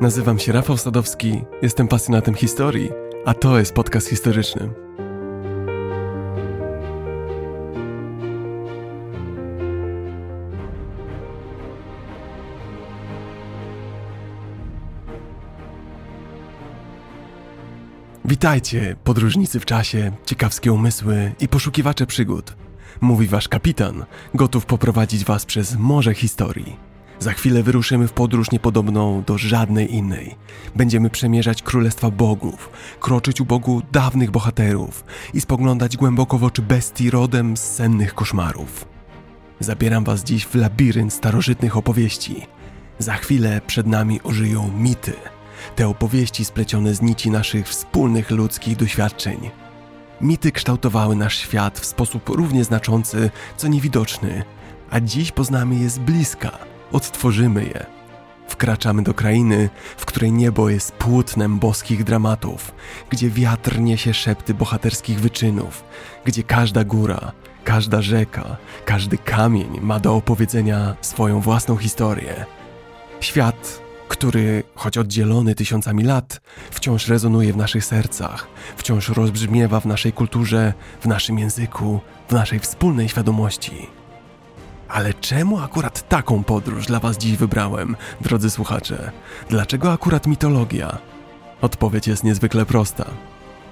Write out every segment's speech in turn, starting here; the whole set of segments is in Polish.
Nazywam się Rafał Sadowski, jestem pasjonatem historii, a to jest podcast historyczny. Witajcie, podróżnicy w czasie, ciekawskie umysły i poszukiwacze przygód. Mówi wasz kapitan, gotów poprowadzić was przez morze historii. Za chwilę wyruszymy w podróż niepodobną do żadnej innej. Będziemy przemierzać królestwa bogów, kroczyć u bogu dawnych bohaterów i spoglądać głęboko w oczy bestii rodem z sennych koszmarów. Zabieram was dziś w labirynt starożytnych opowieści. Za chwilę przed nami ożyją mity. Te opowieści splecione z nici naszych wspólnych ludzkich doświadczeń. Mity kształtowały nasz świat w sposób równie znaczący, co niewidoczny, a dziś poznamy je z bliska – odtworzymy je. Wkraczamy do krainy, w której niebo jest płótnem boskich dramatów, gdzie wiatr niesie szepty bohaterskich wyczynów, gdzie każda góra, każda rzeka, każdy kamień ma do opowiedzenia swoją własną historię. Świat, który, choć oddzielony tysiącami lat, wciąż rezonuje w naszych sercach, wciąż rozbrzmiewa w naszej kulturze, w naszym języku, w naszej wspólnej świadomości. Ale czemu akurat taką podróż dla Was dziś wybrałem, drodzy słuchacze? Dlaczego akurat mitologia? Odpowiedź jest niezwykle prosta.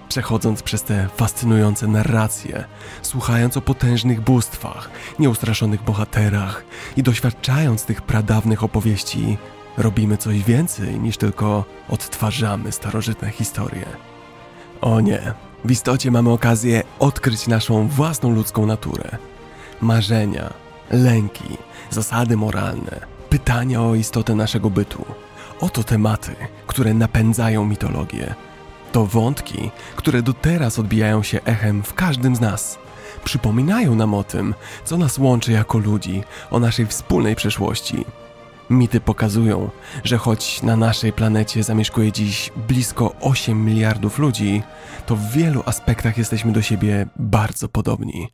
Przechodząc przez te fascynujące narracje, słuchając o potężnych bóstwach, nieustraszonych bohaterach i doświadczając tych pradawnych opowieści, robimy coś więcej niż tylko odtwarzamy starożytne historie. O nie, w istocie mamy okazję odkryć naszą własną ludzką naturę. Marzenia, lęki, zasady moralne, pytania o istotę naszego bytu. Oto tematy, które napędzają mitologię. To wątki, które do teraz odbijają się echem w każdym z nas. Przypominają nam o tym, co nas łączy jako ludzi, o naszej wspólnej przeszłości. Mity pokazują, że choć na naszej planecie zamieszkuje dziś blisko 8 miliardów ludzi, to w wielu aspektach jesteśmy do siebie bardzo podobni.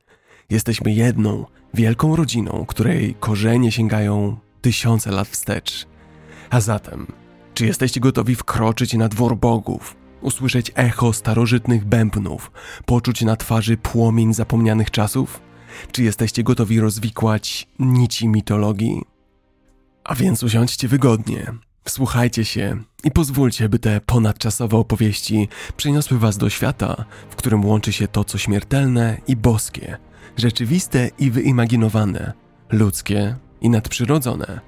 Jesteśmy jedną, wielką rodziną, której korzenie sięgają tysiące lat wstecz. A zatem, czy jesteście gotowi wkroczyć na dwór bogów, usłyszeć echo starożytnych bębnów, poczuć na twarzy płomień zapomnianych czasów? Czy jesteście gotowi rozwikłać nici mitologii? A więc usiądźcie wygodnie, wsłuchajcie się i pozwólcie, by te ponadczasowe opowieści przeniosły was do świata, w którym łączy się to, co śmiertelne i boskie – rzeczywiste i wyimaginowane, ludzkie i nadprzyrodzone.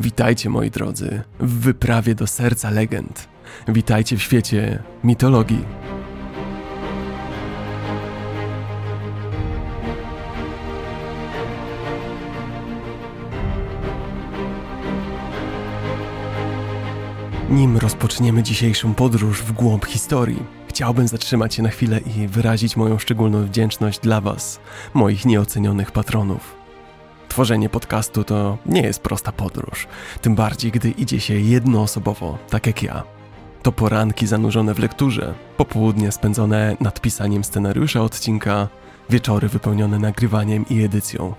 Witajcie, moi drodzy, w wyprawie do serca legend. Witajcie w świecie mitologii. Nim rozpoczniemy dzisiejszą podróż w głąb historii, chciałbym zatrzymać się na chwilę i wyrazić moją szczególną wdzięczność dla Was, moich nieocenionych patronów. Tworzenie podcastu to nie jest prosta podróż, tym bardziej gdy idzie się jednoosobowo, tak jak ja. To poranki zanurzone w lekturze, popołudnie spędzone nad pisaniem scenariusza odcinka, wieczory wypełnione nagrywaniem i edycją.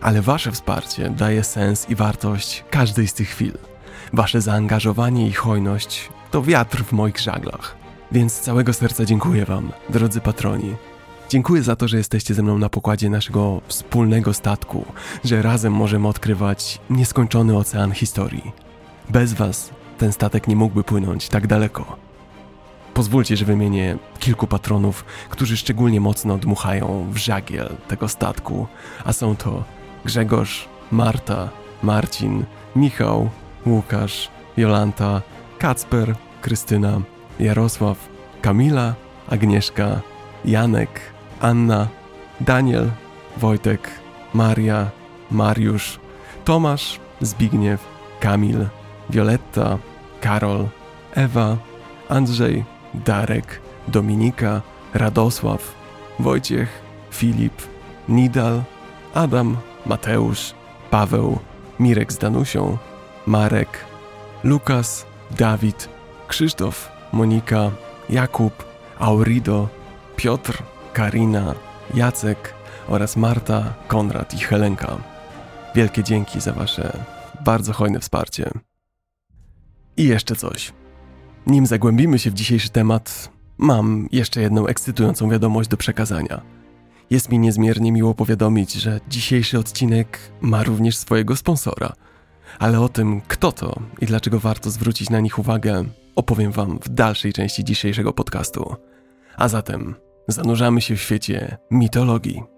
Ale Wasze wsparcie daje sens i wartość każdej z tych chwil. Wasze zaangażowanie i hojność to wiatr w moich żaglach. Więc z całego serca dziękuję Wam, drodzy patroni. Dziękuję za to, że jesteście ze mną na pokładzie naszego wspólnego statku, że razem możemy odkrywać nieskończony ocean historii. Bez Was ten statek nie mógłby płynąć tak daleko. Pozwólcie, że wymienię kilku patronów, którzy szczególnie mocno dmuchają w żagiel tego statku, a są to Grzegorz, Marta, Marcin, Michał, Łukasz, Jolanta, Kacper, Krystyna, Jarosław, Kamila, Agnieszka, Janek, Anna, Daniel, Wojtek, Maria, Mariusz, Tomasz, Zbigniew, Kamil, Violetta, Karol, Ewa, Andrzej, Darek, Dominika, Radosław, Wojciech, Filip, Nidal, Adam, Mateusz, Paweł, Mirek z Danusią, Marek, Lukas, Dawid, Krzysztof, Monika, Jakub, Aurido, Piotr, Karina, Jacek oraz Marta, Konrad i Helenka. Wielkie dzięki za Wasze bardzo hojne wsparcie. I jeszcze coś. Nim zagłębimy się w dzisiejszy temat, mam jeszcze jedną ekscytującą wiadomość do przekazania. Jest mi niezmiernie miło powiadomić, że dzisiejszy odcinek ma również swojego sponsora. Ale o tym, kto to i dlaczego warto zwrócić na nich uwagę, opowiem Wam w dalszej części dzisiejszego podcastu. A zatem zanurzamy się w świecie mitologii.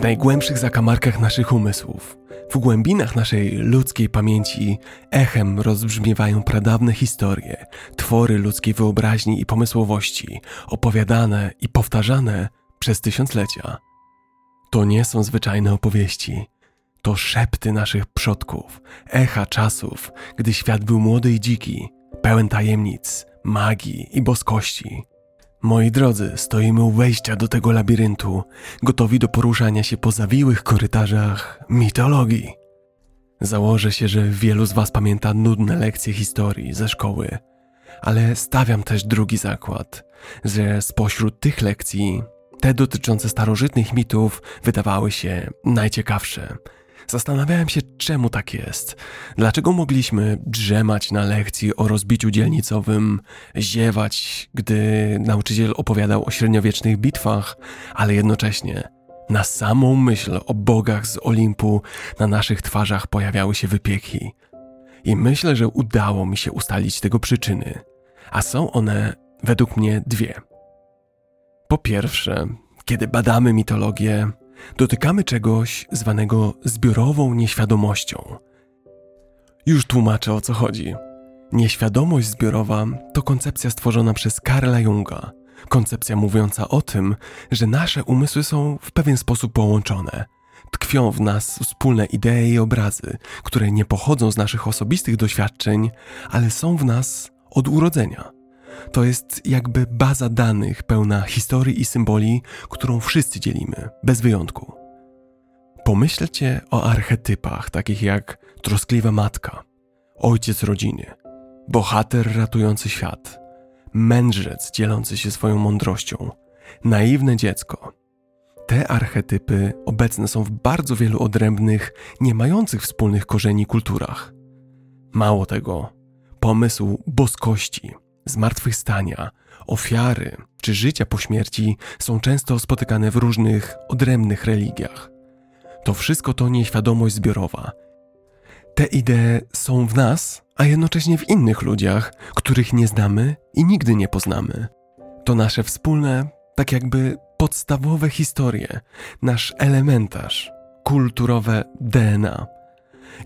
W najgłębszych zakamarkach naszych umysłów, w głębinach naszej ludzkiej pamięci, echem rozbrzmiewają pradawne historie, twory ludzkiej wyobraźni i pomysłowości, opowiadane i powtarzane przez tysiąclecia. To nie są zwyczajne opowieści. To szepty naszych przodków, echa czasów, gdy świat był młody i dziki, pełen tajemnic, magii i boskości. Moi drodzy, stoimy u wejścia do tego labiryntu, gotowi do poruszania się po zawiłych korytarzach mitologii. Założę się, że wielu z Was pamięta nudne lekcje historii ze szkoły, ale stawiam też drugi zakład, że spośród tych lekcji te dotyczące starożytnych mitów wydawały się najciekawsze, Zastanawiałem się, czemu tak jest. Dlaczego mogliśmy drzemać na lekcji o rozbiciu dzielnicowym, ziewać, gdy nauczyciel opowiadał o średniowiecznych bitwach, ale jednocześnie na samą myśl o bogach z Olimpu na naszych twarzach pojawiały się wypieki. I myślę, że udało mi się ustalić tego przyczyny. A są one według mnie dwie. Po pierwsze, kiedy badamy mitologię, dotykamy czegoś zwanego zbiorową nieświadomością. Już tłumaczę o co chodzi. Nieświadomość zbiorowa to koncepcja stworzona przez Karla Junga. Koncepcja mówiąca o tym, że nasze umysły są w pewien sposób połączone. Tkwią w nas wspólne idee i obrazy, które nie pochodzą z naszych osobistych doświadczeń, ale są w nas od urodzenia. To jest jakby baza danych pełna historii i symboli, którą wszyscy dzielimy, bez wyjątku. Pomyślcie o archetypach takich jak troskliwa matka, ojciec rodziny, bohater ratujący świat, mędrzec dzielący się swoją mądrością, naiwne dziecko. Te archetypy obecne są w bardzo wielu odrębnych, nie mających wspólnych korzeni kulturach. Mało tego, pomysł boskości zmartwychwstania, ofiary czy życia po śmierci są często spotykane w różnych odrębnych religiach. To wszystko to nieświadomość zbiorowa. Te idee są w nas, a jednocześnie w innych ludziach, których nie znamy i nigdy nie poznamy. To nasze wspólne, tak jakby podstawowe historie, nasz elementarz, kulturowe DNA.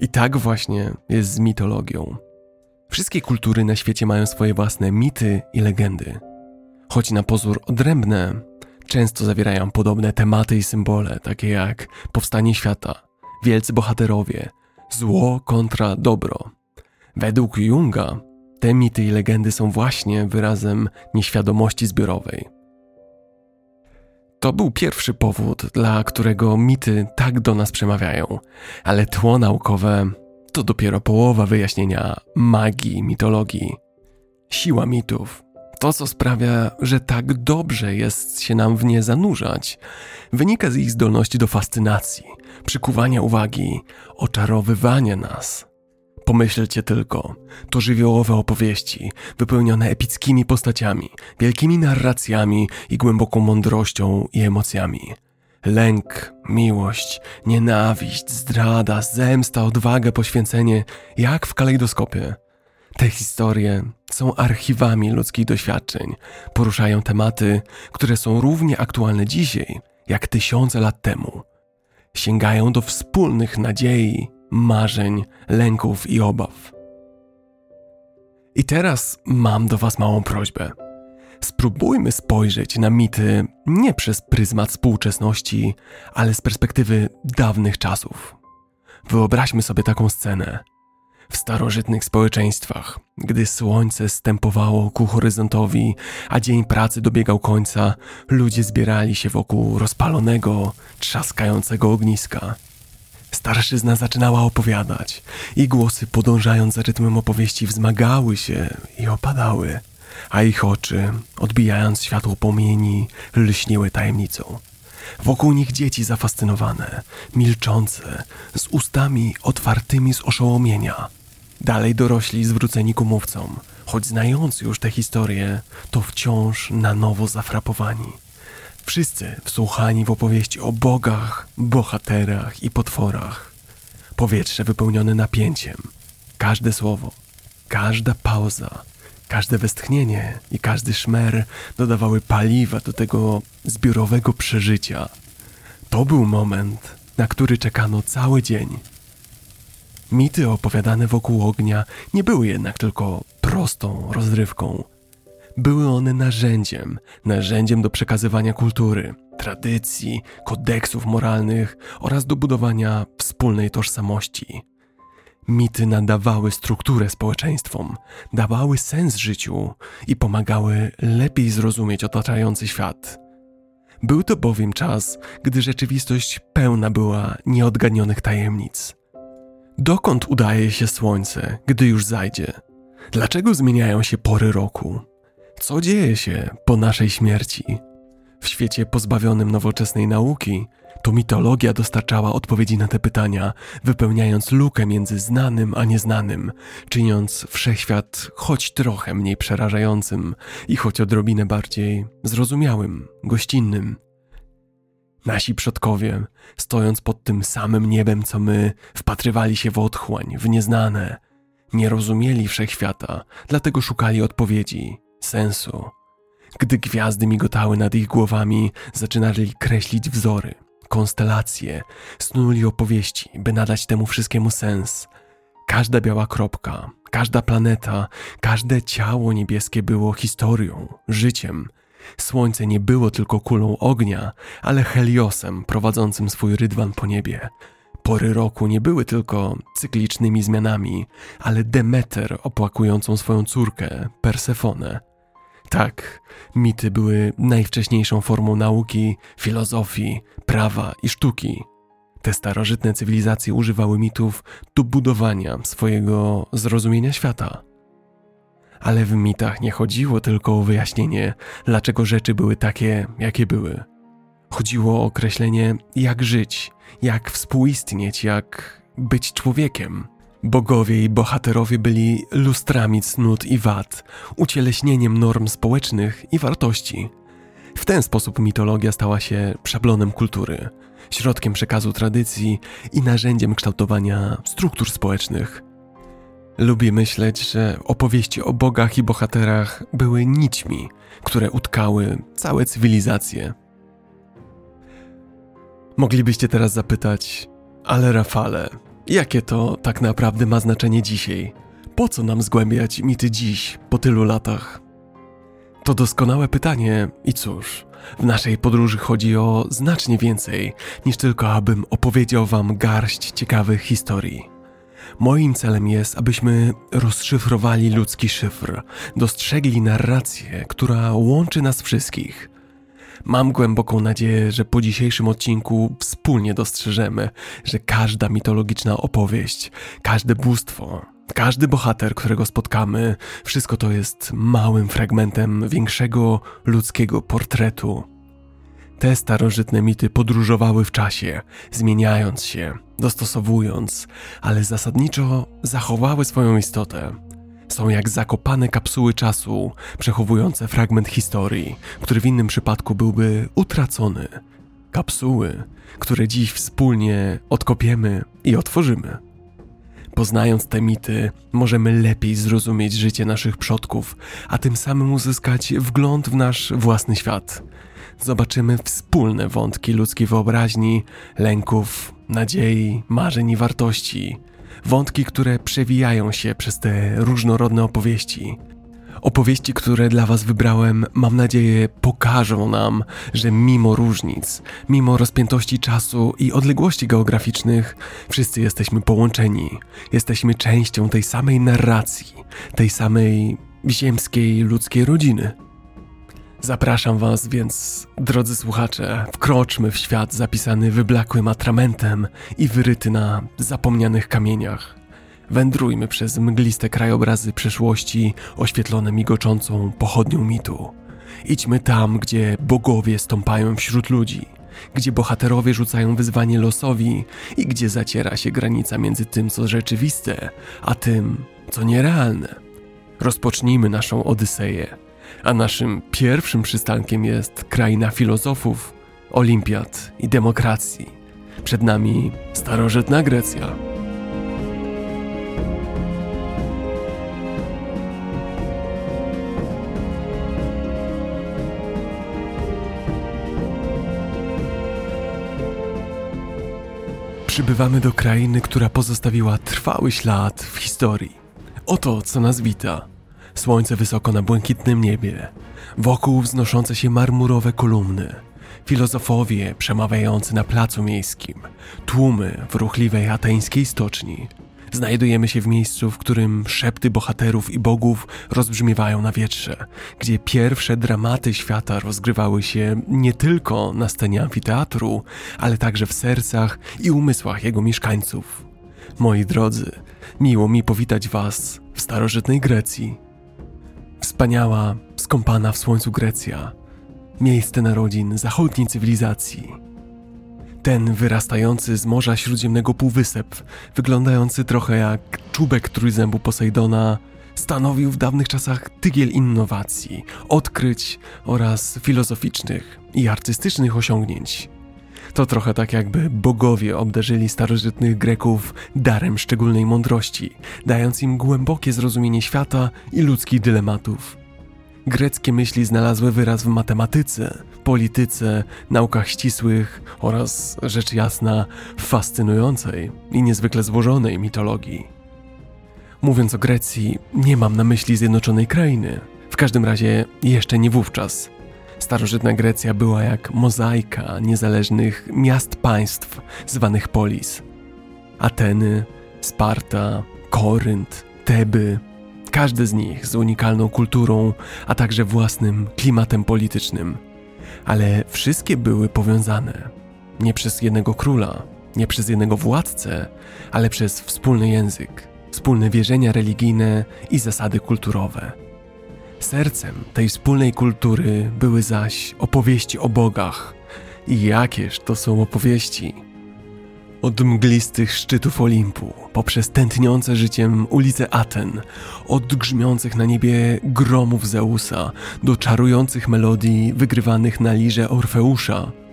I tak właśnie jest z mitologią. Wszystkie kultury na świecie mają swoje własne mity i legendy. Choć na pozór odrębne, często zawierają podobne tematy i symbole, takie jak powstanie świata, wielcy bohaterowie, zło kontra dobro. Według Junga te mity i legendy są właśnie wyrazem nieświadomości zbiorowej. To był pierwszy powód, dla którego mity tak do nas przemawiają, ale tło naukowe to dopiero połowa wyjaśnienia magii mitologii. Siła mitów, to co sprawia, że tak dobrze jest się nam w nie zanurzać, wynika z ich zdolności do fascynacji, przykuwania uwagi, oczarowywania nas. Pomyślcie tylko, to żywiołowe opowieści, wypełnione epickimi postaciami, wielkimi narracjami i głęboką mądrością i emocjami. Lęk, miłość, nienawiść, zdrada, zemsta, odwaga, poświęcenie, jak w kalejdoskopie. Te historie są archiwami ludzkich doświadczeń, poruszają tematy, które są równie aktualne dzisiaj, jak tysiące lat temu. Sięgają do wspólnych nadziei, marzeń, lęków i obaw. I teraz mam do Was małą prośbę. Spróbujmy spojrzeć na mity nie przez pryzmat współczesności, ale z perspektywy dawnych czasów. Wyobraźmy sobie taką scenę. W starożytnych społeczeństwach, gdy słońce stępowało ku horyzontowi, a dzień pracy dobiegał końca, ludzie zbierali się wokół rozpalonego, trzaskającego ogniska. Starszyzna zaczynała opowiadać, i głosy podążając za rytmem opowieści wzmagały się i opadały a ich oczy, odbijając światło płomieni, lśniły tajemnicą. Wokół nich dzieci zafascynowane, milczące, z ustami otwartymi z oszołomienia. Dalej dorośli zwróceni ku mówcom, choć znając już te historie, to wciąż na nowo zafrapowani. Wszyscy wsłuchani w opowieści o bogach, bohaterach i potworach. Powietrze wypełnione napięciem. Każde słowo, każda pauza, każde westchnienie i każdy szmer dodawały paliwa do tego zbiorowego przeżycia. To był moment, na który czekano cały dzień. Mity opowiadane wokół ognia nie były jednak tylko prostą rozrywką. Były one narzędziem, narzędziem do przekazywania kultury, tradycji, kodeksów moralnych oraz do budowania wspólnej tożsamości. Mity nadawały strukturę społeczeństwom, dawały sens życiu i pomagały lepiej zrozumieć otaczający świat. Był to bowiem czas, gdy rzeczywistość pełna była nieodgadnionych tajemnic. Dokąd udaje się słońce, gdy już zajdzie? Dlaczego zmieniają się pory roku? Co dzieje się po naszej śmierci? W świecie pozbawionym nowoczesnej nauki, to mitologia dostarczała odpowiedzi na te pytania, wypełniając lukę między znanym a nieznanym, czyniąc wszechświat choć trochę mniej przerażającym i choć odrobinę bardziej zrozumiałym, gościnnym. Nasi przodkowie, stojąc pod tym samym niebem co my, wpatrywali się w otchłań, w nieznane. Nie rozumieli wszechświata, dlatego szukali odpowiedzi, sensu. Gdy gwiazdy migotały nad ich głowami, zaczynali kreślić wzory, konstelacje, snuli opowieści, by nadać temu wszystkiemu sens. Każda biała kropka, każda planeta, każde ciało niebieskie było historią, życiem. Słońce nie było tylko kulą ognia, ale Heliosem prowadzącym swój rydwan po niebie. Pory roku nie były tylko cyklicznymi zmianami, ale Demeter opłakującą swoją córkę, Persefonę. Tak, mity były najwcześniejszą formą nauki, filozofii, prawa i sztuki. Te starożytne cywilizacje używały mitów do budowania swojego zrozumienia świata. Ale w mitach nie chodziło tylko o wyjaśnienie, dlaczego rzeczy były takie, jakie były. Chodziło o określenie, jak żyć, jak współistnieć, jak być człowiekiem. Bogowie i bohaterowie byli lustrami cnót i wad, ucieleśnieniem norm społecznych i wartości. W ten sposób mitologia stała się szablonem kultury, środkiem przekazu tradycji i narzędziem kształtowania struktur społecznych. Lubię myśleć, że opowieści o bogach i bohaterach były nićmi, które utkały całe cywilizacje. Moglibyście teraz zapytać, ale Rafale, Jakie to tak naprawdę ma znaczenie dzisiaj? Po co nam zgłębiać mity dziś, po tylu latach? To doskonałe pytanie i cóż, w naszej podróży chodzi o znacznie więcej niż tylko abym opowiedział wam garść ciekawych historii. Moim celem jest, abyśmy rozszyfrowali ludzki szyfr, dostrzegli narrację, która łączy nas wszystkich – Mam głęboką nadzieję, że po dzisiejszym odcinku wspólnie dostrzeżemy, że każda mitologiczna opowieść, każde bóstwo, każdy bohater, którego spotkamy, wszystko to jest małym fragmentem większego ludzkiego portretu. Te starożytne mity podróżowały w czasie, zmieniając się, dostosowując, ale zasadniczo zachowały swoją istotę. Są jak zakopane kapsuły czasu, przechowujące fragment historii, który w innym przypadku byłby utracony. Kapsuły, które dziś wspólnie odkopiemy i otworzymy. Poznając te mity, możemy lepiej zrozumieć życie naszych przodków, a tym samym uzyskać wgląd w nasz własny świat. Zobaczymy wspólne wątki ludzkiej wyobraźni, lęków, nadziei, marzeń i wartości wątki, które przewijają się przez te różnorodne opowieści. Opowieści, które dla Was wybrałem, mam nadzieję, pokażą nam, że mimo różnic, mimo rozpiętości czasu i odległości geograficznych, wszyscy jesteśmy połączeni. Jesteśmy częścią tej samej narracji, tej samej ziemskiej ludzkiej rodziny. Zapraszam Was więc, drodzy słuchacze, wkroczmy w świat zapisany wyblakłym atramentem i wyryty na zapomnianych kamieniach. Wędrujmy przez mgliste krajobrazy przeszłości oświetlone migoczącą pochodnią mitu. Idźmy tam, gdzie bogowie stąpają wśród ludzi, gdzie bohaterowie rzucają wyzwanie losowi i gdzie zaciera się granica między tym, co rzeczywiste, a tym, co nierealne. Rozpocznijmy naszą Odyseję, a naszym pierwszym przystankiem jest kraina filozofów, olimpiad i demokracji. Przed nami starożytna Grecja. Przybywamy do krainy, która pozostawiła trwały ślad w historii. Oto co nas wita. Słońce wysoko na błękitnym niebie, wokół wznoszące się marmurowe kolumny, filozofowie przemawiający na placu miejskim, tłumy w ruchliwej ateńskiej stoczni. Znajdujemy się w miejscu, w którym szepty bohaterów i bogów rozbrzmiewają na wietrze, gdzie pierwsze dramaty świata rozgrywały się nie tylko na scenie amfiteatru, ale także w sercach i umysłach jego mieszkańców. Moi drodzy, miło mi powitać Was w starożytnej Grecji. Wspaniała, skąpana w słońcu Grecja, miejsce narodzin zachodniej cywilizacji. Ten wyrastający z Morza Śródziemnego półwysep, wyglądający trochę jak czubek trójzębu Posejdona, stanowił w dawnych czasach tygiel innowacji, odkryć oraz filozoficznych i artystycznych osiągnięć. To trochę tak jakby bogowie obdarzyli starożytnych Greków darem szczególnej mądrości, dając im głębokie zrozumienie świata i ludzkich dylematów. Greckie myśli znalazły wyraz w matematyce, polityce, naukach ścisłych oraz, rzecz jasna, fascynującej i niezwykle złożonej mitologii. Mówiąc o Grecji, nie mam na myśli zjednoczonej krainy, w każdym razie jeszcze nie wówczas. Starożytna Grecja była jak mozaika niezależnych miast-państw zwanych polis. Ateny, Sparta, Korynt, Teby, każdy z nich z unikalną kulturą, a także własnym klimatem politycznym. Ale wszystkie były powiązane nie przez jednego króla, nie przez jednego władcę, ale przez wspólny język, wspólne wierzenia religijne i zasady kulturowe. Sercem tej wspólnej kultury były zaś opowieści o bogach. I jakież to są opowieści? Od mglistych szczytów Olimpu, poprzez tętniące życiem ulice Aten, od grzmiących na niebie gromów Zeusa, do czarujących melodii wygrywanych na lirze Orfeusza –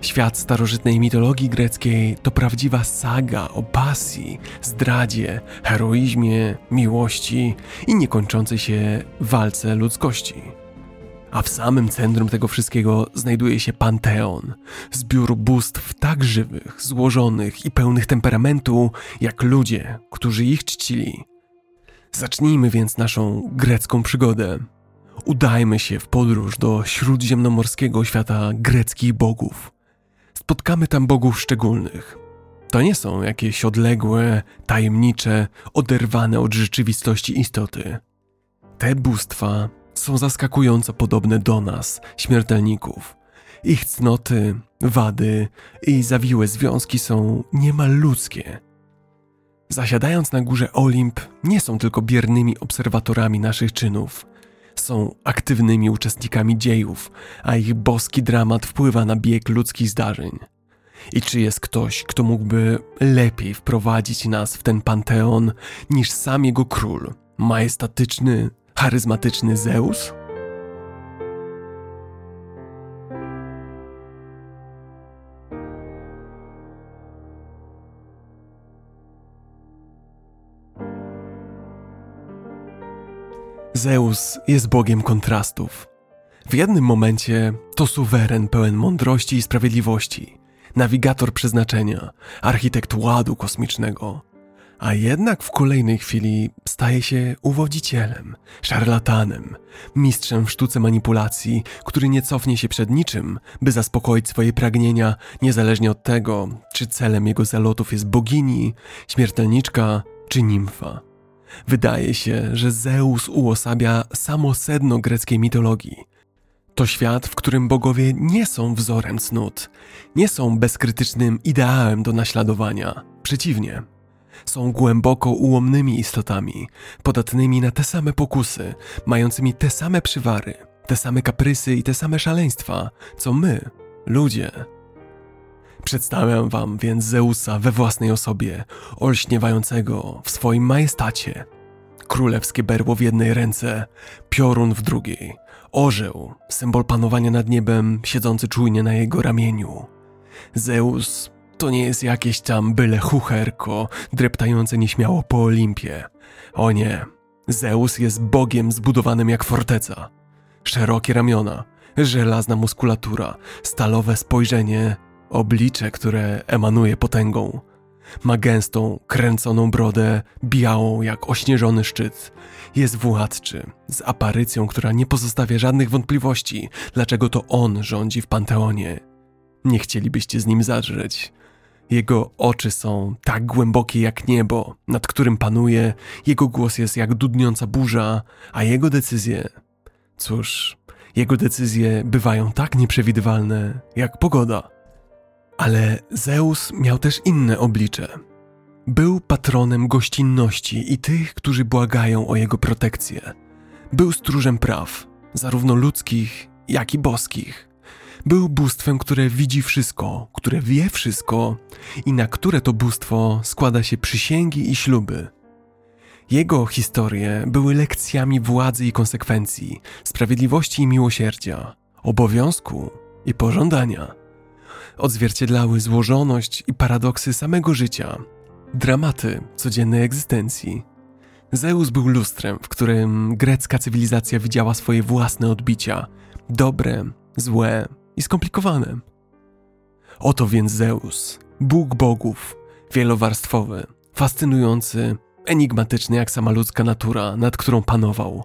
Świat starożytnej mitologii greckiej to prawdziwa saga o pasji, zdradzie, heroizmie, miłości i niekończącej się walce ludzkości. A w samym centrum tego wszystkiego znajduje się Panteon, zbiór bóstw tak żywych, złożonych i pełnych temperamentu, jak ludzie, którzy ich czcili. Zacznijmy więc naszą grecką przygodę. Udajmy się w podróż do śródziemnomorskiego świata greckich bogów spotkamy tam bogów szczególnych. To nie są jakieś odległe, tajemnicze, oderwane od rzeczywistości istoty. Te bóstwa są zaskakująco podobne do nas, śmiertelników. Ich cnoty, wady i zawiłe związki są niemal ludzkie. Zasiadając na górze Olimp, nie są tylko biernymi obserwatorami naszych czynów, są aktywnymi uczestnikami dziejów, a ich boski dramat wpływa na bieg ludzkich zdarzeń. I czy jest ktoś, kto mógłby lepiej wprowadzić nas w ten panteon niż sam jego król, majestatyczny, charyzmatyczny Zeus? Zeus jest bogiem kontrastów. W jednym momencie to suweren pełen mądrości i sprawiedliwości, nawigator przeznaczenia, architekt ładu kosmicznego, a jednak w kolejnej chwili staje się uwodzicielem, szarlatanem, mistrzem w sztuce manipulacji, który nie cofnie się przed niczym, by zaspokoić swoje pragnienia, niezależnie od tego, czy celem jego zalotów jest bogini, śmiertelniczka czy nimfa. Wydaje się, że Zeus uosabia samo sedno greckiej mitologii. To świat, w którym bogowie nie są wzorem cnót, nie są bezkrytycznym ideałem do naśladowania. Przeciwnie. Są głęboko ułomnymi istotami, podatnymi na te same pokusy, mającymi te same przywary, te same kaprysy i te same szaleństwa, co my, ludzie. Przedstawiam wam więc Zeusa we własnej osobie, olśniewającego w swoim majestacie. Królewskie berło w jednej ręce, piorun w drugiej, orzeł, symbol panowania nad niebem, siedzący czujnie na jego ramieniu. Zeus to nie jest jakieś tam byle chucherko, dreptające nieśmiało po Olimpie. O nie, Zeus jest bogiem zbudowanym jak forteca. Szerokie ramiona, żelazna muskulatura, stalowe spojrzenie, oblicze, które emanuje potęgą. Ma gęstą, kręconą brodę, białą jak ośnieżony szczyt. Jest władczy, z aparycją, która nie pozostawia żadnych wątpliwości, dlaczego to on rządzi w Panteonie. Nie chcielibyście z nim zadrzeć. Jego oczy są tak głębokie jak niebo, nad którym panuje, jego głos jest jak dudniąca burza, a jego decyzje. Cóż, jego decyzje bywają tak nieprzewidywalne jak pogoda. Ale Zeus miał też inne oblicze. Był patronem gościnności i tych, którzy błagają o jego protekcję. Był stróżem praw, zarówno ludzkich, jak i boskich. Był bóstwem, które widzi wszystko, które wie wszystko i na które to bóstwo składa się przysięgi i śluby. Jego historie były lekcjami władzy i konsekwencji, sprawiedliwości i miłosierdzia, obowiązku i pożądania. Odzwierciedlały złożoność i paradoksy samego życia, dramaty codziennej egzystencji. Zeus był lustrem, w którym grecka cywilizacja widziała swoje własne odbicia dobre, złe i skomplikowane. Oto więc Zeus, Bóg bogów, wielowarstwowy, fascynujący, enigmatyczny jak sama ludzka natura, nad którą panował.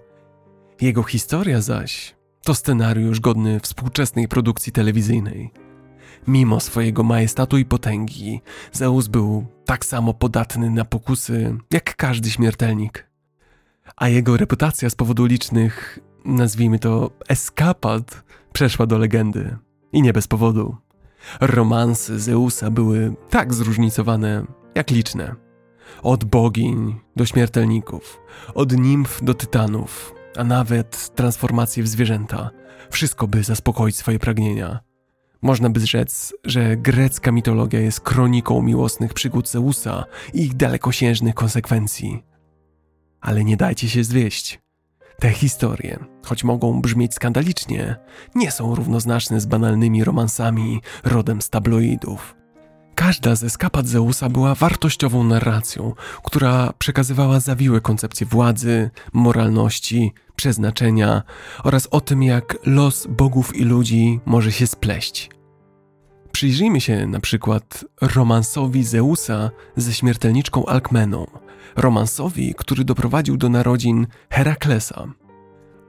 Jego historia zaś to scenariusz godny współczesnej produkcji telewizyjnej. Mimo swojego majestatu i potęgi, Zeus był tak samo podatny na pokusy jak każdy śmiertelnik. A jego reputacja z powodu licznych, nazwijmy to, eskapad, przeszła do legendy. I nie bez powodu. Romanse Zeusa były tak zróżnicowane, jak liczne. Od bogiń do śmiertelników, od nimf do tytanów, a nawet transformacje w zwierzęta. Wszystko by zaspokoić swoje pragnienia. Można by rzec, że grecka mitologia jest kroniką miłosnych przygód Zeusa i ich dalekosiężnych konsekwencji. Ale nie dajcie się zwieść. Te historie, choć mogą brzmieć skandalicznie, nie są równoznaczne z banalnymi romansami rodem z tabloidów. Każda ze eskapad Zeusa była wartościową narracją, która przekazywała zawiłe koncepcje władzy, moralności, przeznaczenia oraz o tym, jak los bogów i ludzi może się spleść. Przyjrzyjmy się na przykład romansowi Zeusa ze śmiertelniczką Alkmeną, romansowi, który doprowadził do narodzin Heraklesa.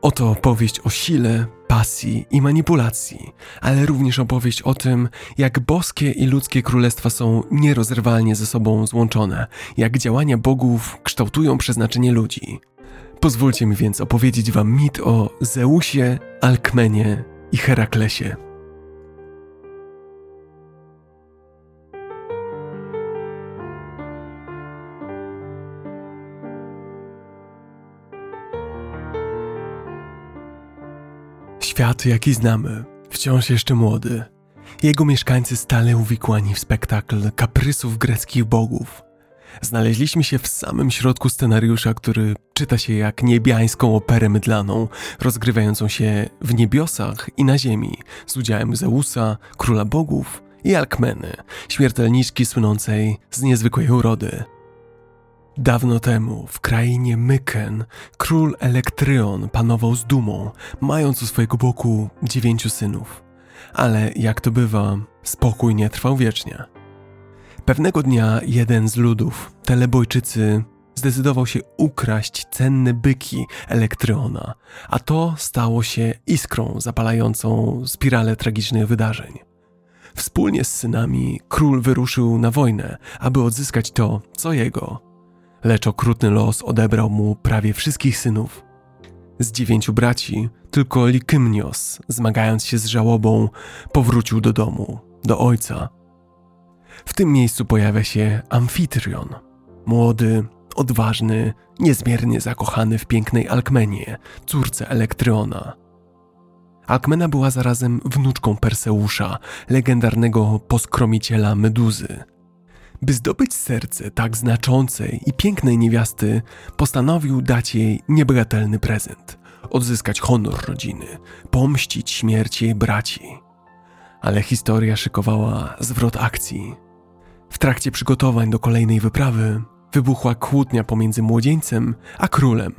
Oto opowieść o sile, pasji i manipulacji, ale również opowieść o tym, jak boskie i ludzkie królestwa są nierozerwalnie ze sobą złączone, jak działania bogów kształtują przeznaczenie ludzi. Pozwólcie mi więc opowiedzieć wam mit o Zeusie, Alkmenie i Heraklesie. Świat, jaki znamy, wciąż jeszcze młody. Jego mieszkańcy stale uwikłani w spektakl kaprysów greckich bogów. Znaleźliśmy się w samym środku scenariusza, który czyta się jak niebiańską operę mydlaną, rozgrywającą się w niebiosach i na ziemi, z udziałem Zeusa, króla bogów i Alkmeny, śmiertelniczki słynącej z niezwykłej urody. Dawno temu, w krainie Myken, król Elektryon panował z dumą, mając u swojego boku dziewięciu synów. Ale jak to bywa, spokój nie trwał wiecznie. Pewnego dnia jeden z ludów, Telebojczycy, zdecydował się ukraść cenne byki Elektryona, a to stało się iskrą zapalającą spiralę tragicznych wydarzeń. Wspólnie z synami król wyruszył na wojnę, aby odzyskać to, co jego – lecz okrutny los odebrał mu prawie wszystkich synów. Z dziewięciu braci, tylko Likymnios, zmagając się z żałobą, powrócił do domu, do ojca. W tym miejscu pojawia się Amfitrion, Młody, odważny, niezmiernie zakochany w pięknej Alkmenie, córce Elektryona. Alkmena była zarazem wnuczką Perseusza, legendarnego poskromiciela Meduzy. By zdobyć serce tak znaczącej i pięknej niewiasty, postanowił dać jej niebagatelny prezent odzyskać honor rodziny, pomścić śmierć jej braci. Ale historia szykowała zwrot akcji. W trakcie przygotowań do kolejnej wyprawy wybuchła kłótnia pomiędzy młodzieńcem a królem.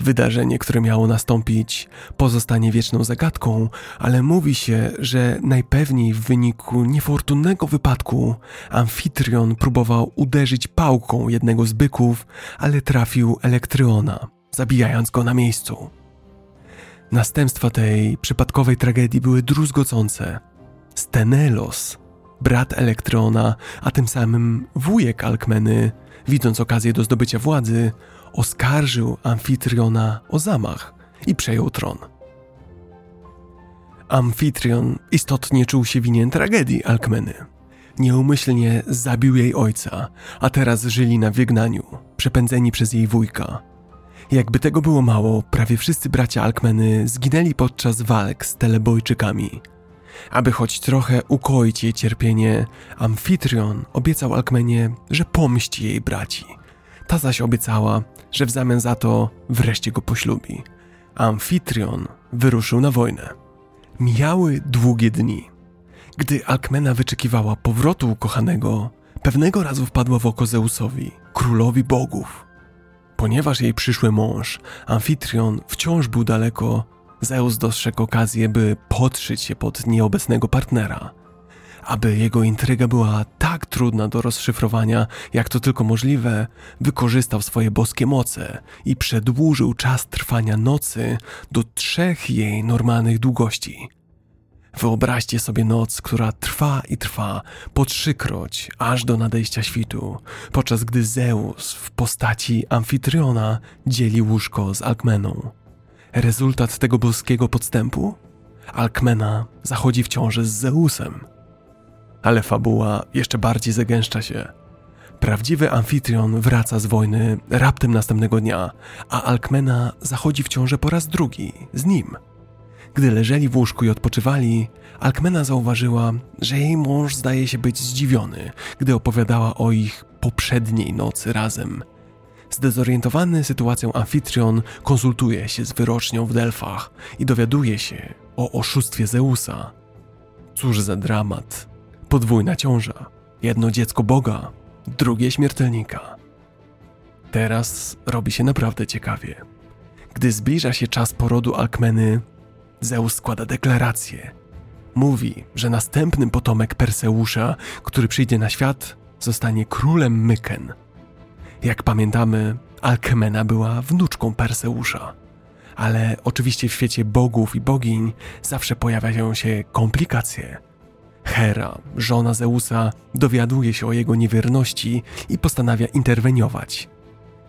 Wydarzenie, które miało nastąpić, pozostanie wieczną zagadką, ale mówi się, że najpewniej w wyniku niefortunnego wypadku Amfitrion próbował uderzyć pałką jednego z byków, ale trafił Elektryona, zabijając go na miejscu. Następstwa tej przypadkowej tragedii były druzgocące. Stenelos, brat Elektrona, a tym samym wujek Alkmeny, widząc okazję do zdobycia władzy, oskarżył Amfitriona o zamach i przejął tron. Amfitrion istotnie czuł się winien tragedii Alkmeny. Nieumyślnie zabił jej ojca, a teraz żyli na wygnaniu, przepędzeni przez jej wujka. Jakby tego było mało, prawie wszyscy bracia Alkmeny zginęli podczas walk z telebojczykami. Aby choć trochę ukoić jej cierpienie, Amfitrion obiecał Alkmenie, że pomści jej braci. Ta zaś obiecała, że w zamian za to wreszcie go poślubi. Amfitrion wyruszył na wojnę. Mijały długie dni. Gdy Alkmena wyczekiwała powrotu ukochanego, pewnego razu wpadła w oko Zeusowi, królowi bogów. Ponieważ jej przyszły mąż, Amfitrion, wciąż był daleko, Zeus dostrzegł okazję, by podszyć się pod nieobecnego partnera. Aby jego intryga była tak trudna do rozszyfrowania, jak to tylko możliwe, wykorzystał swoje boskie moce i przedłużył czas trwania nocy do trzech jej normalnych długości. Wyobraźcie sobie noc, która trwa i trwa po trzykroć, aż do nadejścia świtu, podczas gdy Zeus w postaci Amfitriona dzieli łóżko z Alkmeną. Rezultat tego boskiego podstępu? Alkmena zachodzi w ciąży z Zeusem. Ale fabuła jeszcze bardziej zagęszcza się. Prawdziwy Amfitrion wraca z wojny raptem następnego dnia, a Alkmena zachodzi w ciążę po raz drugi z nim – gdy leżeli w łóżku i odpoczywali, Alkmena zauważyła, że jej mąż zdaje się być zdziwiony, gdy opowiadała o ich poprzedniej nocy razem. Zdezorientowany sytuacją Amfitrion konsultuje się z wyrocznią w Delfach i dowiaduje się o oszustwie Zeusa. Cóż za dramat. Podwójna ciąża. Jedno dziecko Boga, drugie śmiertelnika. Teraz robi się naprawdę ciekawie. Gdy zbliża się czas porodu Alkmeny, Zeus składa deklarację. Mówi, że następnym potomek Perseusza, który przyjdzie na świat, zostanie królem Myken. Jak pamiętamy, Alkmena była wnuczką Perseusza. Ale oczywiście w świecie bogów i bogiń zawsze pojawiają się komplikacje. Hera, żona Zeusa, dowiaduje się o jego niewierności i postanawia interweniować.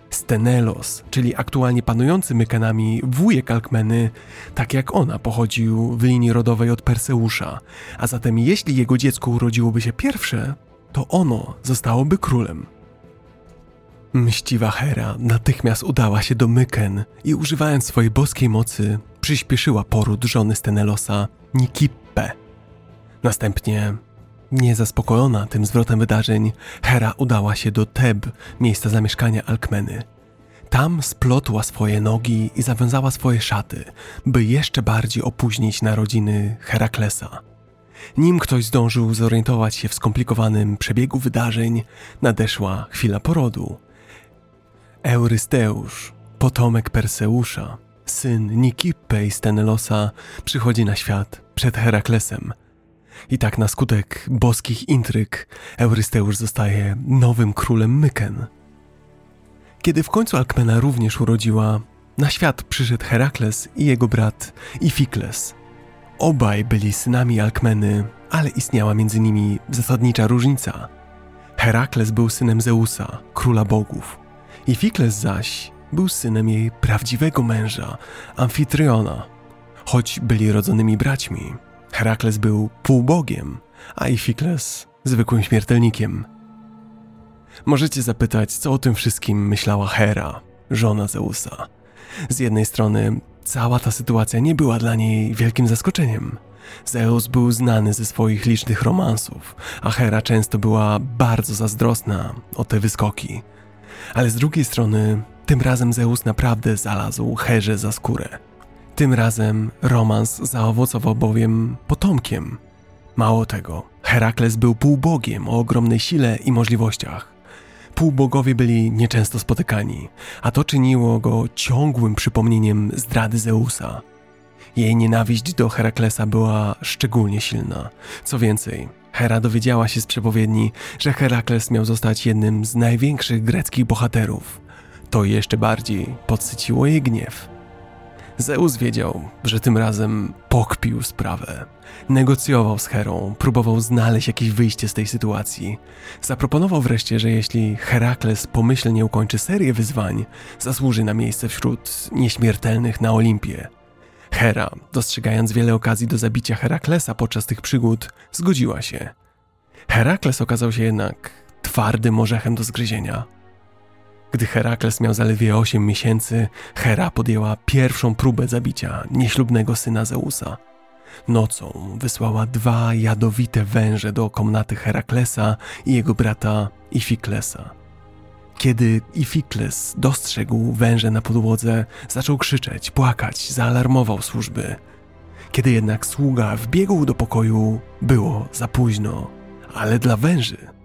Stenelos, czyli aktualnie panujący Mykenami wujek Alkmeny, tak jak ona pochodził w linii rodowej od Perseusza, a zatem jeśli jego dziecko urodziłoby się pierwsze, to ono zostałoby królem. Mściwa Hera natychmiast udała się do Myken i używając swojej boskiej mocy przyspieszyła poród żony Stenelosa, Nikippe. Następnie Niezaspokojona tym zwrotem wydarzeń, Hera udała się do Teb, miejsca zamieszkania Alkmeny. Tam splotła swoje nogi i zawiązała swoje szaty, by jeszcze bardziej opóźnić narodziny Heraklesa. Nim ktoś zdążył zorientować się w skomplikowanym przebiegu wydarzeń, nadeszła chwila porodu. Eurysteusz, potomek Perseusza, syn Nikippe i Stenelosa, przychodzi na świat przed Heraklesem – i tak na skutek boskich intryg Eurysteusz zostaje nowym królem Myken. Kiedy w końcu Alkmena również urodziła, na świat przyszedł Herakles i jego brat Ifikles. Obaj byli synami Alkmeny, ale istniała między nimi zasadnicza różnica. Herakles był synem Zeusa, króla bogów. Ifikles zaś był synem jej prawdziwego męża, Amfitriona. Choć byli rodzonymi braćmi, Herakles był półbogiem, a Ifikles zwykłym śmiertelnikiem. Możecie zapytać, co o tym wszystkim myślała Hera, żona Zeusa. Z jednej strony, cała ta sytuacja nie była dla niej wielkim zaskoczeniem. Zeus był znany ze swoich licznych romansów, a Hera często była bardzo zazdrosna o te wyskoki. Ale z drugiej strony, tym razem Zeus naprawdę znalazł Herze za skórę. Tym razem romans zaowocował bowiem potomkiem. Mało tego, Herakles był półbogiem o ogromnej sile i możliwościach. Półbogowie byli nieczęsto spotykani, a to czyniło go ciągłym przypomnieniem zdrady Zeusa. Jej nienawiść do Heraklesa była szczególnie silna. Co więcej, Hera dowiedziała się z przepowiedni, że Herakles miał zostać jednym z największych greckich bohaterów. To jeszcze bardziej podsyciło jej gniew. Zeus wiedział, że tym razem pokpił sprawę. Negocjował z Herą, próbował znaleźć jakieś wyjście z tej sytuacji. Zaproponował wreszcie, że jeśli Herakles pomyślnie ukończy serię wyzwań, zasłuży na miejsce wśród nieśmiertelnych na Olimpie. Hera, dostrzegając wiele okazji do zabicia Heraklesa podczas tych przygód, zgodziła się. Herakles okazał się jednak twardym orzechem do zgryzienia. Gdy Herakles miał zaledwie 8 miesięcy, Hera podjęła pierwszą próbę zabicia nieślubnego syna Zeusa. Nocą wysłała dwa jadowite węże do komnaty Heraklesa i jego brata Ifiklesa. Kiedy Ifikles dostrzegł węże na podłodze, zaczął krzyczeć, płakać, zaalarmował służby. Kiedy jednak sługa wbiegł do pokoju, było za późno, ale dla węży.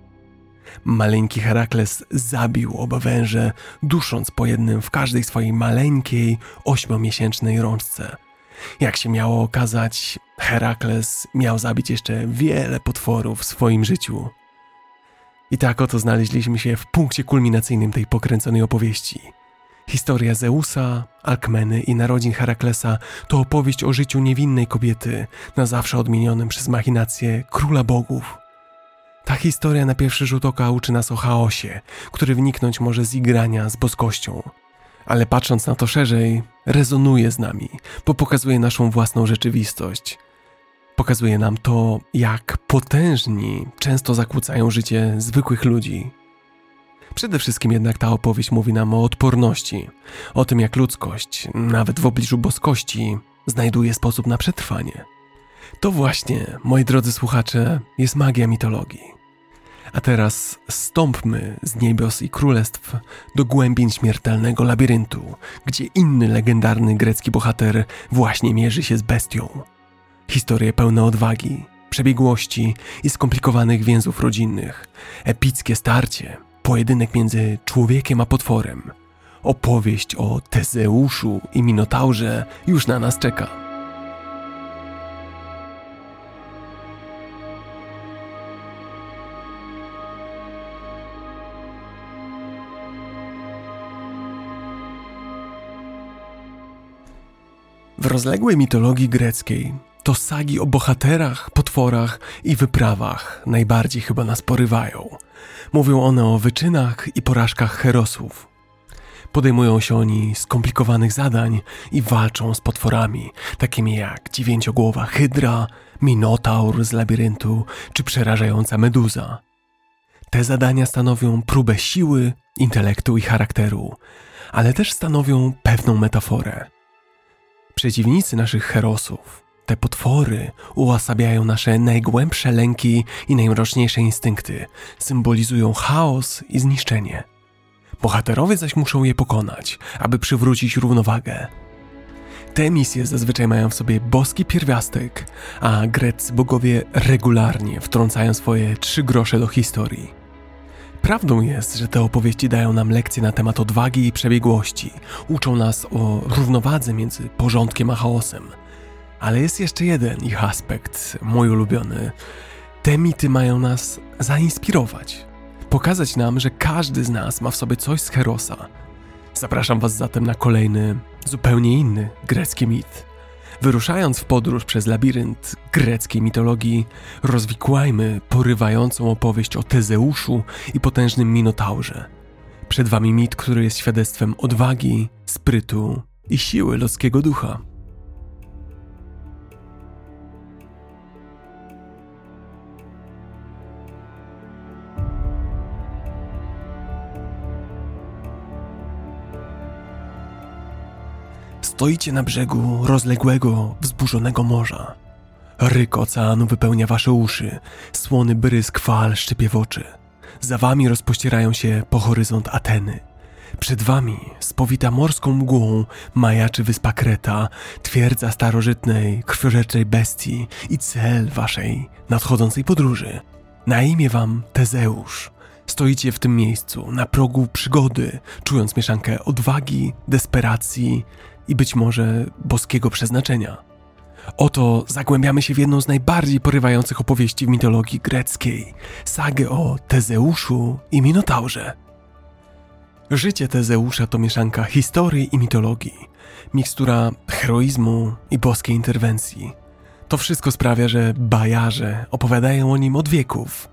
Maleńki Herakles zabił oba węże, dusząc po jednym w każdej swojej maleńkiej, ośmiomiesięcznej rączce. Jak się miało okazać, Herakles miał zabić jeszcze wiele potworów w swoim życiu. I tak oto znaleźliśmy się w punkcie kulminacyjnym tej pokręconej opowieści. Historia Zeusa, Alkmeny i narodzin Heraklesa to opowieść o życiu niewinnej kobiety, na zawsze odmienionym przez machinacje króla bogów. Ta historia na pierwszy rzut oka uczy nas o chaosie, który wniknąć może z igrania z boskością. Ale patrząc na to szerzej, rezonuje z nami, bo pokazuje naszą własną rzeczywistość – Pokazuje nam to, jak potężni często zakłócają życie zwykłych ludzi. Przede wszystkim jednak ta opowieść mówi nam o odporności, o tym jak ludzkość, nawet w obliczu boskości, znajduje sposób na przetrwanie. To właśnie, moi drodzy słuchacze, jest magia mitologii. A teraz stąpmy z niebios i królestw do głębin śmiertelnego labiryntu, gdzie inny legendarny grecki bohater właśnie mierzy się z bestią. Historie pełne odwagi, przebiegłości i skomplikowanych więzów rodzinnych, epickie starcie, pojedynek między człowiekiem a potworem. Opowieść o Tezeuszu i Minotaurze już na nas czeka. W rozległej mitologii greckiej to sagi o bohaterach, potworach i wyprawach najbardziej chyba nas porywają. Mówią one o wyczynach i porażkach herosów. Podejmują się oni skomplikowanych zadań i walczą z potworami, takimi jak dziewięciogłowa hydra, minotaur z labiryntu czy przerażająca meduza. Te zadania stanowią próbę siły, intelektu i charakteru, ale też stanowią pewną metaforę. Przeciwnicy naszych herosów te potwory uosabiają nasze najgłębsze lęki i najmroczniejsze instynkty, symbolizują chaos i zniszczenie. Bohaterowie zaś muszą je pokonać, aby przywrócić równowagę. Te misje zazwyczaj mają w sobie boski pierwiastek, a greccy bogowie regularnie wtrącają swoje trzy grosze do historii. Prawdą jest, że te opowieści dają nam lekcje na temat odwagi i przebiegłości, uczą nas o równowadze między porządkiem a chaosem – ale jest jeszcze jeden ich aspekt, mój ulubiony. Te mity mają nas zainspirować, pokazać nam, że każdy z nas ma w sobie coś z Herosa. Zapraszam Was zatem na kolejny, zupełnie inny grecki mit. Wyruszając w podróż przez labirynt greckiej mitologii, rozwikłajmy porywającą opowieść o Tezeuszu i potężnym Minotaurze. Przed Wami mit, który jest świadectwem odwagi, sprytu i siły ludzkiego ducha. Stoicie na brzegu rozległego, wzburzonego morza. Ryk oceanu wypełnia wasze uszy, słony brysk fal szczypie w oczy. Za wami rozpościerają się po horyzont Ateny. Przed wami, spowita morską mgłą, majaczy wyspa Kreta, twierdza starożytnej, krwiożerczej bestii i cel waszej nadchodzącej podróży. Na imię wam Tezeusz. Stoicie w tym miejscu, na progu przygody, czując mieszankę odwagi, desperacji i być może boskiego przeznaczenia. Oto zagłębiamy się w jedną z najbardziej porywających opowieści w mitologii greckiej sagę o Tezeuszu i Minotaurze. Życie Tezeusza to mieszanka historii i mitologii, mikstura heroizmu i boskiej interwencji. To wszystko sprawia, że bajarze opowiadają o nim od wieków.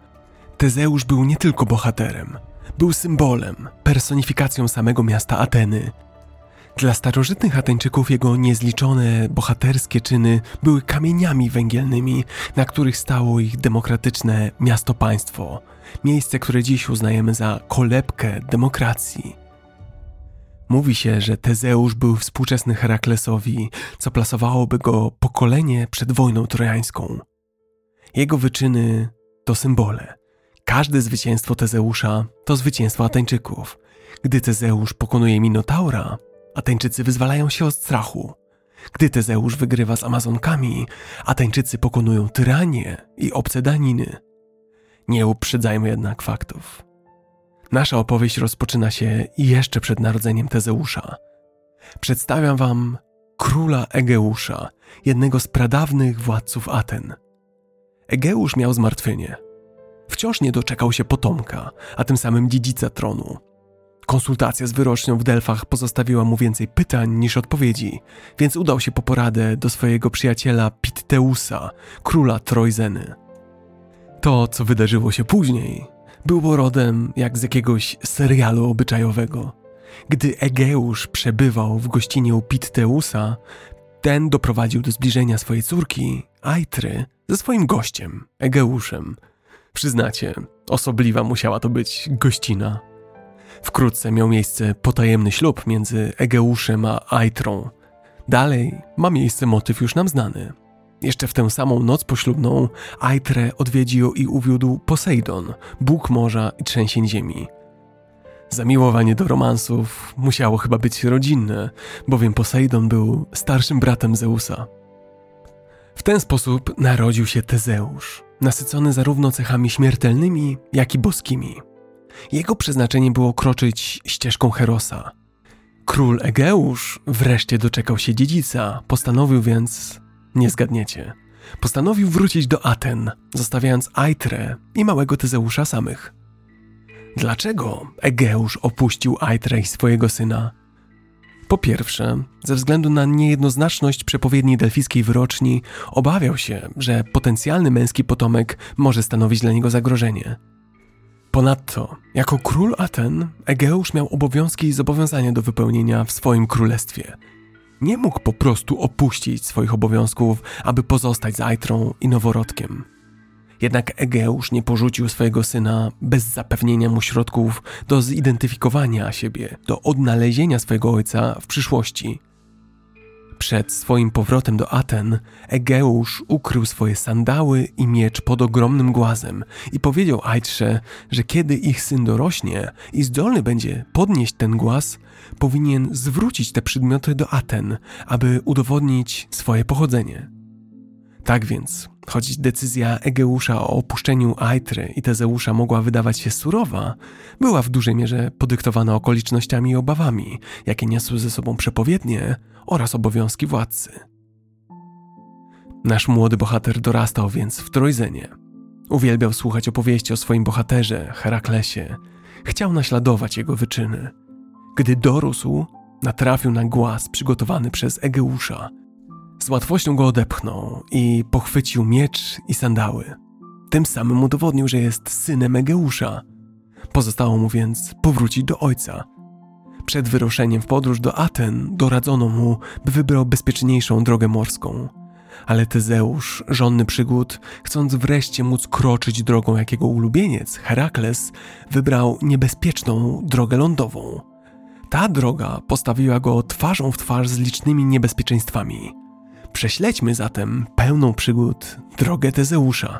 Tezeusz był nie tylko bohaterem, był symbolem, personifikacją samego miasta Ateny. Dla starożytnych Ateńczyków jego niezliczone bohaterskie czyny były kamieniami węgielnymi, na których stało ich demokratyczne miasto-państwo, miejsce, które dziś uznajemy za kolebkę demokracji. Mówi się, że Tezeusz był współczesny Heraklesowi, co plasowałoby go pokolenie przed wojną trojańską. Jego wyczyny to symbole. Każde zwycięstwo Tezeusza to zwycięstwo Ateńczyków. Gdy Tezeusz pokonuje Minotaura, Ateńczycy wyzwalają się od strachu. Gdy Tezeusz wygrywa z Amazonkami, Ateńczycy pokonują tyranię i obce daniny. Nie uprzedzajmy jednak faktów. Nasza opowieść rozpoczyna się jeszcze przed narodzeniem Tezeusza. Przedstawiam wam króla Egeusza, jednego z pradawnych władców Aten. Egeusz miał zmartwienie. Wciąż nie doczekał się potomka, a tym samym dziedzica tronu. Konsultacja z wyrocznią w Delfach pozostawiła mu więcej pytań niż odpowiedzi, więc udał się po poradę do swojego przyjaciela Pitteusa, króla Trojzeny. To, co wydarzyło się później, było rodem jak z jakiegoś serialu obyczajowego. Gdy Egeusz przebywał w gościnie u Pitteusa, ten doprowadził do zbliżenia swojej córki, Aitry, ze swoim gościem, Egeuszem. Przyznacie, osobliwa musiała to być gościna. Wkrótce miał miejsce potajemny ślub między Egeuszem a Aitrą. Dalej ma miejsce motyw już nam znany. Jeszcze w tę samą noc poślubną Aitrę odwiedził i uwiódł Posejdon, bóg morza i trzęsień ziemi. Zamiłowanie do romansów musiało chyba być rodzinne, bowiem Posejdon był starszym bratem Zeusa. W ten sposób narodził się Tezeusz, nasycony zarówno cechami śmiertelnymi, jak i boskimi. Jego przeznaczenie było kroczyć ścieżką Herosa. Król Egeusz wreszcie doczekał się dziedzica, postanowił więc nie zgadniecie. Postanowił wrócić do Aten, zostawiając Aitrę i małego Tezeusza samych. Dlaczego Egeusz opuścił Aitrę i swojego syna? Po pierwsze, ze względu na niejednoznaczność przepowiedni delfickiej wyroczni, obawiał się, że potencjalny męski potomek może stanowić dla niego zagrożenie. Ponadto, jako król Aten, Egeusz miał obowiązki i zobowiązania do wypełnienia w swoim królestwie – nie mógł po prostu opuścić swoich obowiązków, aby pozostać z Aitrą i noworodkiem. Jednak Egeusz nie porzucił swojego syna bez zapewnienia mu środków do zidentyfikowania siebie, do odnalezienia swojego ojca w przyszłości. Przed swoim powrotem do Aten, Egeusz ukrył swoje sandały i miecz pod ogromnym głazem i powiedział Aitrze, że kiedy ich syn dorośnie i zdolny będzie podnieść ten głaz, powinien zwrócić te przedmioty do Aten, aby udowodnić swoje pochodzenie. Tak więc, choć decyzja Egeusza o opuszczeniu Aitry i Tezeusza mogła wydawać się surowa, była w dużej mierze podyktowana okolicznościami i obawami, jakie niosły ze sobą przepowiednie oraz obowiązki władcy. Nasz młody bohater dorastał więc w Trojzenie. Uwielbiał słuchać opowieści o swoim bohaterze, Heraklesie. Chciał naśladować jego wyczyny. Gdy dorósł, natrafił na głaz przygotowany przez Egeusza. Z łatwością go odepchnął i pochwycił miecz i sandały. Tym samym udowodnił, że jest synem Egeusza. Pozostało mu więc powrócić do ojca. Przed wyruszeniem w podróż do Aten doradzono mu, by wybrał bezpieczniejszą drogę morską. Ale Tezeusz, żonny przygód, chcąc wreszcie móc kroczyć drogą jakiego ulubieniec, Herakles, wybrał niebezpieczną drogę lądową. Ta droga postawiła go twarzą w twarz z licznymi niebezpieczeństwami. Prześledźmy zatem pełną przygód drogę Tezeusza.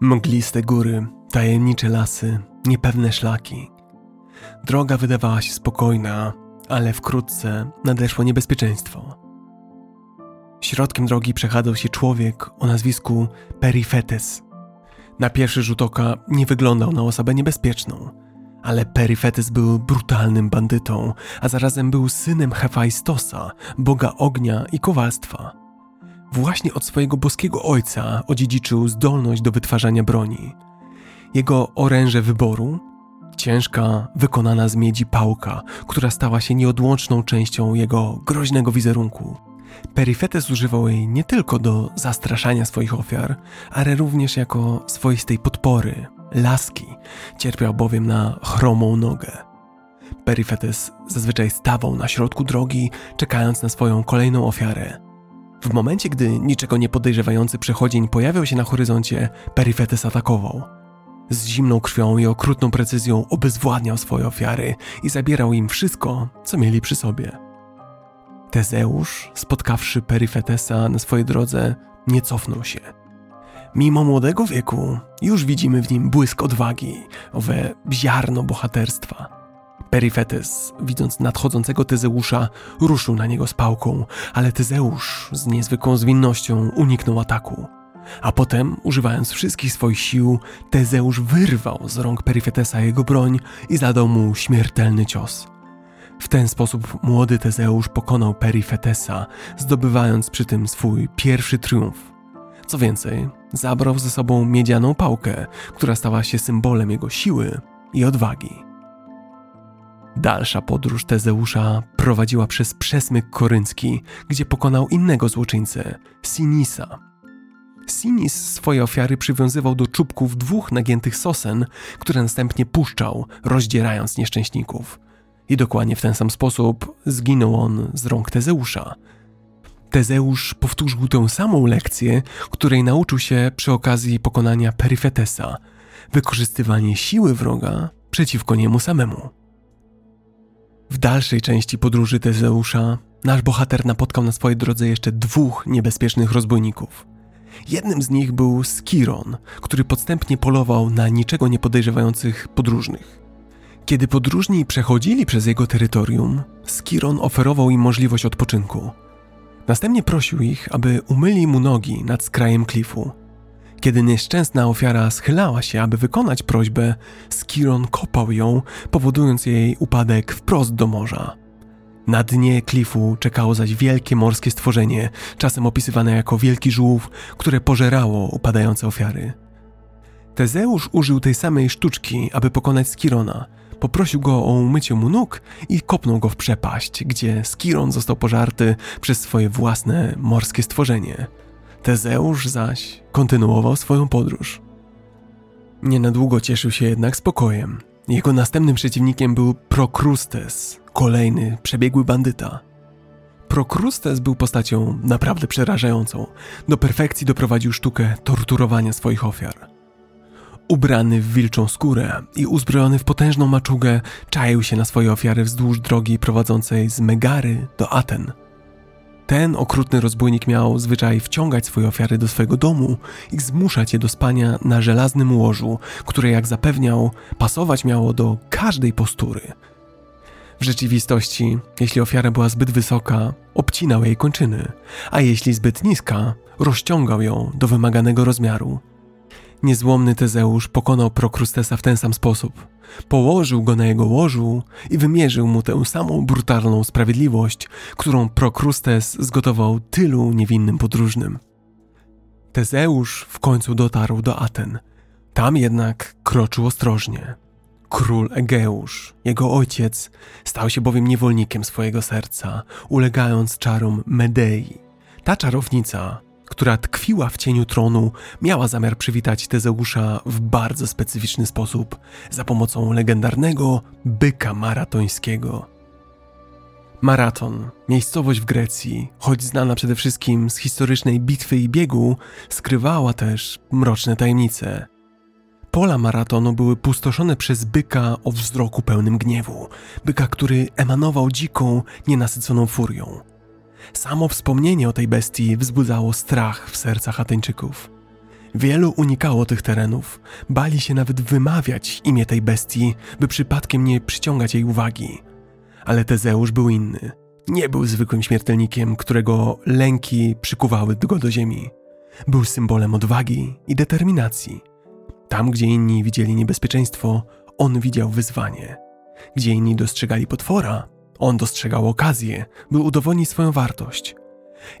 Mgliste góry, tajemnicze lasy, niepewne szlaki. Droga wydawała się spokojna, ale wkrótce nadeszło niebezpieczeństwo. Środkiem drogi przechadzał się człowiek o nazwisku Perifetes. Na pierwszy rzut oka nie wyglądał na osobę niebezpieczną, ale Perifetes był brutalnym bandytą, a zarazem był synem Hefajstosa, boga ognia i kowalstwa. Właśnie od swojego boskiego ojca odziedziczył zdolność do wytwarzania broni. Jego oręże wyboru ciężka, wykonana z miedzi pałka, która stała się nieodłączną częścią jego groźnego wizerunku. Perifetes używał jej nie tylko do zastraszania swoich ofiar, ale również jako swoistej podpory, laski, cierpiał bowiem na chromą nogę. Perifetes zazwyczaj stawał na środku drogi, czekając na swoją kolejną ofiarę. W momencie, gdy niczego nie podejrzewający przechodzień pojawiał się na horyzoncie, Perifetes atakował. Z zimną krwią i okrutną precyzją obezwładniał swoje ofiary i zabierał im wszystko, co mieli przy sobie. Tezeusz, spotkawszy Peryfetesa na swojej drodze, nie cofnął się. Mimo młodego wieku, już widzimy w nim błysk odwagi, owe ziarno bohaterstwa. Peryfetes, widząc nadchodzącego Tezeusza, ruszył na niego z pałką, ale Tezeusz z niezwykłą zwinnością uniknął ataku. A potem, używając wszystkich swoich sił, Tezeusz wyrwał z rąk Peryfetesa jego broń i zadał mu śmiertelny cios. W ten sposób młody Tezeusz pokonał Perifetesa, zdobywając przy tym swój pierwszy triumf. Co więcej, zabrał ze sobą miedzianą pałkę, która stała się symbolem jego siły i odwagi. Dalsza podróż Tezeusza prowadziła przez przesmyk koryncki, gdzie pokonał innego złoczyńcę, Sinisa. Sinis swoje ofiary przywiązywał do czubków dwóch nagiętych sosen, które następnie puszczał, rozdzierając nieszczęśników. I dokładnie w ten sam sposób zginął on z rąk Tezeusza. Tezeusz powtórzył tę samą lekcję, której nauczył się przy okazji pokonania Peryfetesa wykorzystywanie siły wroga przeciwko niemu samemu. W dalszej części podróży Tezeusza nasz bohater napotkał na swojej drodze jeszcze dwóch niebezpiecznych rozbójników. Jednym z nich był Skiron, który podstępnie polował na niczego nie podejrzewających podróżnych. Kiedy podróżni przechodzili przez jego terytorium, Skiron oferował im możliwość odpoczynku. Następnie prosił ich, aby umyli mu nogi nad skrajem klifu. Kiedy nieszczęsna ofiara schylała się, aby wykonać prośbę, Skiron kopał ją, powodując jej upadek wprost do morza. Na dnie klifu czekało zaś wielkie morskie stworzenie, czasem opisywane jako wielki żółw, które pożerało upadające ofiary. Tezeusz użył tej samej sztuczki, aby pokonać Skirona – Poprosił go o umycie mu nóg i kopnął go w przepaść, gdzie Skiron został pożarty przez swoje własne morskie stworzenie. Tezeusz zaś kontynuował swoją podróż. Nie na długo cieszył się jednak spokojem. Jego następnym przeciwnikiem był Prokrustes, kolejny przebiegły bandyta. Prokrustes był postacią naprawdę przerażającą. Do perfekcji doprowadził sztukę torturowania swoich ofiar. Ubrany w wilczą skórę i uzbrojony w potężną maczugę, czaił się na swoje ofiary wzdłuż drogi prowadzącej z Megary do Aten. Ten okrutny rozbójnik miał zwyczaj wciągać swoje ofiary do swojego domu i zmuszać je do spania na żelaznym łożu, które, jak zapewniał, pasować miało do każdej postury. W rzeczywistości, jeśli ofiara była zbyt wysoka, obcinał jej kończyny, a jeśli zbyt niska, rozciągał ją do wymaganego rozmiaru. Niezłomny Tezeusz pokonał Prokrustesa w ten sam sposób. Położył go na jego łożu i wymierzył mu tę samą brutalną sprawiedliwość, którą Prokrustes zgotował tylu niewinnym podróżnym. Tezeusz w końcu dotarł do Aten. Tam jednak kroczył ostrożnie. Król Egeusz, jego ojciec, stał się bowiem niewolnikiem swojego serca, ulegając czarom Medei. Ta czarownica która tkwiła w cieniu tronu, miała zamiar przywitać Tezeusza w bardzo specyficzny sposób za pomocą legendarnego byka maratońskiego. Maraton, miejscowość w Grecji, choć znana przede wszystkim z historycznej bitwy i biegu, skrywała też mroczne tajemnice. Pola maratonu były pustoszone przez byka o wzroku pełnym gniewu, byka, który emanował dziką, nienasyconą furią. Samo wspomnienie o tej bestii wzbudzało strach w sercach Ateńczyków. Wielu unikało tych terenów, bali się nawet wymawiać imię tej bestii, by przypadkiem nie przyciągać jej uwagi. Ale Tezeusz był inny. Nie był zwykłym śmiertelnikiem, którego lęki przykuwały go do ziemi. Był symbolem odwagi i determinacji. Tam, gdzie inni widzieli niebezpieczeństwo, on widział wyzwanie. Gdzie inni dostrzegali potwora, on dostrzegał okazję, by udowodnić swoją wartość.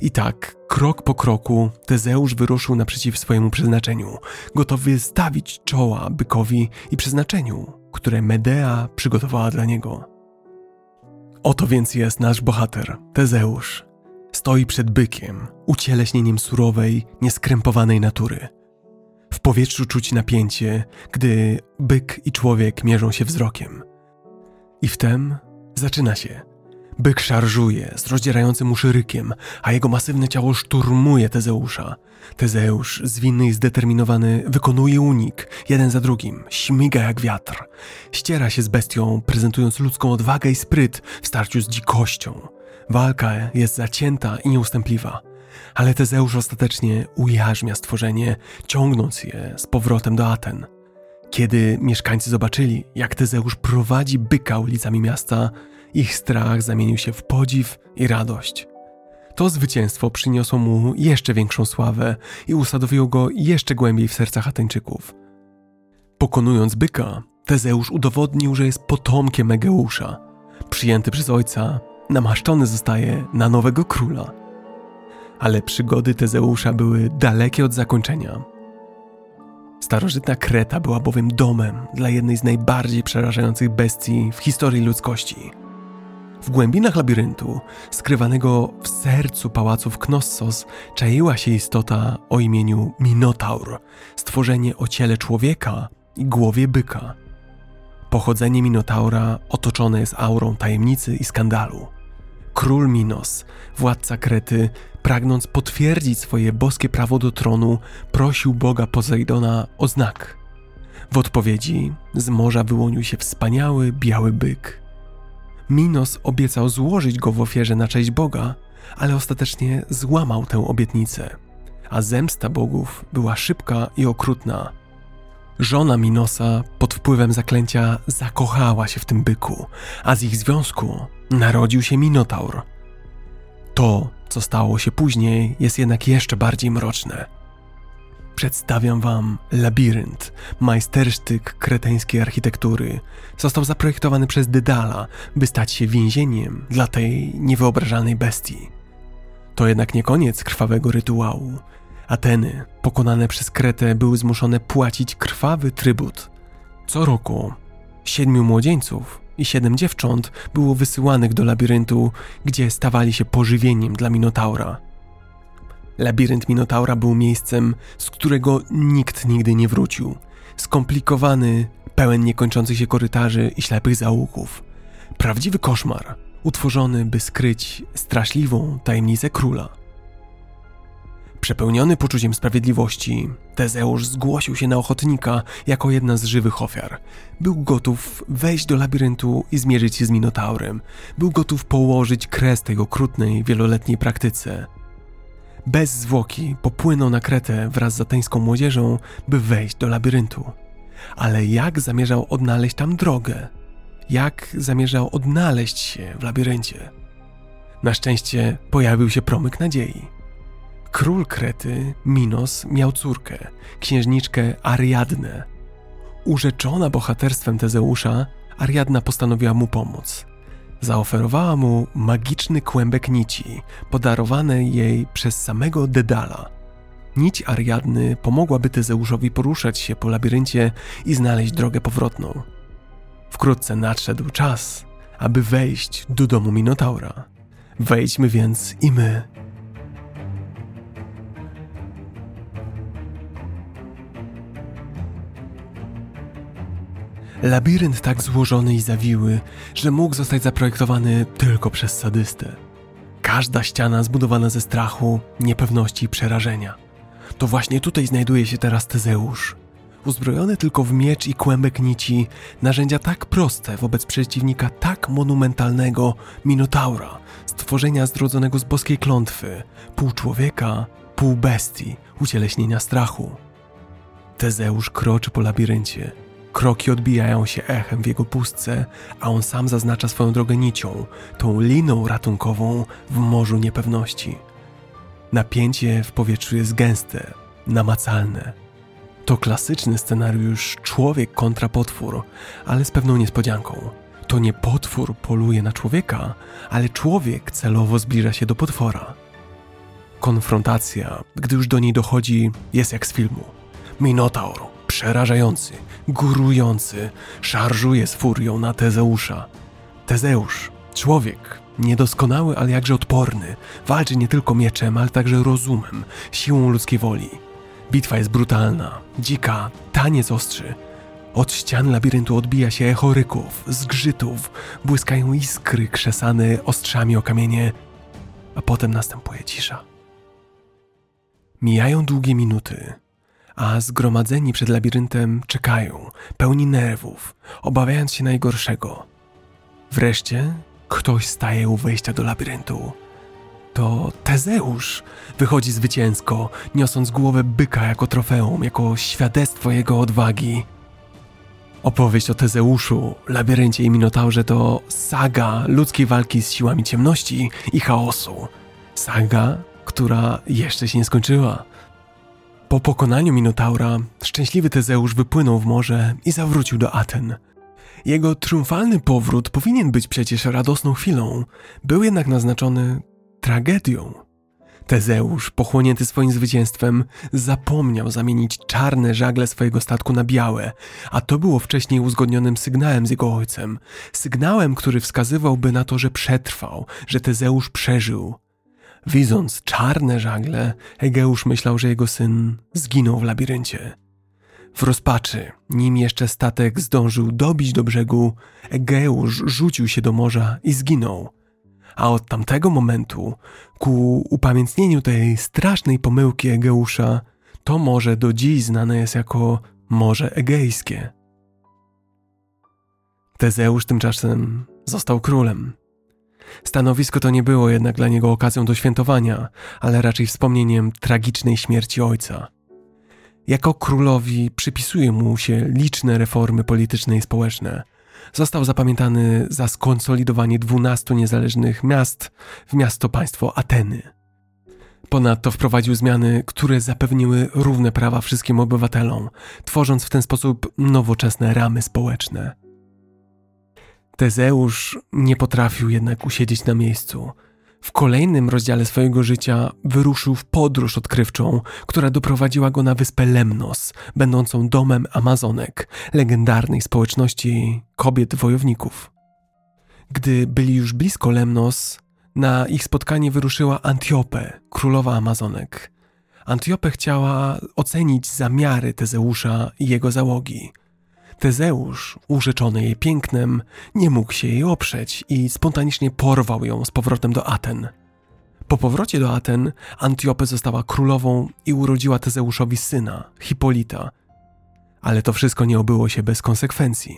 I tak, krok po kroku, Tezeusz wyruszył naprzeciw swojemu przeznaczeniu, gotowy stawić czoła bykowi i przeznaczeniu, które Medea przygotowała dla niego. Oto więc jest nasz bohater, Tezeusz. Stoi przed bykiem, ucieleśnieniem surowej, nieskrępowanej natury. W powietrzu czuć napięcie, gdy byk i człowiek mierzą się wzrokiem. I wtem zaczyna się – Byk szarżuje z rozdzierającym uszy rykiem, a jego masywne ciało szturmuje Tezeusza. Tezeusz, zwinny i zdeterminowany, wykonuje unik, jeden za drugim, śmiga jak wiatr. Ściera się z bestią, prezentując ludzką odwagę i spryt w starciu z dzikością. Walka jest zacięta i nieustępliwa. Ale Tezeusz ostatecznie ujarzmia stworzenie, ciągnąc je z powrotem do Aten. Kiedy mieszkańcy zobaczyli, jak Tezeusz prowadzi byka ulicami miasta, ich strach zamienił się w podziw i radość. To zwycięstwo przyniosło mu jeszcze większą sławę i usadowiło go jeszcze głębiej w sercach Ateńczyków. Pokonując byka, Tezeusz udowodnił, że jest potomkiem Egeusza. Przyjęty przez ojca, namaszczony zostaje na nowego króla. Ale przygody Tezeusza były dalekie od zakończenia. Starożytna Kreta była bowiem domem dla jednej z najbardziej przerażających bestii w historii ludzkości – w głębinach labiryntu, skrywanego w sercu pałaców Knossos, czaiła się istota o imieniu Minotaur, stworzenie o ciele człowieka i głowie byka. Pochodzenie Minotaura otoczone jest aurą tajemnicy i skandalu. Król Minos, władca Krety, pragnąc potwierdzić swoje boskie prawo do tronu, prosił boga Posejdona o znak. W odpowiedzi z morza wyłonił się wspaniały biały byk – Minos obiecał złożyć go w ofierze na cześć Boga, ale ostatecznie złamał tę obietnicę, a zemsta bogów była szybka i okrutna. Żona Minosa pod wpływem zaklęcia zakochała się w tym byku, a z ich związku narodził się Minotaur. To, co stało się później, jest jednak jeszcze bardziej mroczne. Przedstawiam wam labirynt, majstersztyk kreteńskiej architektury. Został zaprojektowany przez Dydala, by stać się więzieniem dla tej niewyobrażalnej bestii. To jednak nie koniec krwawego rytuału. Ateny, pokonane przez Kretę, były zmuszone płacić krwawy trybut. Co roku siedmiu młodzieńców i siedem dziewcząt było wysyłanych do labiryntu, gdzie stawali się pożywieniem dla Minotaura. Labirynt Minotaura był miejscem, z którego nikt nigdy nie wrócił. Skomplikowany, pełen niekończących się korytarzy i ślepych zaułków. Prawdziwy koszmar, utworzony, by skryć straszliwą tajemnicę króla. Przepełniony poczuciem sprawiedliwości, Tezeusz zgłosił się na ochotnika jako jedna z żywych ofiar. Był gotów wejść do labiryntu i zmierzyć się z Minotaurem. Był gotów położyć kres tej okrutnej, wieloletniej praktyce. Bez zwłoki popłynął na Kretę wraz z ateńską młodzieżą, by wejść do labiryntu. Ale jak zamierzał odnaleźć tam drogę? Jak zamierzał odnaleźć się w labiryncie? Na szczęście pojawił się promyk nadziei. Król Krety, Minos, miał córkę, księżniczkę Ariadnę. Urzeczona bohaterstwem Tezeusza, Ariadna postanowiła mu pomóc. Zaoferowała mu magiczny kłębek nici, podarowany jej przez samego Dedala. Nić Ariadny pomogłaby Tyzeuszowi poruszać się po labiryncie i znaleźć drogę powrotną. Wkrótce nadszedł czas, aby wejść do domu Minotaura. Wejdźmy więc i my. Labirynt tak złożony i zawiły, że mógł zostać zaprojektowany tylko przez sadystę. Każda ściana zbudowana ze strachu, niepewności i przerażenia. To właśnie tutaj znajduje się teraz Tezeusz. uzbrojone tylko w miecz i kłębek nici, narzędzia tak proste wobec przeciwnika tak monumentalnego Minotaura, stworzenia zrodzonego z boskiej klątwy, pół człowieka, pół bestii, ucieleśnienia strachu. Tezeusz kroczy po labiryncie. Kroki odbijają się echem w jego pustce, a on sam zaznacza swoją drogę nicią, tą liną ratunkową w morzu niepewności. Napięcie w powietrzu jest gęste, namacalne. To klasyczny scenariusz człowiek kontra potwór, ale z pewną niespodzianką. To nie potwór poluje na człowieka, ale człowiek celowo zbliża się do potwora. Konfrontacja, gdy już do niej dochodzi, jest jak z filmu. Minotaur, przerażający, górujący, szarżuje z furią na Tezeusza. Tezeusz, człowiek, niedoskonały, ale jakże odporny, walczy nie tylko mieczem, ale także rozumem, siłą ludzkiej woli. Bitwa jest brutalna, dzika, taniec ostrzy. Od ścian labiryntu odbija się echo ryków, zgrzytów, błyskają iskry krzesane ostrzami o kamienie, a potem następuje cisza. Mijają długie minuty, a zgromadzeni przed labiryntem czekają, pełni nerwów, obawiając się najgorszego. Wreszcie ktoś staje u wejścia do labiryntu. To Tezeusz wychodzi zwycięsko, niosąc głowę byka jako trofeum, jako świadectwo jego odwagi. Opowieść o Tezeuszu, labiryncie i Minotaurze to saga ludzkiej walki z siłami ciemności i chaosu. Saga, która jeszcze się nie skończyła. Po pokonaniu Minotaura, szczęśliwy Tezeusz wypłynął w morze i zawrócił do Aten. Jego triumfalny powrót powinien być przecież radosną chwilą, był jednak naznaczony tragedią. Tezeusz, pochłonięty swoim zwycięstwem, zapomniał zamienić czarne żagle swojego statku na białe, a to było wcześniej uzgodnionym sygnałem z jego ojcem. Sygnałem, który wskazywałby na to, że przetrwał, że Tezeusz przeżył. Widząc czarne żagle, Egeusz myślał, że jego syn zginął w labiryncie. W rozpaczy, nim jeszcze statek zdążył dobić do brzegu, Egeusz rzucił się do morza i zginął. A od tamtego momentu, ku upamiętnieniu tej strasznej pomyłki Egeusza, to morze do dziś znane jest jako Morze Egejskie. Tezeusz tymczasem został królem. Stanowisko to nie było jednak dla niego okazją do świętowania, ale raczej wspomnieniem tragicznej śmierci ojca. Jako królowi przypisuje mu się liczne reformy polityczne i społeczne. Został zapamiętany za skonsolidowanie dwunastu niezależnych miast w miasto-państwo Ateny. Ponadto wprowadził zmiany, które zapewniły równe prawa wszystkim obywatelom, tworząc w ten sposób nowoczesne ramy społeczne. Tezeusz nie potrafił jednak usiedzieć na miejscu. W kolejnym rozdziale swojego życia wyruszył w podróż odkrywczą, która doprowadziła go na wyspę Lemnos, będącą domem Amazonek, legendarnej społeczności kobiet wojowników. Gdy byli już blisko Lemnos, na ich spotkanie wyruszyła Antiope, królowa Amazonek. Antiope chciała ocenić zamiary Tezeusza i jego załogi – Tezeusz, urzeczony jej pięknem, nie mógł się jej oprzeć i spontanicznie porwał ją z powrotem do Aten. Po powrocie do Aten Antiope została królową i urodziła Tezeuszowi syna, Hipolita. Ale to wszystko nie obyło się bez konsekwencji.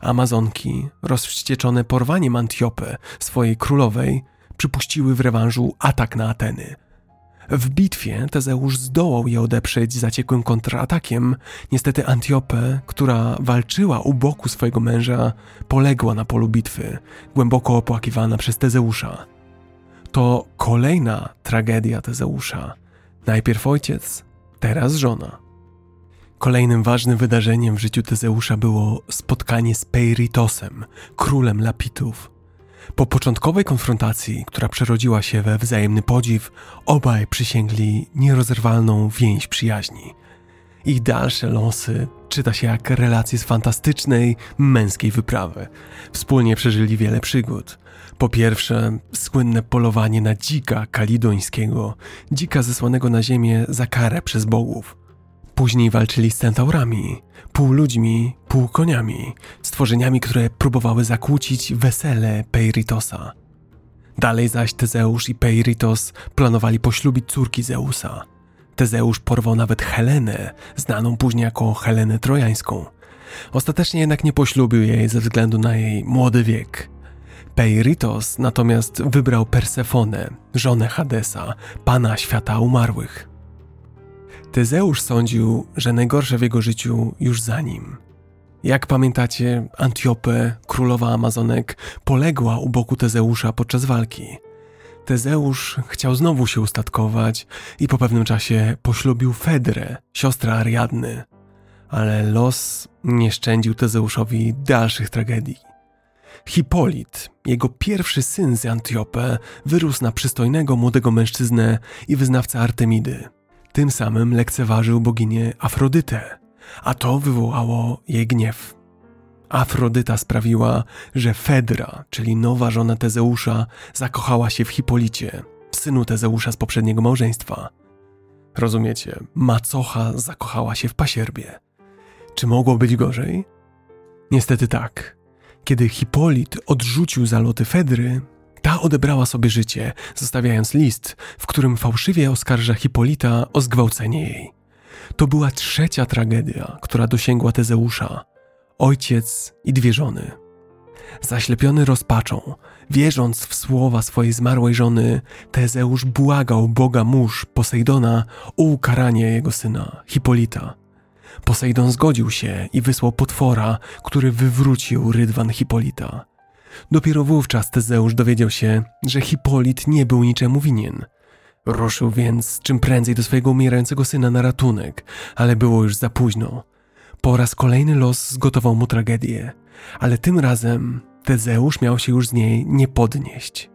Amazonki, rozwścieczone porwaniem Antiope, swojej królowej, przypuściły w rewanżu atak na Ateny – w bitwie Tezeusz zdołał je odeprzeć zaciekłym kontratakiem. Niestety Antiope, która walczyła u boku swojego męża, poległa na polu bitwy, głęboko opłakiwana przez Tezeusza. To kolejna tragedia Tezeusza. Najpierw ojciec, teraz żona. Kolejnym ważnym wydarzeniem w życiu Tezeusza było spotkanie z Peiritosem, królem Lapitów. Po początkowej konfrontacji, która przerodziła się we wzajemny podziw, obaj przysięgli nierozerwalną więź przyjaźni. Ich dalsze losy czyta się jak relacje z fantastycznej, męskiej wyprawy. Wspólnie przeżyli wiele przygód. Po pierwsze, słynne polowanie na dzika kalidońskiego, dzika zesłanego na ziemię za karę przez bogów. Później walczyli z centaurami, pół ludźmi, pół koniami, stworzeniami, które próbowały zakłócić wesele Peiritosa. Dalej zaś Tezeusz i Peiritos planowali poślubić córki Zeusa. Tezeusz porwał nawet Helenę, znaną później jako Helenę Trojańską. Ostatecznie jednak nie poślubił jej ze względu na jej młody wiek. Peiritos natomiast wybrał Persefonę, żonę Hadesa, pana świata umarłych. Tezeusz sądził, że najgorsze w jego życiu już za nim. Jak pamiętacie, Antiope, królowa Amazonek, poległa u boku Tezeusza podczas walki. Tezeusz chciał znowu się ustatkować i po pewnym czasie poślubił Fedrę, siostrę Ariadny. Ale los nie szczędził Tezeuszowi dalszych tragedii. Hipolit, jego pierwszy syn z Antiope, wyrósł na przystojnego młodego mężczyznę i wyznawcę Artemidy. Tym samym lekceważył boginię Afrodytę, a to wywołało jej gniew. Afrodyta sprawiła, że Fedra, czyli nowa żona Tezeusza, zakochała się w Hipolicie, synu Tezeusza z poprzedniego małżeństwa. Rozumiecie, macocha zakochała się w pasierbie. Czy mogło być gorzej? Niestety tak. Kiedy Hipolit odrzucił zaloty Fedry, ta odebrała sobie życie, zostawiając list, w którym fałszywie oskarża Hipolita o zgwałcenie jej. To była trzecia tragedia, która dosięgła Tezeusza. Ojciec i dwie żony. Zaślepiony rozpaczą, wierząc w słowa swojej zmarłej żony, Tezeusz błagał Boga mórz Posejdona o ukaranie jego syna, Hipolita. Posejdon zgodził się i wysłał potwora, który wywrócił rydwan Hipolita. Dopiero wówczas Tezeusz dowiedział się, że Hipolit nie był niczemu winien. Ruszył więc czym prędzej do swojego umierającego syna na ratunek, ale było już za późno. Po raz kolejny los zgotował mu tragedię, ale tym razem Tezeusz miał się już z niej nie podnieść.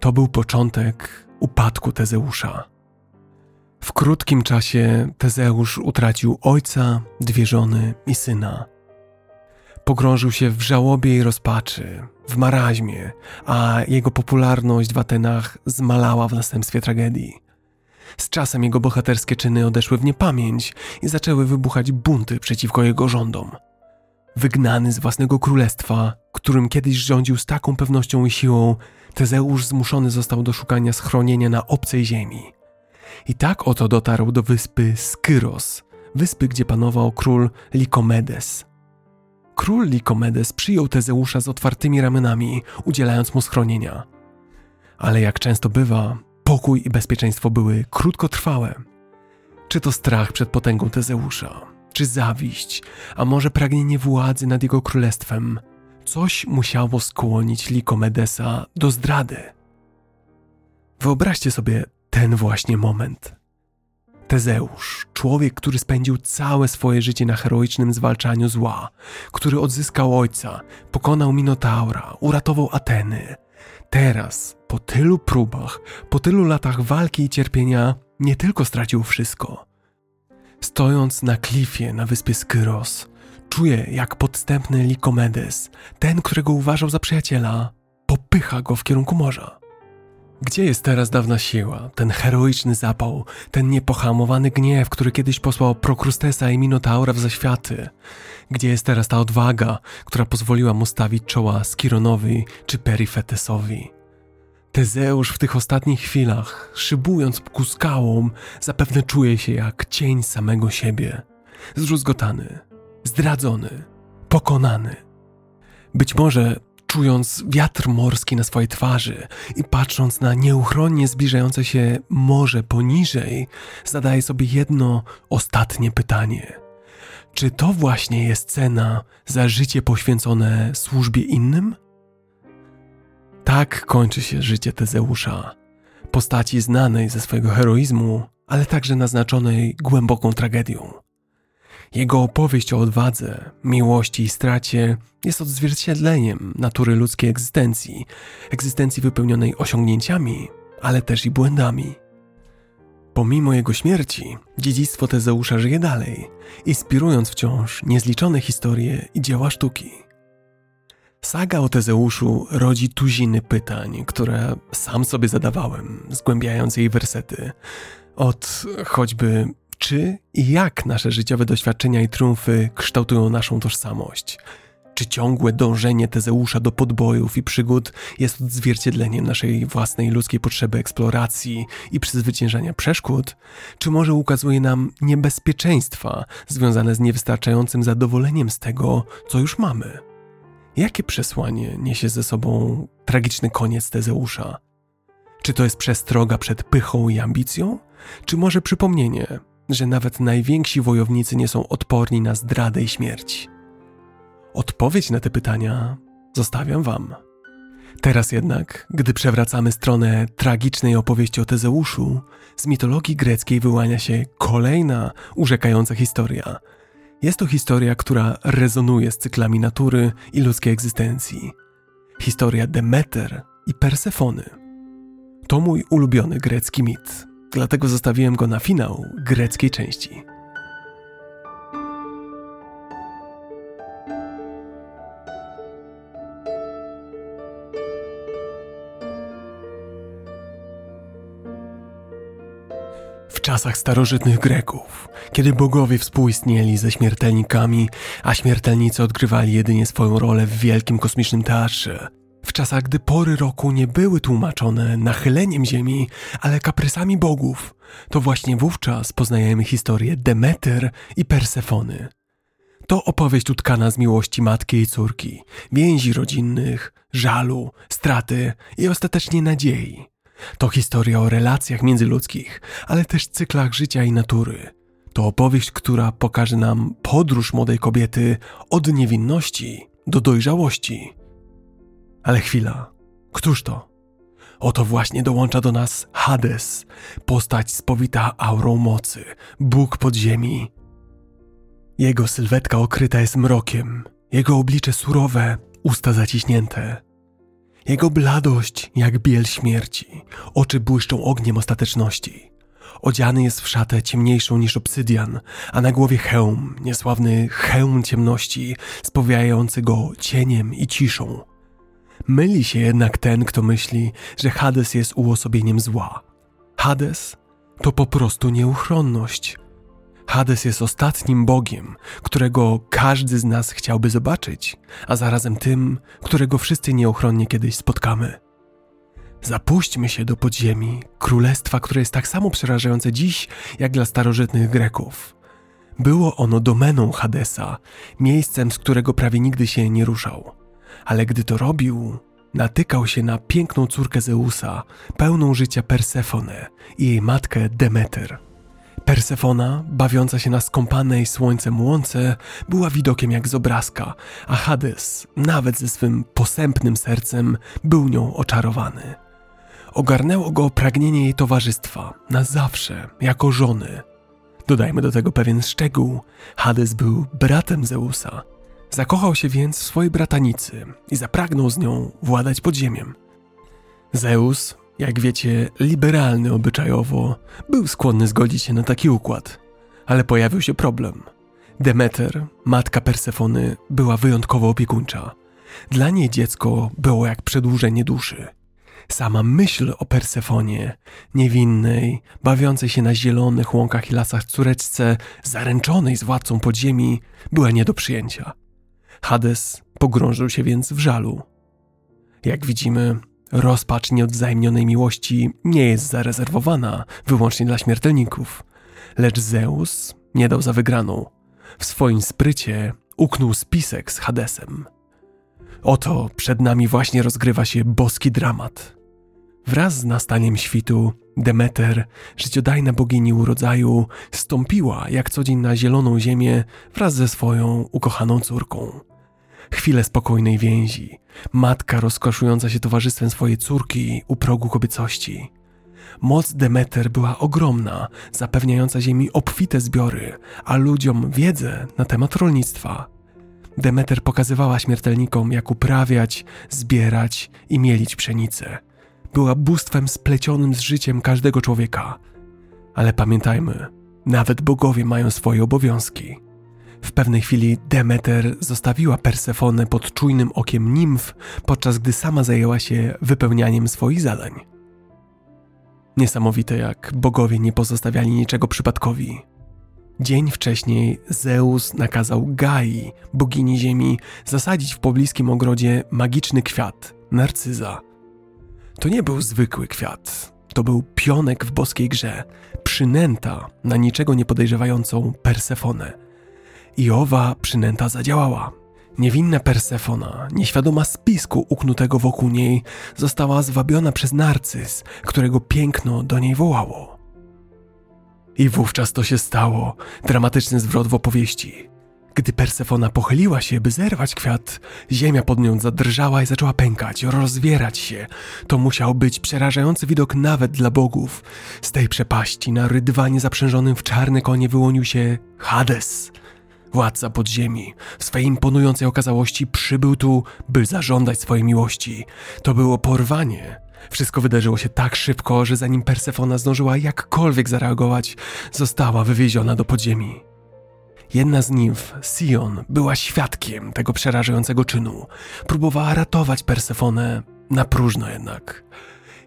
To był początek upadku Tezeusza. W krótkim czasie Tezeusz utracił ojca, dwie żony i syna. Pogrążył się w żałobie i rozpaczy, w maraźmie, a jego popularność w Atenach zmalała w następstwie tragedii. Z czasem jego bohaterskie czyny odeszły w niepamięć i zaczęły wybuchać bunty przeciwko jego rządom. Wygnany z własnego królestwa, którym kiedyś rządził z taką pewnością i siłą, Tezeusz zmuszony został do szukania schronienia na obcej ziemi. I tak oto dotarł do wyspy Skyros, wyspy, gdzie panował król Likomedes. Król Likomedes przyjął Tezeusza z otwartymi ramionami, udzielając mu schronienia. Ale jak często bywa, pokój i bezpieczeństwo były krótkotrwałe. Czy to strach przed potęgą Tezeusza, czy zawiść, a może pragnienie władzy nad jego królestwem, coś musiało skłonić Likomedesa do zdrady. Wyobraźcie sobie ten właśnie moment. Tezeusz, człowiek, który spędził całe swoje życie na heroicznym zwalczaniu zła, który odzyskał ojca, pokonał Minotaura, uratował Ateny. Teraz, po tylu próbach, po tylu latach walki i cierpienia, nie tylko stracił wszystko. Stojąc na klifie na wyspie Skyros, czuje jak podstępny Likomedes, ten, którego uważał za przyjaciela, popycha go w kierunku morza. Gdzie jest teraz dawna siła, ten heroiczny zapał, ten niepohamowany gniew, który kiedyś posłał Prokrustesa i Minotaura w zaświaty? Gdzie jest teraz ta odwaga, która pozwoliła mu stawić czoła Skironowi czy Perifetesowi? Tezeusz w tych ostatnich chwilach, szybując ku skałom, zapewne czuje się jak cień samego siebie. Zdruzgotany, zdradzony, pokonany. Być może czując wiatr morski na swojej twarzy i patrząc na nieuchronnie zbliżające się morze poniżej, zadaje sobie jedno ostatnie pytanie. Czy to właśnie jest cena za życie poświęcone służbie innym? Tak kończy się życie Tezeusza, postaci znanej ze swojego heroizmu, ale także naznaczonej głęboką tragedią. Jego opowieść o odwadze, miłości i stracie jest odzwierciedleniem natury ludzkiej egzystencji, egzystencji wypełnionej osiągnięciami, ale też i błędami. Pomimo jego śmierci, dziedzictwo Tezeusza żyje dalej, inspirując wciąż niezliczone historie i dzieła sztuki. Saga o Tezeuszu rodzi tuziny pytań, które sam sobie zadawałem, zgłębiając jej wersety. Od choćby czy i jak nasze życiowe doświadczenia i triumfy kształtują naszą tożsamość? Czy ciągłe dążenie Tezeusza do podbojów i przygód jest odzwierciedleniem naszej własnej ludzkiej potrzeby eksploracji i przezwyciężania przeszkód? Czy może ukazuje nam niebezpieczeństwa związane z niewystarczającym zadowoleniem z tego, co już mamy? Jakie przesłanie niesie ze sobą tragiczny koniec Tezeusza? Czy to jest przestroga przed pychą i ambicją? Czy może przypomnienie, że nawet najwięksi wojownicy nie są odporni na zdradę i śmierć? Odpowiedź na te pytania zostawiam Wam. Teraz jednak, gdy przewracamy stronę tragicznej opowieści o Tezeuszu, z mitologii greckiej wyłania się kolejna urzekająca historia. Jest to historia, która rezonuje z cyklami natury i ludzkiej egzystencji. Historia Demeter i Persefony. To mój ulubiony grecki mit, dlatego zostawiłem go na finał greckiej części. W czasach starożytnych Greków, kiedy bogowie współistnieli ze śmiertelnikami, a śmiertelnicy odgrywali jedynie swoją rolę w wielkim kosmicznym teatrze, w czasach, gdy pory roku nie były tłumaczone nachyleniem Ziemi, ale kaprysami bogów, to właśnie wówczas poznajemy historię Demeter i Persefony. To opowieść utkana z miłości matki i córki, więzi rodzinnych, żalu, straty i ostatecznie nadziei. To historia o relacjach międzyludzkich, ale też cyklach życia i natury. To opowieść, która pokaże nam podróż młodej kobiety od niewinności do dojrzałości. Ale chwila, któż to? Oto właśnie dołącza do nas Hades, postać spowita aurą mocy, Bóg podziemi. Jego sylwetka okryta jest mrokiem, jego oblicze surowe, usta zaciśnięte. Jego bladość jak biel śmierci, oczy błyszczą ogniem ostateczności. Odziany jest w szatę ciemniejszą niż obsydian, a na głowie hełm, niesławny hełm ciemności, spowijający go cieniem i ciszą. Myli się jednak ten, kto myśli, że Hades jest uosobieniem zła. Hades to po prostu nieuchronność. Hades jest ostatnim Bogiem, którego każdy z nas chciałby zobaczyć, a zarazem tym, którego wszyscy nieuchronnie kiedyś spotkamy. Zapuśćmy się do podziemi, królestwa, które jest tak samo przerażające dziś, jak dla starożytnych Greków. Było ono domeną Hadesa, miejscem, z którego prawie nigdy się nie ruszał. Ale gdy to robił, natykał się na piękną córkę Zeusa, pełną życia Persefonę i jej matkę Demeter. Persefona, bawiąca się na skąpanej słońcem łące, była widokiem jak z obrazka, a Hades, nawet ze swym posępnym sercem, był nią oczarowany. Ogarnęło go pragnienie jej towarzystwa, na zawsze, jako żony. Dodajmy do tego pewien szczegół: Hades był bratem Zeusa. Zakochał się więc w swojej bratanicy i zapragnął z nią władać podziemiem. Zeus, jak wiecie, liberalny obyczajowo, był skłonny zgodzić się na taki układ. Ale pojawił się problem. Demeter, matka Persefony, była wyjątkowo opiekuńcza. Dla niej dziecko było jak przedłużenie duszy. Sama myśl o Persefonie, niewinnej, bawiącej się na zielonych łąkach i lasach córeczce, zaręczonej z władcą podziemi, była nie do przyjęcia. Hades pogrążył się więc w żalu. Jak widzimy, rozpacz nieodzajemnionej miłości nie jest zarezerwowana wyłącznie dla śmiertelników, lecz Zeus nie dał za wygraną. W swoim sprycie uknął spisek z Hadesem. Oto przed nami właśnie rozgrywa się boski dramat. Wraz z nastaniem świtu Demeter, życiodajna bogini urodzaju, stąpiła jak co dzień na zieloną ziemię wraz ze swoją ukochaną córką. Chwilę spokojnej więzi, matka rozkoszująca się towarzystwem swojej córki u progu kobiecości. Moc Demeter była ogromna, zapewniająca ziemi obfite zbiory, a ludziom wiedzę na temat rolnictwa. Demeter pokazywała śmiertelnikom, jak uprawiać, zbierać i mielić pszenicę. Była bóstwem splecionym z życiem każdego człowieka. Ale pamiętajmy, nawet bogowie mają swoje obowiązki. W pewnej chwili Demeter zostawiła Persefonę pod czujnym okiem nimf, podczas gdy sama zajęła się wypełnianiem swoich zadań. Niesamowite, jak bogowie nie pozostawiali niczego przypadkowi. Dzień wcześniej Zeus nakazał Gai, bogini ziemi, zasadzić w pobliskim ogrodzie magiczny kwiat narcyza. To nie był zwykły kwiat, to był pionek w boskiej grze, przynęta na niczego nie podejrzewającą Persefonę. I owa przynęta zadziałała. Niewinna Persefona, nieświadoma spisku uknutego wokół niej, została zwabiona przez narcyz, którego piękno do niej wołało. I wówczas to się stało, dramatyczny zwrot w opowieści. Gdy Persefona pochyliła się, by zerwać kwiat, ziemia pod nią zadrżała i zaczęła pękać, rozwierać się. To musiał być przerażający widok nawet dla bogów. Z tej przepaści na rydwanie zaprzężonym w czarne konie wyłonił się Hades. Władca podziemi, w swej imponującej okazałości przybył tu, by zażądać swojej miłości. To było porwanie. Wszystko wydarzyło się tak szybko, że zanim Persefona zdążyła jakkolwiek zareagować, została wywieziona do podziemi. Jedna z nimf, Sion, była świadkiem tego przerażającego czynu. Próbowała ratować Persefonę, na próżno jednak.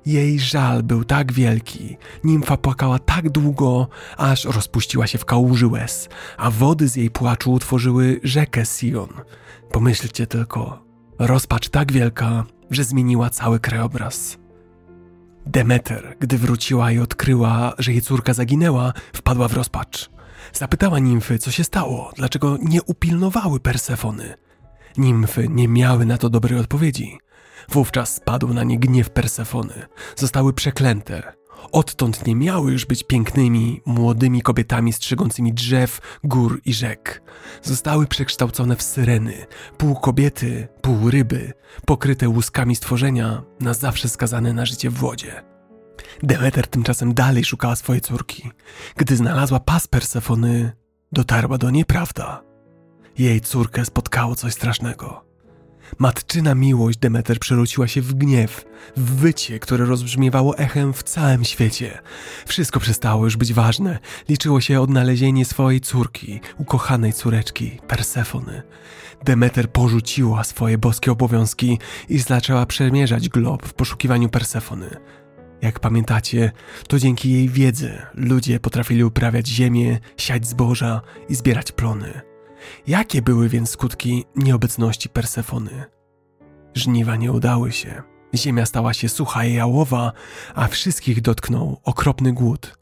Jej żal był tak wielki, nimfa płakała tak długo, aż rozpuściła się w kałuży łez, a wody z jej płaczu utworzyły rzekę Sion. Pomyślcie tylko, rozpacz tak wielka, że zmieniła cały krajobraz. Demeter, gdy wróciła i odkryła, że jej córka zaginęła, wpadła w rozpacz. Zapytała nimfy, co się stało, dlaczego nie upilnowały Persefony. Nimfy nie miały na to dobrej odpowiedzi. Wówczas spadł na nie gniew Persefony. Zostały przeklęte. Odtąd nie miały już być pięknymi, młodymi kobietami strzegącymi drzew, gór i rzek. Zostały przekształcone w syreny, pół kobiety, pół ryby, pokryte łuskami stworzenia, na zawsze skazane na życie w wodzie. Demeter tymczasem dalej szukała swojej córki. Gdy znalazła pas Persefony, dotarła do niej prawda. Jej córkę spotkało coś strasznego. Matczyna miłość Demeter przerzuciła się w gniew, w wycie, które rozbrzmiewało echem w całym świecie. Wszystko przestało już być ważne. Liczyło się odnalezienie swojej córki, ukochanej córeczki, Persefony. Demeter porzuciła swoje boskie obowiązki i zaczęła przemierzać glob w poszukiwaniu Persefony. Jak pamiętacie, to dzięki jej wiedzy ludzie potrafili uprawiać ziemię, siać zboża i zbierać plony. Jakie były więc skutki nieobecności Persefony? Żniwa nie udały się. Ziemia stała się sucha i jałowa, a wszystkich dotknął okropny głód.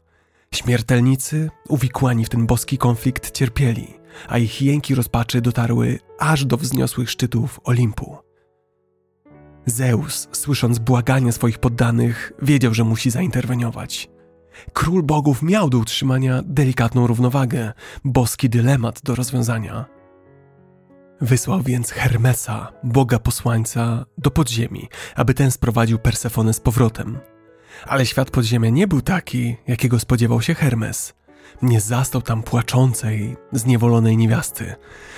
Śmiertelnicy, uwikłani w ten boski konflikt, cierpieli, a ich jęki rozpaczy dotarły aż do wzniosłych szczytów Olimpu. Zeus, słysząc błagania swoich poddanych, wiedział, że musi zainterweniować. Król bogów miał do utrzymania delikatną równowagę, boski dylemat do rozwiązania. Wysłał więc Hermesa, boga posłańca, do podziemi, aby ten sprowadził Persefonę z powrotem. Ale świat podziemia nie był taki, jakiego spodziewał się Hermes. Nie zastał tam płaczącej, zniewolonej niewiasty.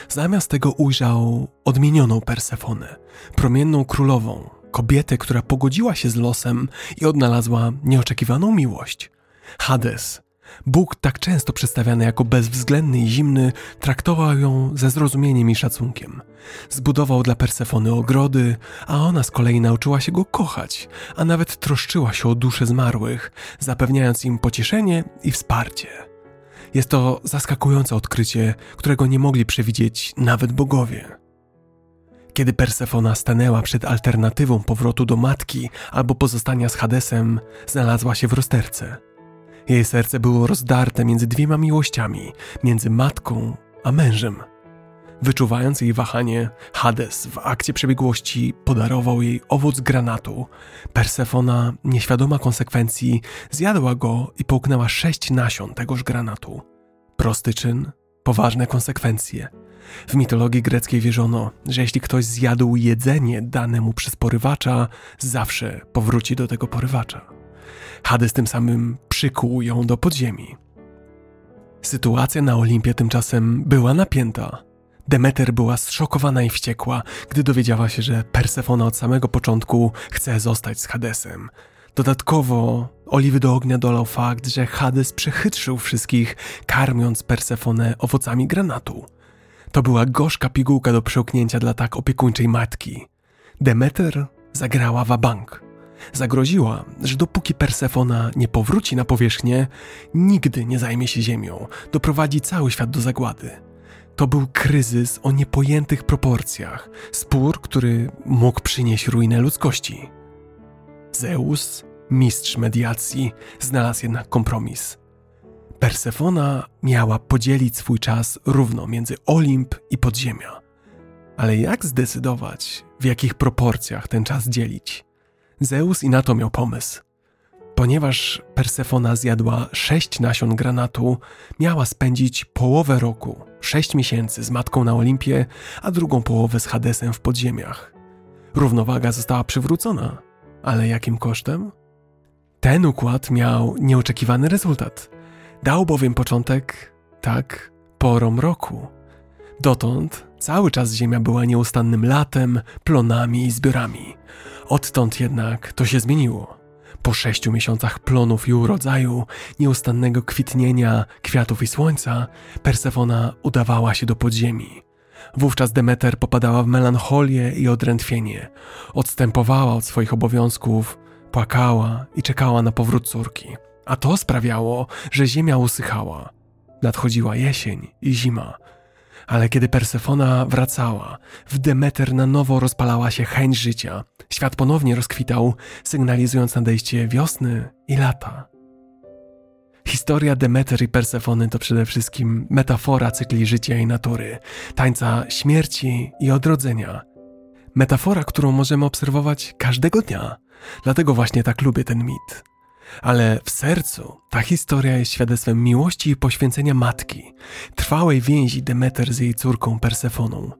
Zamiast tego ujrzał odmienioną Persefonę, promienną królową, kobietę, która pogodziła się z losem i odnalazła nieoczekiwaną miłość. Hades, Bóg tak często przedstawiany jako bezwzględny i zimny, traktował ją ze zrozumieniem i szacunkiem. Zbudował dla Persefony ogrody, a ona z kolei nauczyła się go kochać, a nawet troszczyła się o dusze zmarłych, zapewniając im pocieszenie i wsparcie. Jest to zaskakujące odkrycie, którego nie mogli przewidzieć nawet bogowie. Kiedy Persefona stanęła przed alternatywą powrotu do matki albo pozostania z Hadesem, znalazła się w rozterce. Jej serce było rozdarte między dwiema miłościami, między matką a mężem. Wyczuwając jej wahanie, Hades w akcie przebiegłości podarował jej owoc granatu. Persefona, nieświadoma konsekwencji, zjadła go i połknęła sześć nasion tegoż granatu. Prosty czyn, poważne konsekwencje. W mitologii greckiej wierzono, że jeśli ktoś zjadł jedzenie dane mu przez porywacza, zawsze powróci do tego porywacza. Hades tym samym przykuł ją do podziemi. Sytuacja na Olimpie tymczasem była napięta. Demeter była zszokowana i wściekła, gdy dowiedziała się, że Persefona od samego początku chce zostać z Hadesem. Dodatkowo oliwy do ognia dolał fakt, że Hades przechytrzył wszystkich, karmiąc Persefonę owocami granatu. To była gorzka pigułka do przełknięcia dla tak opiekuńczej matki. Demeter zagrała wabank. Zagroziła, że dopóki Persefona nie powróci na powierzchnię, nigdy nie zajmie się ziemią, doprowadzi cały świat do zagłady. To był kryzys o niepojętych proporcjach, spór, który mógł przynieść ruinę ludzkości. Zeus, mistrz mediacji, znalazł jednak kompromis. Persefona miała podzielić swój czas równo między Olimp i podziemia. Ale jak zdecydować, w jakich proporcjach ten czas dzielić? Zeus i na to miał pomysł. Ponieważ Persefona zjadła sześć nasion granatu, miała spędzić połowę roku, sześć miesięcy z matką na Olimpie, a drugą połowę z Hadesem w podziemiach. Równowaga została przywrócona, ale jakim kosztem? Ten układ miał nieoczekiwany rezultat. Dał bowiem początek, tak, porom roku. Dotąd cały czas ziemia była nieustannym latem, plonami i zbiorami. Odtąd jednak to się zmieniło. Po sześciu miesiącach plonów i urodzaju, nieustannego kwitnienia kwiatów i słońca, Persefona udawała się do podziemi. Wówczas Demeter popadała w melancholię i odrętwienie. Odstępowała od swoich obowiązków, płakała i czekała na powrót córki. A to sprawiało, że ziemia usychała. Nadchodziła jesień i zima. Ale kiedy Persefona wracała, w Demeter na nowo rozpalała się chęć życia. Świat ponownie rozkwitał, sygnalizując nadejście wiosny i lata. Historia Demeter i Persefony to przede wszystkim metafora cykli życia i natury, tańca śmierci i odrodzenia. Metafora, którą możemy obserwować każdego dnia. Dlatego właśnie tak lubię ten mit. Ale w sercu ta historia jest świadectwem miłości i poświęcenia matki, trwałej więzi Demeter z jej córką Persefoną.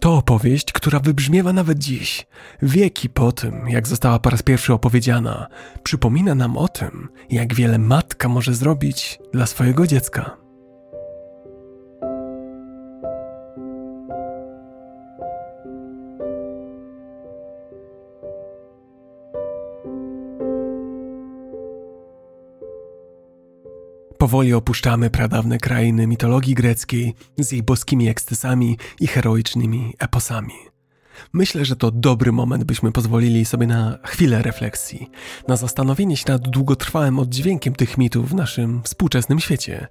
To opowieść, która wybrzmiewa nawet dziś, wieki po tym, jak została po raz pierwszy opowiedziana, przypomina nam o tym, jak wiele matka może zrobić dla swojego dziecka. Powoli opuszczamy pradawne krainy mitologii greckiej z jej boskimi ekscesami i heroicznymi eposami. Myślę, że to dobry moment, byśmy pozwolili sobie na chwilę refleksji, na zastanowienie się nad długotrwałym oddźwiękiem tych mitów w naszym współczesnym świecie.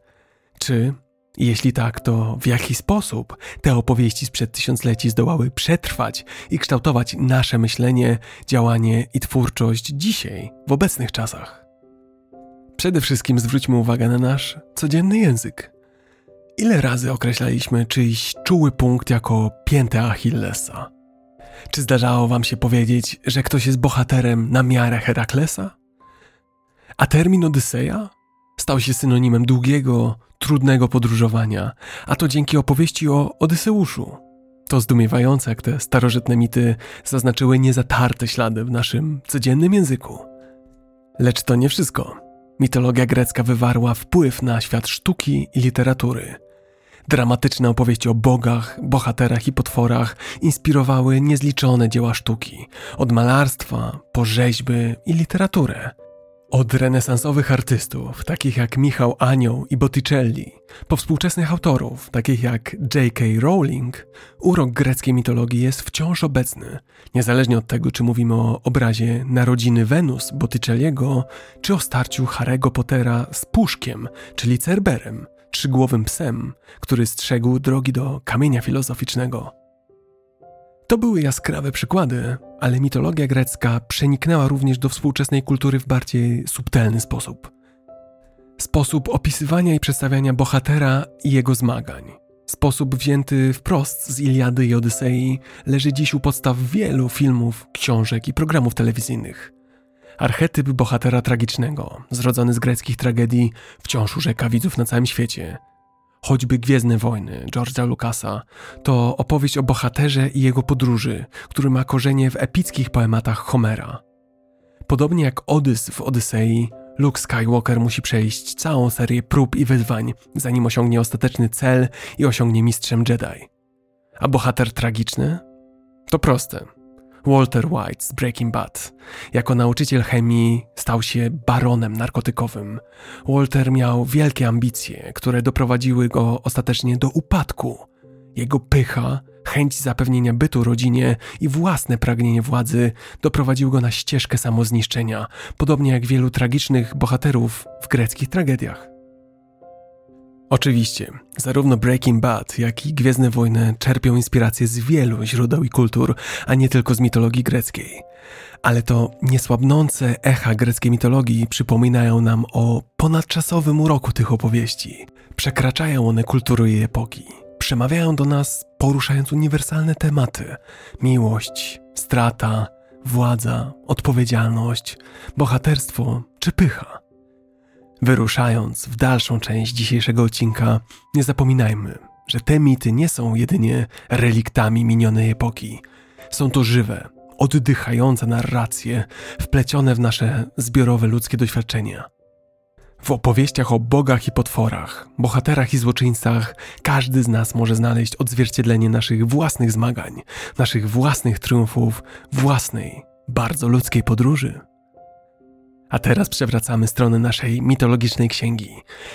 Czy, jeśli tak, to w jaki sposób te opowieści sprzed tysiącleci zdołały przetrwać i kształtować nasze myślenie, działanie i twórczość dzisiaj, w obecnych czasach? Przede wszystkim zwróćmy uwagę na nasz codzienny język. Ile razy określaliśmy czyjś czuły punkt jako piętę Achillesa? Czy zdarzało wam się powiedzieć, że ktoś jest bohaterem na miarę Heraklesa? A termin Odyseja stał się synonimem długiego, trudnego podróżowania, a to dzięki opowieści o Odyseuszu. To zdumiewające, jak te starożytne mity zaznaczyły niezatarte ślady w naszym codziennym języku. Lecz to nie wszystko. Mitologia grecka wywarła wpływ na świat sztuki i literatury. Dramatyczne opowieści o bogach, bohaterach i potworach inspirowały niezliczone dzieła sztuki, od malarstwa po rzeźby i literaturę. Od renesansowych artystów, takich jak Michał Anioł i Botticelli, po współczesnych autorów, takich jak J.K. Rowling, urok greckiej mitologii jest wciąż obecny, niezależnie od tego, czy mówimy o obrazie Narodziny Wenus Botticelliego, czy o starciu Harry'ego Pottera z Puszkiem, czyli Cerberem, trzygłowym psem, który strzegł drogi do kamienia filozoficznego. To były jaskrawe przykłady, ale mitologia grecka przeniknęła również do współczesnej kultury w bardziej subtelny sposób. Sposób opisywania i przedstawiania bohatera i jego zmagań. Sposób wzięty wprost z Iliady i Odysei leży dziś u podstaw wielu filmów, książek i programów telewizyjnych. Archetyp bohatera tragicznego, zrodzony z greckich tragedii, wciąż urzeka widzów na całym świecie – choćby Gwiezdne Wojny George'a Lucasa, to opowieść o bohaterze i jego podróży, który ma korzenie w epickich poematach Homera. Podobnie jak Odys w Odysei, Luke Skywalker musi przejść całą serię prób i wyzwań, zanim osiągnie ostateczny cel i osiągnie mistrzem Jedi. A bohater tragiczny? To proste. Walter White z Breaking Bad. Jako nauczyciel chemii stał się baronem narkotykowym. Walter miał wielkie ambicje, które doprowadziły go ostatecznie do upadku Jego pycha, chęć zapewnienia bytu rodzinie i własne pragnienie władzy doprowadził go na ścieżkę samozniszczenia, podobnie jak wielu tragicznych bohaterów w greckich tragediach. Oczywiście, zarówno Breaking Bad, jak i Gwiezdne Wojny czerpią inspirację z wielu źródeł i kultur, a nie tylko z mitologii greckiej. Ale to niesłabnące echa greckiej mitologii przypominają nam o ponadczasowym uroku tych opowieści. Przekraczają one kultury i epoki. Przemawiają do nas, poruszając uniwersalne tematy: miłość, strata, władza, odpowiedzialność, bohaterstwo czy pycha. Wyruszając w dalszą część dzisiejszego odcinka, nie zapominajmy, że te mity nie są jedynie reliktami minionej epoki. Są to żywe, oddychające narracje, wplecione w nasze zbiorowe ludzkie doświadczenia. W opowieściach o bogach i potworach, bohaterach i złoczyńcach, każdy z nas może znaleźć odzwierciedlenie naszych własnych zmagań, naszych własnych triumfów, własnej, bardzo ludzkiej podróży. A teraz przewracamy stronę naszej mitologicznej księgi.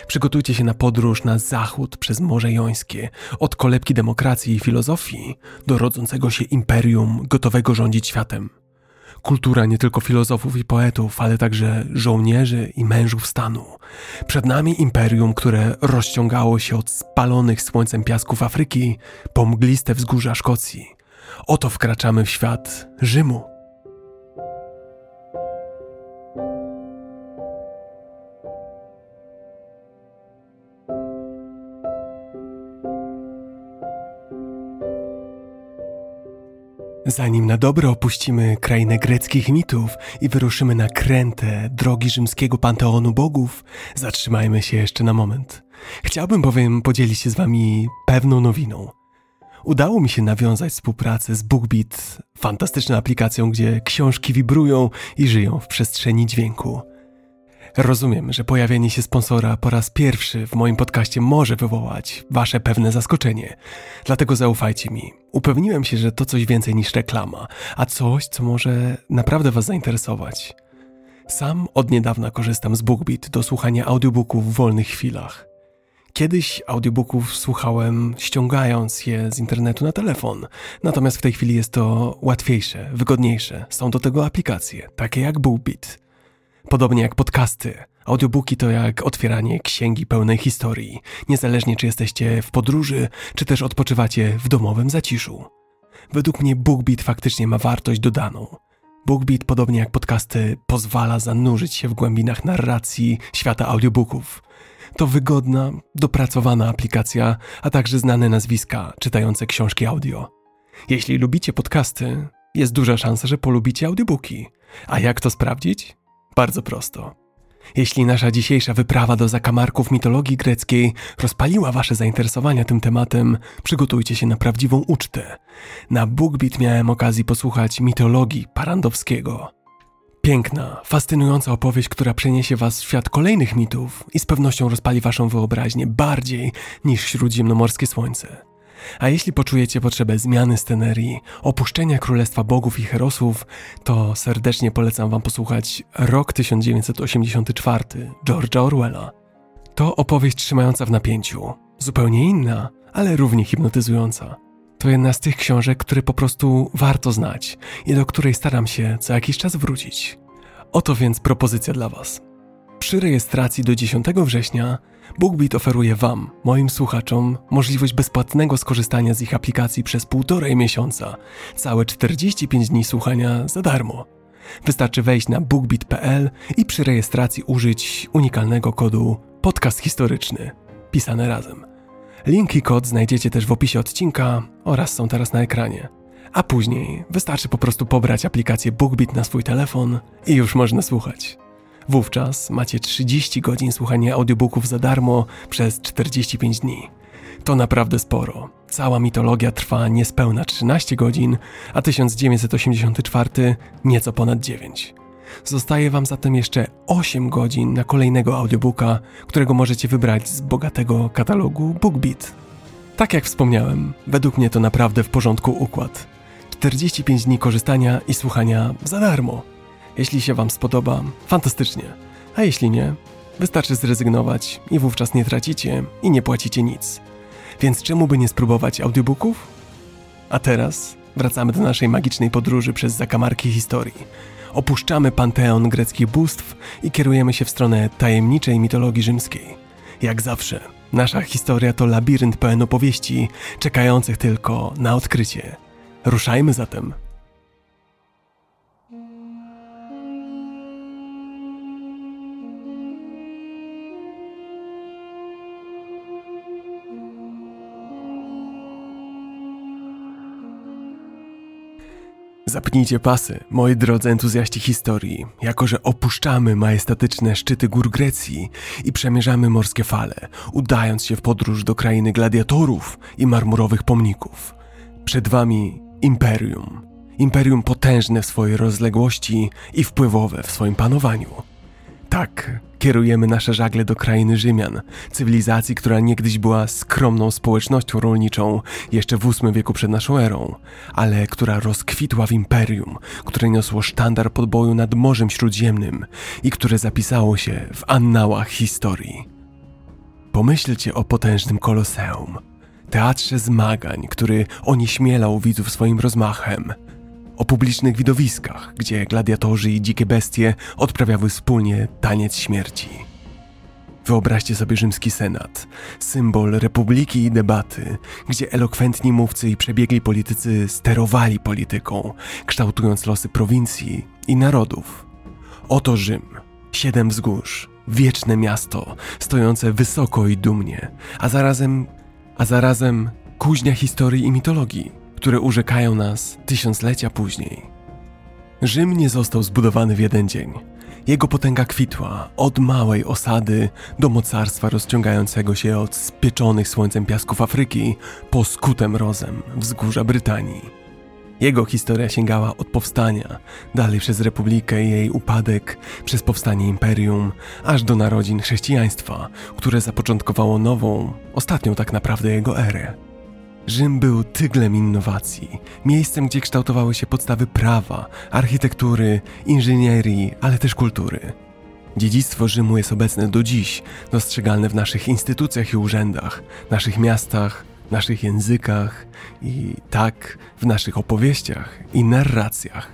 Przygotujcie się na podróż na zachód przez Morze Jońskie, od kolebki demokracji i filozofii do rodzącego się imperium gotowego rządzić światem. Kultura nie tylko filozofów i poetów, ale także żołnierzy i mężów stanu. Przed nami imperium, które rozciągało się od spalonych słońcem piasków Afryki po mgliste wzgórza Szkocji. Oto wkraczamy w świat Rzymu. Zanim na dobre opuścimy krainę greckich mitów i wyruszymy na krętę drogi rzymskiego panteonu bogów, zatrzymajmy się jeszcze na moment. Chciałbym bowiem podzielić się z wami pewną nowiną. Udało mi się nawiązać współpracę z BookBeat, fantastyczną aplikacją, gdzie książki wibrują i żyją w przestrzeni dźwięku. Rozumiem, że pojawienie się sponsora po raz pierwszy w moim podcaście może wywołać wasze pewne zaskoczenie. Dlatego zaufajcie mi. Upewniłem się, że to coś więcej niż reklama, a coś, co może naprawdę was zainteresować. Sam od niedawna korzystam z BookBeat do słuchania audiobooków w wolnych chwilach. Kiedyś audiobooków słuchałem ściągając je z internetu na telefon, natomiast w tej chwili jest to łatwiejsze, wygodniejsze. Są do tego aplikacje, takie jak BookBeat. Podobnie jak podcasty, audiobooki to jak otwieranie księgi pełnej historii, niezależnie czy jesteście w podróży, czy też odpoczywacie w domowym zaciszu. Według mnie BookBeat faktycznie ma wartość dodaną. BookBeat, podobnie jak podcasty, pozwala zanurzyć się w głębinach narracji świata audiobooków. To wygodna, dopracowana aplikacja, a także znane nazwiska czytające książki audio. Jeśli lubicie podcasty, jest duża szansa, że polubicie audiobooki. A jak to sprawdzić? Bardzo prosto. Jeśli nasza dzisiejsza wyprawa do zakamarków mitologii greckiej rozpaliła wasze zainteresowania tym tematem, przygotujcie się na prawdziwą ucztę. Na BookBeat miałem okazję posłuchać mitologii Parandowskiego. Piękna, fascynująca opowieść, która przeniesie was w świat kolejnych mitów i z pewnością rozpali waszą wyobraźnię bardziej niż śródziemnomorskie słońce. A jeśli poczujecie potrzebę zmiany scenerii, opuszczenia Królestwa Bogów i Herosów, to serdecznie polecam wam posłuchać Rok 1984 George'a Orwella. To opowieść trzymająca w napięciu, zupełnie inna, ale równie hipnotyzująca. To jedna z tych książek, które po prostu warto znać i do której staram się co jakiś czas wrócić. Oto więc propozycja dla Was. Przy rejestracji do 10 września BookBeat oferuje Wam, moim słuchaczom, możliwość bezpłatnego skorzystania z ich aplikacji przez półtorej miesiąca, całe 45 dni słuchania za darmo. Wystarczy wejść na bookbeat.pl i przy rejestracji użyć unikalnego kodu podcast historyczny, pisane razem. Link i kod znajdziecie też w opisie odcinka oraz są teraz na ekranie. A później wystarczy po prostu pobrać aplikację BookBeat na swój telefon i już można słuchać. Wówczas macie 30 godzin słuchania audiobooków za darmo przez 45 dni. To naprawdę sporo. Cała mitologia trwa niespełna 13 godzin, a 1984 nieco ponad 9. Zostaje Wam zatem jeszcze 8 godzin na kolejnego audiobooka, którego możecie wybrać z bogatego katalogu BookBeat. Tak jak wspomniałem, według mnie to naprawdę w porządku układ. 45 dni korzystania i słuchania za darmo. Jeśli się Wam spodoba, fantastycznie. A jeśli nie, wystarczy zrezygnować i wówczas nie tracicie i nie płacicie nic. Więc czemu by nie spróbować audiobooków? A teraz wracamy do naszej magicznej podróży przez zakamarki historii. Opuszczamy panteon greckich bóstw i kierujemy się w stronę tajemniczej mitologii rzymskiej. Jak zawsze, nasza historia to labirynt pełen opowieści, czekających tylko na odkrycie. Ruszajmy zatem. Zapnijcie pasy, moi drodzy entuzjaści historii, jako że opuszczamy majestatyczne szczyty gór Grecji i przemierzamy morskie fale, udając się w podróż do krainy gladiatorów i marmurowych pomników. Przed wami imperium. Imperium potężne w swojej rozległości i wpływowe w swoim panowaniu. Tak, kierujemy nasze żagle do krainy Rzymian, cywilizacji, która niegdyś była skromną społecznością rolniczą jeszcze w VIII wieku przed naszą erą, ale która rozkwitła w imperium, które niosło sztandar podboju nad Morzem Śródziemnym i które zapisało się w annałach historii. Pomyślcie o potężnym koloseum, teatrze zmagań, który onieśmielał widzów swoim rozmachem – o publicznych widowiskach, gdzie gladiatorzy i dzikie bestie odprawiały wspólnie taniec śmierci. Wyobraźcie sobie rzymski senat, symbol republiki i debaty, gdzie elokwentni mówcy i przebiegli politycy sterowali polityką, kształtując losy prowincji i narodów. Oto Rzym, siedem wzgórz, wieczne miasto, stojące wysoko i dumnie, a zarazem, a zarazem kuźnia historii i mitologii które urzekają nas tysiąclecia później. Rzym nie został zbudowany w jeden dzień. Jego potęga kwitła od małej osady do mocarstwa rozciągającego się od spieczonych słońcem piasków Afryki po skutę mrozem wzgórza Brytanii. Jego historia sięgała od powstania, dalej przez republikę i jej upadek, przez powstanie imperium, aż do narodzin chrześcijaństwa, które zapoczątkowało nową, ostatnią tak naprawdę jego erę. Rzym był tyglem innowacji, miejscem, gdzie kształtowały się podstawy prawa, architektury, inżynierii, ale też kultury. Dziedzictwo Rzymu jest obecne do dziś, dostrzegalne w naszych instytucjach i urzędach, naszych miastach, naszych językach i tak w naszych opowieściach i narracjach.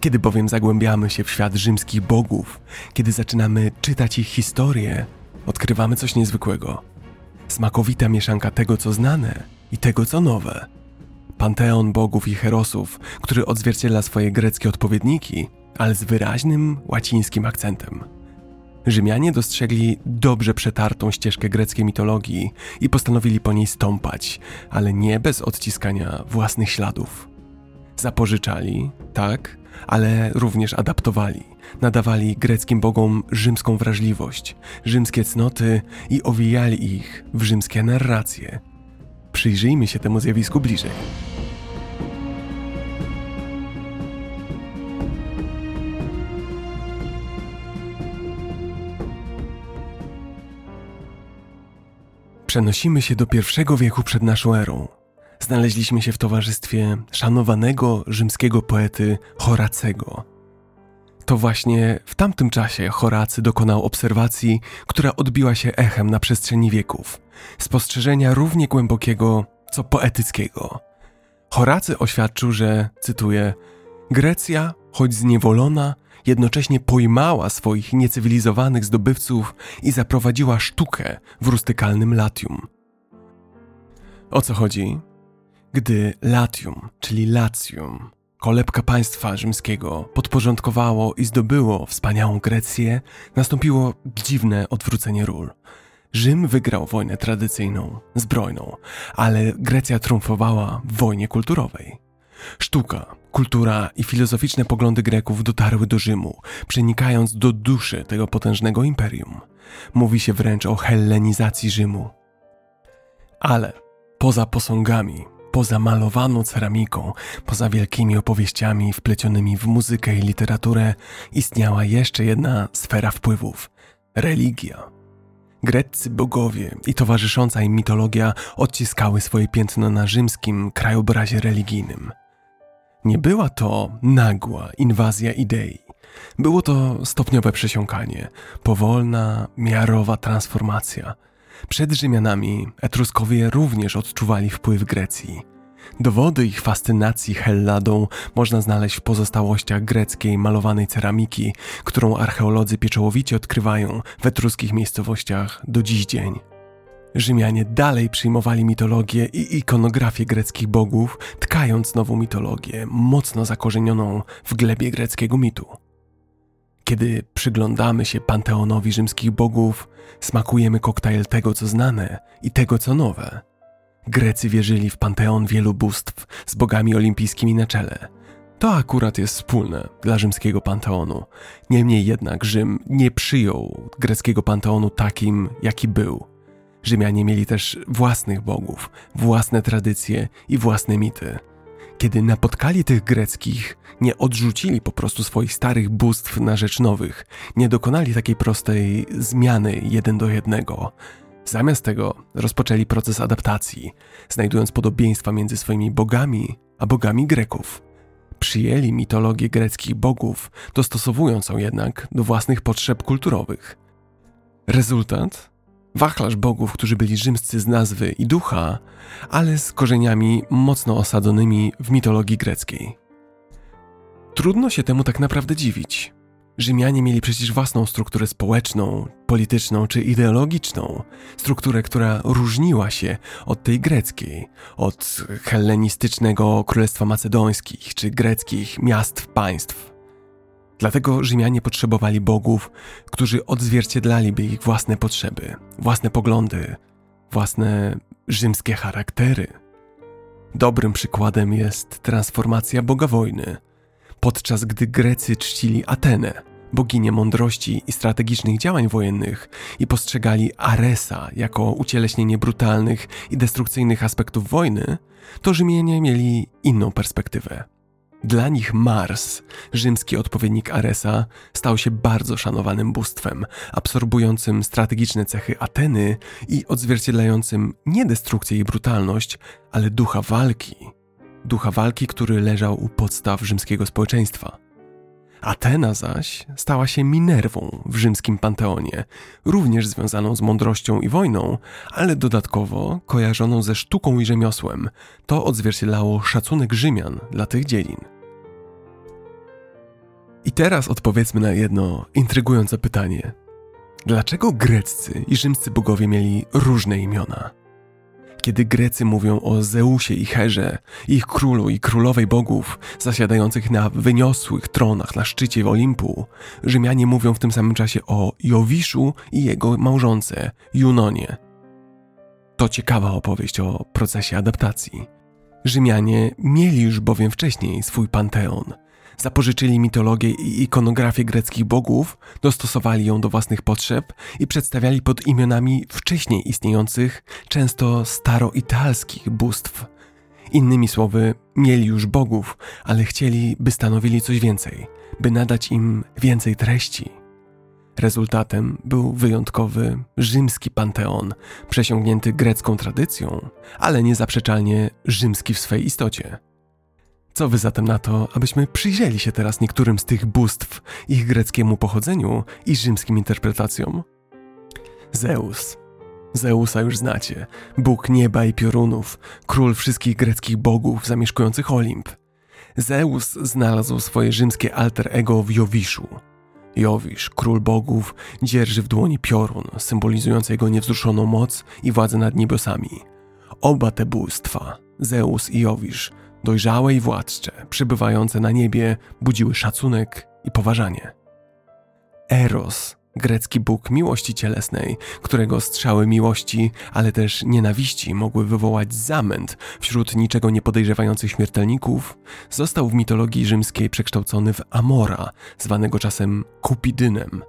Kiedy bowiem zagłębiamy się w świat rzymskich bogów, kiedy zaczynamy czytać ich historię, odkrywamy coś niezwykłego. Smakowita mieszanka tego, co znane i tego, co nowe. Panteon bogów i herosów, który odzwierciedla swoje greckie odpowiedniki, ale z wyraźnym łacińskim akcentem. Rzymianie dostrzegli dobrze przetartą ścieżkę greckiej mitologii i postanowili po niej stąpać, ale nie bez odciskania własnych śladów. Zapożyczali, tak, ale również adaptowali, nadawali greckim bogom rzymską wrażliwość, rzymskie cnoty i owijali ich w rzymskie narracje, Przyjrzyjmy się temu zjawisku bliżej. Przenosimy się do pierwszego wieku przed naszą erą. Znaleźliśmy się w towarzystwie szanowanego rzymskiego poety Horacego. To właśnie w tamtym czasie Horacy dokonał obserwacji, która odbiła się echem na przestrzeni wieków, spostrzeżenia równie głębokiego, co poetyckiego. Horacy oświadczył, że, cytuję, Grecja, choć zniewolona, jednocześnie pojmała swoich niecywilizowanych zdobywców i zaprowadziła sztukę w rustykalnym Latium. O co chodzi? Gdy Latium, czyli Latium, kolebka państwa rzymskiego podporządkowało i zdobyło wspaniałą Grecję, nastąpiło dziwne odwrócenie ról. Rzym wygrał wojnę tradycyjną, zbrojną, ale Grecja triumfowała w wojnie kulturowej. Sztuka, kultura i filozoficzne poglądy Greków dotarły do Rzymu, przenikając do duszy tego potężnego imperium. Mówi się wręcz o hellenizacji Rzymu. Ale poza posągami, Poza malowaną ceramiką, poza wielkimi opowieściami wplecionymi w muzykę i literaturę, istniała jeszcze jedna sfera wpływów religia. Greccy bogowie i towarzysząca im mitologia odciskały swoje piętno na rzymskim krajobrazie religijnym. Nie była to nagła inwazja idei. Było to stopniowe przesiąkanie, powolna, miarowa transformacja – Przed Rzymianami Etruskowie również odczuwali wpływ Grecji. Dowody ich fascynacji Helladą można znaleźć w pozostałościach greckiej malowanej ceramiki, którą archeolodzy pieczołowicie odkrywają w etruskich miejscowościach do dziś dzień. Rzymianie dalej przyjmowali mitologię i ikonografię greckich bogów, tkając nową mitologię, mocno zakorzenioną w glebie greckiego mitu. Kiedy przyglądamy się panteonowi rzymskich bogów, smakujemy koktajl tego, co znane i tego, co nowe. Grecy wierzyli w panteon wielu bóstw z bogami olimpijskimi na czele. To akurat jest wspólne dla rzymskiego panteonu. Niemniej jednak Rzym nie przyjął greckiego panteonu takim, jaki był. Rzymianie mieli też własnych bogów, własne tradycje i własne mity. Kiedy napotkali tych greckich, nie odrzucili po prostu swoich starych bóstw na rzecz nowych, nie dokonali takiej prostej zmiany jeden do jednego. Zamiast tego rozpoczęli proces adaptacji, znajdując podobieństwa między swoimi bogami a bogami Greków. Przyjęli mitologię greckich bogów, dostosowując ją jednak do własnych potrzeb kulturowych. Rezultat? Wachlarz bogów, którzy byli rzymscy z nazwy i ducha, ale z korzeniami mocno osadzonymi w mitologii greckiej. Trudno się temu tak naprawdę dziwić. Rzymianie mieli przecież własną strukturę społeczną, polityczną czy ideologiczną, strukturę, która różniła się od tej greckiej, od hellenistycznego królestwa macedońskich czy greckich miast państw. Dlatego Rzymianie potrzebowali bogów, którzy odzwierciedlaliby ich własne potrzeby, własne poglądy, własne rzymskie charaktery. Dobrym przykładem jest transformacja boga wojny, podczas gdy Grecy czcili Atenę, boginię mądrości i strategicznych działań wojennych, i postrzegali Aresa jako ucieleśnienie brutalnych i destrukcyjnych aspektów wojny, to Rzymianie mieli inną perspektywę. Dla nich Mars, rzymski odpowiednik Aresa, stał się bardzo szanowanym bóstwem, absorbującym strategiczne cechy Ateny i odzwierciedlającym nie destrukcję i brutalność, ale ducha walki. Ducha walki, który leżał u podstaw rzymskiego społeczeństwa. Atena zaś stała się Minerwą w rzymskim panteonie, również związaną z mądrością i wojną, ale dodatkowo kojarzoną ze sztuką i rzemiosłem. To odzwierciedlało szacunek Rzymian dla tych dziedzin. I teraz odpowiedzmy na jedno intrygujące pytanie. Dlaczego greccy i rzymscy bogowie mieli różne imiona? Kiedy Grecy mówią o Zeusie i Herze, ich królu i królowej bogów, zasiadających na wyniosłych tronach na szczycie Olimpu, Rzymianie mówią w tym samym czasie o Jowiszu i jego małżonce, Junonie. To ciekawa opowieść o procesie adaptacji. Rzymianie mieli już bowiem wcześniej swój panteon – Zapożyczyli mitologię i ikonografię greckich bogów, dostosowali ją do własnych potrzeb i przedstawiali pod imionami wcześniej istniejących, często staroitalskich bóstw. Innymi słowy, mieli już bogów, ale chcieli, by stanowili coś więcej, by nadać im więcej treści. Rezultatem był wyjątkowy rzymski panteon, przesiągnięty grecką tradycją, ale niezaprzeczalnie rzymski w swej istocie. Co wy zatem na to, abyśmy przyjrzeli się teraz niektórym z tych bóstw, ich greckiemu pochodzeniu i rzymskim interpretacjom? Zeus. Zeusa już znacie, bóg nieba i piorunów, król wszystkich greckich bogów zamieszkujących Olimp. Zeus znalazł swoje rzymskie alter ego w Jowiszu. Jowisz, król bogów, dzierży w dłoni piorun, symbolizujący jego niewzruszoną moc i władzę nad niebiosami. Oba te bóstwa, Zeus i Jowisz, dojrzałe i władcze, przybywające na niebie, budziły szacunek i poważanie. Eros, grecki bóg miłości cielesnej, którego strzały miłości, ale też nienawiści mogły wywołać zamęt wśród niczego niepodejrzewających śmiertelników, został w mitologii rzymskiej przekształcony w Amora, zwanego czasem Kupidynem,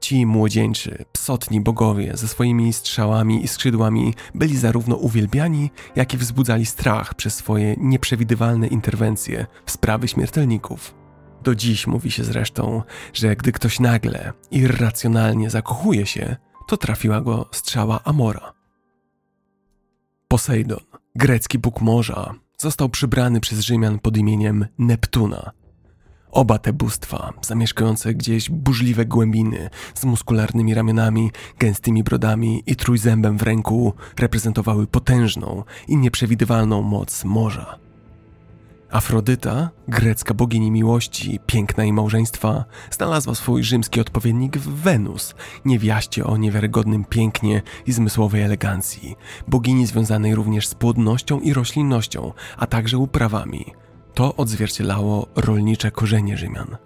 Ci młodzieńczy, psotni bogowie ze swoimi strzałami i skrzydłami byli zarówno uwielbiani, jak i wzbudzali strach przez swoje nieprzewidywalne interwencje w sprawy śmiertelników. Do dziś mówi się zresztą, że gdy ktoś nagle, irracjonalnie zakochuje się, to trafiła go strzała Amora. Posejdon, grecki bóg morza, został przybrany przez Rzymian pod imieniem Neptuna – Oba te bóstwa, zamieszkujące gdzieś burzliwe głębiny, z muskularnymi ramionami, gęstymi brodami i trójzębem w ręku, reprezentowały potężną i nieprzewidywalną moc morza. Afrodyta, grecka bogini miłości, piękna i małżeństwa, znalazła swój rzymski odpowiednik w Wenus, niewiaście o niewiarygodnym pięknie i zmysłowej elegancji, bogini związanej również z płodnością i roślinnością, a także uprawami. To odzwierciedlało rolnicze korzenie Rzymian.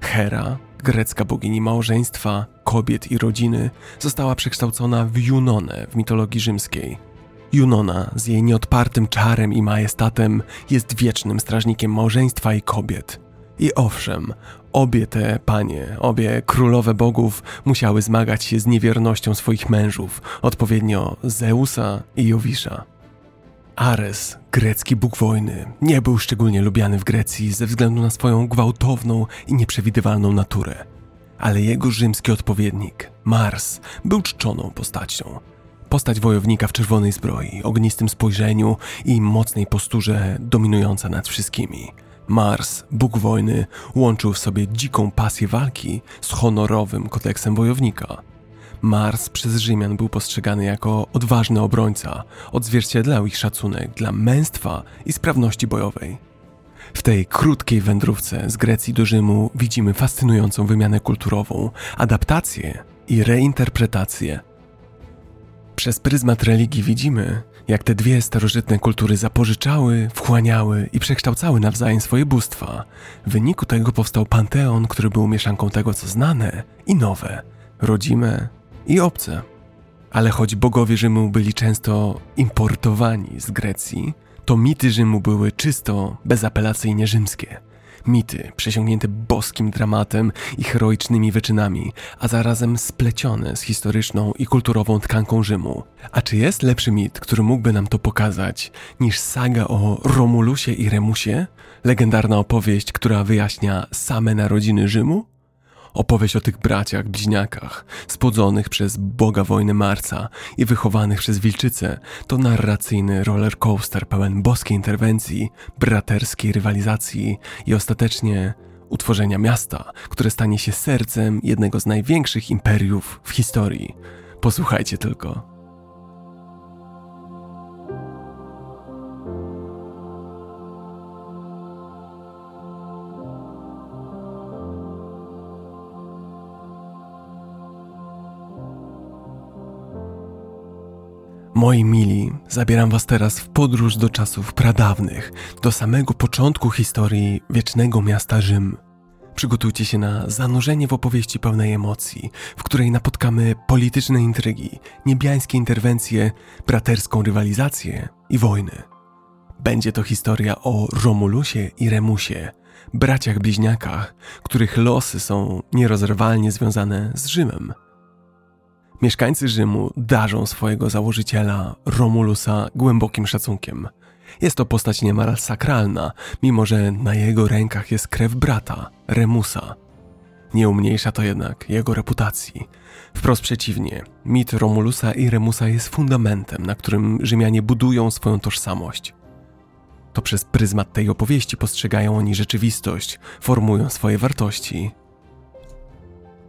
Hera, grecka bogini małżeństwa, kobiet i rodziny, została przekształcona w Junonę w mitologii rzymskiej – Junona z jej nieodpartym czarem i majestatem jest wiecznym strażnikiem małżeństwa i kobiet. I owszem, obie te panie, obie królowe bogów musiały zmagać się z niewiernością swoich mężów, odpowiednio Zeusa i Jowisza. Ares, grecki bóg wojny, nie był szczególnie lubiany w Grecji ze względu na swoją gwałtowną i nieprzewidywalną naturę. Ale jego rzymski odpowiednik, Mars, był czczoną postacią – Postać wojownika w czerwonej zbroi, ognistym spojrzeniu i mocnej posturze dominująca nad wszystkimi. Mars, Bóg wojny, łączył w sobie dziką pasję walki z honorowym kodeksem wojownika. Mars przez Rzymian był postrzegany jako odważny obrońca, odzwierciedlał ich szacunek dla męstwa i sprawności bojowej. W tej krótkiej wędrówce z Grecji do Rzymu widzimy fascynującą wymianę kulturową, adaptację i reinterpretację przez pryzmat religii widzimy, jak te dwie starożytne kultury zapożyczały, wchłaniały i przekształcały nawzajem swoje bóstwa. W wyniku tego powstał panteon, który był mieszanką tego, co znane i nowe, rodzime i obce. Ale choć bogowie Rzymu byli często importowani z Grecji, to mity Rzymu były czysto, bezapelacyjnie rzymskie – Mity, przesiągnięte boskim dramatem i heroicznymi wyczynami, a zarazem splecione z historyczną i kulturową tkanką Rzymu. A czy jest lepszy mit, który mógłby nam to pokazać, niż saga o Romulusie i Remusie? Legendarna opowieść, która wyjaśnia same narodziny Rzymu? Opowieść o tych braciach, bliźniakach, spłodzonych przez boga wojny Marca i wychowanych przez wilczycę, to narracyjny roller coaster pełen boskiej interwencji, braterskiej rywalizacji i ostatecznie utworzenia miasta, które stanie się sercem jednego z największych imperiów w historii. Posłuchajcie tylko. Moi mili, zabieram was teraz w podróż do czasów pradawnych, do samego początku historii wiecznego miasta Rzym. Przygotujcie się na zanurzenie w opowieści pełnej emocji, w której napotkamy polityczne intrygi, niebiańskie interwencje, braterską rywalizację i wojny. Będzie to historia o Romulusie i Remusie, braciach bliźniakach, których losy są nierozerwalnie związane z Rzymem. Mieszkańcy Rzymu darzą swojego założyciela Romulusa głębokim szacunkiem. Jest to postać niemal sakralna, mimo że na jego rękach jest krew brata, Remusa. Nie umniejsza to jednak jego reputacji. Wprost przeciwnie, mit Romulusa i Remusa jest fundamentem, na którym Rzymianie budują swoją tożsamość. To przez pryzmat tej opowieści postrzegają oni rzeczywistość, formują swoje wartości,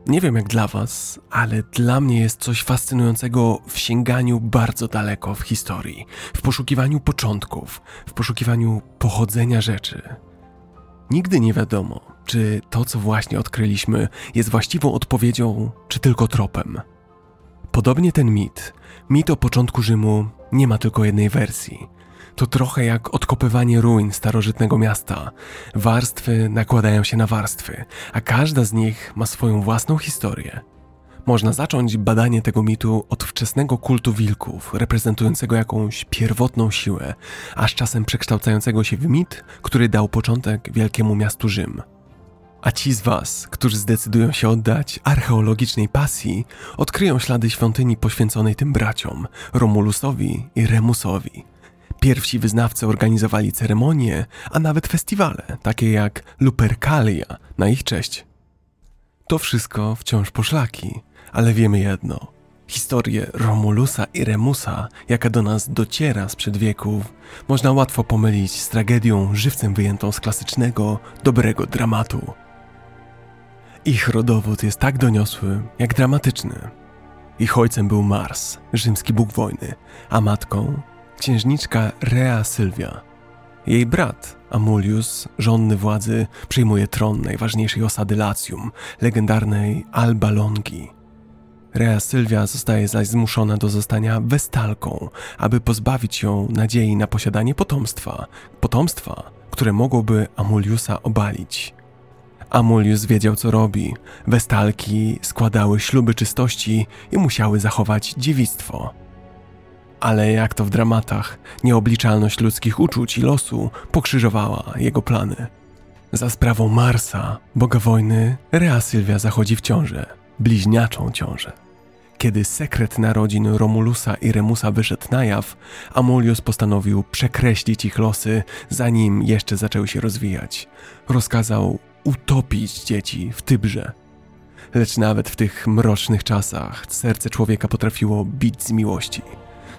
nie wiem jak dla Was, ale dla mnie jest coś fascynującego w sięganiu bardzo daleko w historii, w poszukiwaniu początków, w poszukiwaniu pochodzenia rzeczy. Nigdy nie wiadomo, czy to, co właśnie odkryliśmy, jest właściwą odpowiedzią, czy tylko tropem. Podobnie ten mit, mit o początku Rzymu, nie ma tylko jednej wersji. To trochę jak odkopywanie ruin starożytnego miasta. Warstwy nakładają się na warstwy, a każda z nich ma swoją własną historię. Można zacząć badanie tego mitu od wczesnego kultu wilków, reprezentującego jakąś pierwotną siłę, aż czasem przekształcającego się w mit, który dał początek wielkiemu miastu Rzym. A ci z Was, którzy zdecydują się oddać archeologicznej pasji, odkryją ślady świątyni poświęconej tym braciom, Romulusowi i Remusowi. Pierwsi wyznawcy organizowali ceremonie, a nawet festiwale, takie jak Lupercalia na ich cześć. To wszystko wciąż poszlaki, ale wiemy jedno. Historię Romulusa i Remusa, jaka do nas dociera sprzed wieków, można łatwo pomylić z tragedią żywcem wyjętą z klasycznego, dobrego dramatu. Ich rodowód jest tak doniosły, jak dramatyczny. Ich ojcem był Mars, rzymski bóg wojny, a matką księżniczka Rea Sylwia. Jej brat, Amulius, żonny władzy, przyjmuje tron najważniejszej osady Latium, legendarnej Alba Longi. Rea Sylwia zostaje zaś zmuszona do zostania westalką, aby pozbawić ją nadziei na posiadanie potomstwa, potomstwa, które mogłoby Amuliusa obalić. Amulius wiedział, co robi. Westalki składały śluby czystości i musiały zachować dziewictwo. Ale jak to w dramatach, nieobliczalność ludzkich uczuć i losu pokrzyżowała jego plany. Za sprawą Marsa, boga wojny, Rea Sylwia zachodzi w ciążę, bliźniaczą ciążę. Kiedy sekret narodzin Romulusa i Remusa wyszedł na jaw, Amulius postanowił przekreślić ich losy, zanim jeszcze zaczęły się rozwijać. Rozkazał utopić dzieci w Tybrze. Lecz nawet w tych mrocznych czasach serce człowieka potrafiło bić z miłości.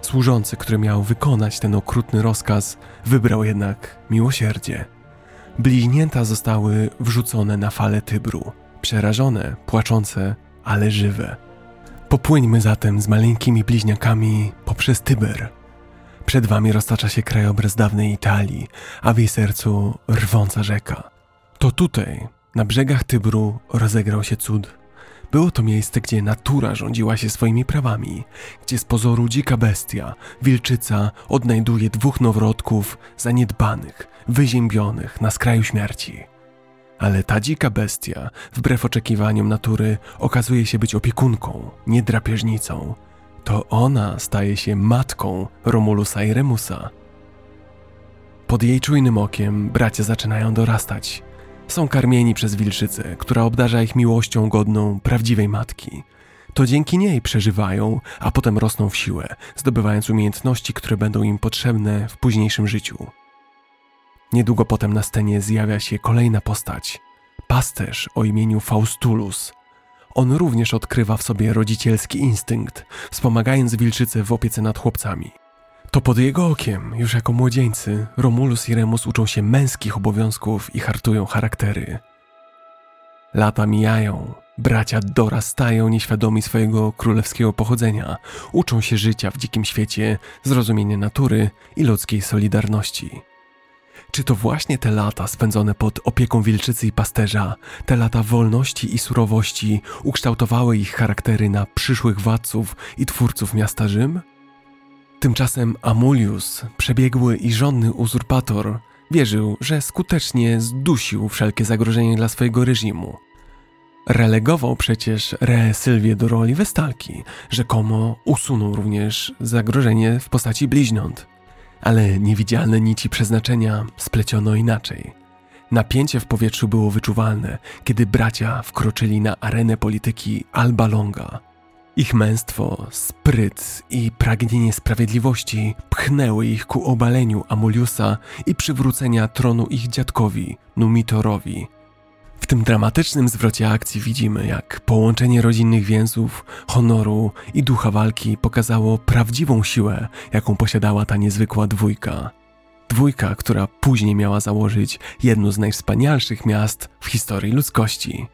Służący, który miał wykonać ten okrutny rozkaz, wybrał jednak miłosierdzie. Bliźnięta zostały wrzucone na falę Tybru, przerażone, płaczące, ale żywe. Popłyńmy zatem z maleńkimi bliźniakami poprzez Tyber. Przed wami roztacza się krajobraz dawnej Italii, a w jej sercu rwąca rzeka. To tutaj, na brzegach Tybru, rozegrał się cud. Było to miejsce, gdzie natura rządziła się swoimi prawami, gdzie z pozoru dzika bestia, wilczyca, odnajduje dwóch noworodków zaniedbanych, wyziębionych na skraju śmierci. Ale ta dzika bestia, wbrew oczekiwaniom natury, okazuje się być opiekunką, nie drapieżnicą. To ona staje się matką Romulusa i Remusa. Pod jej czujnym okiem bracia zaczynają dorastać. Są karmieni przez wilczycę, która obdarza ich miłością godną prawdziwej matki. To dzięki niej przeżywają, a potem rosną w siłę, zdobywając umiejętności, które będą im potrzebne w późniejszym życiu. Niedługo potem na scenie zjawia się kolejna postać pasterz o imieniu Faustulus. On również odkrywa w sobie rodzicielski instynkt, wspomagając wilczycę w opiece nad chłopcami. To pod jego okiem, już jako młodzieńcy, Romulus i Remus uczą się męskich obowiązków i hartują charaktery. Lata mijają, bracia dorastają nieświadomi swojego królewskiego pochodzenia, uczą się życia w dzikim świecie, zrozumienia natury i ludzkiej solidarności. Czy to właśnie te lata spędzone pod opieką wilczycy i pasterza, te lata wolności i surowości ukształtowały ich charaktery na przyszłych władców i twórców miasta Rzym? Tymczasem Amulius, przebiegły i żonny uzurpator, wierzył, że skutecznie zdusił wszelkie zagrożenie dla swojego reżimu. Relegował przecież Re Sylwię do roli Westalki, rzekomo usunął również zagrożenie w postaci bliźniąt. Ale niewidzialne nici przeznaczenia spleciono inaczej. Napięcie w powietrzu było wyczuwalne, kiedy bracia wkroczyli na arenę polityki Alba Longa. Ich męstwo, spryt i pragnienie sprawiedliwości pchnęły ich ku obaleniu Amuliusa i przywrócenia tronu ich dziadkowi, Numitorowi. W tym dramatycznym zwrocie akcji widzimy, jak połączenie rodzinnych więzów, honoru i ducha walki pokazało prawdziwą siłę, jaką posiadała ta niezwykła dwójka. Dwójka, która później miała założyć jedno z najwspanialszych miast w historii ludzkości.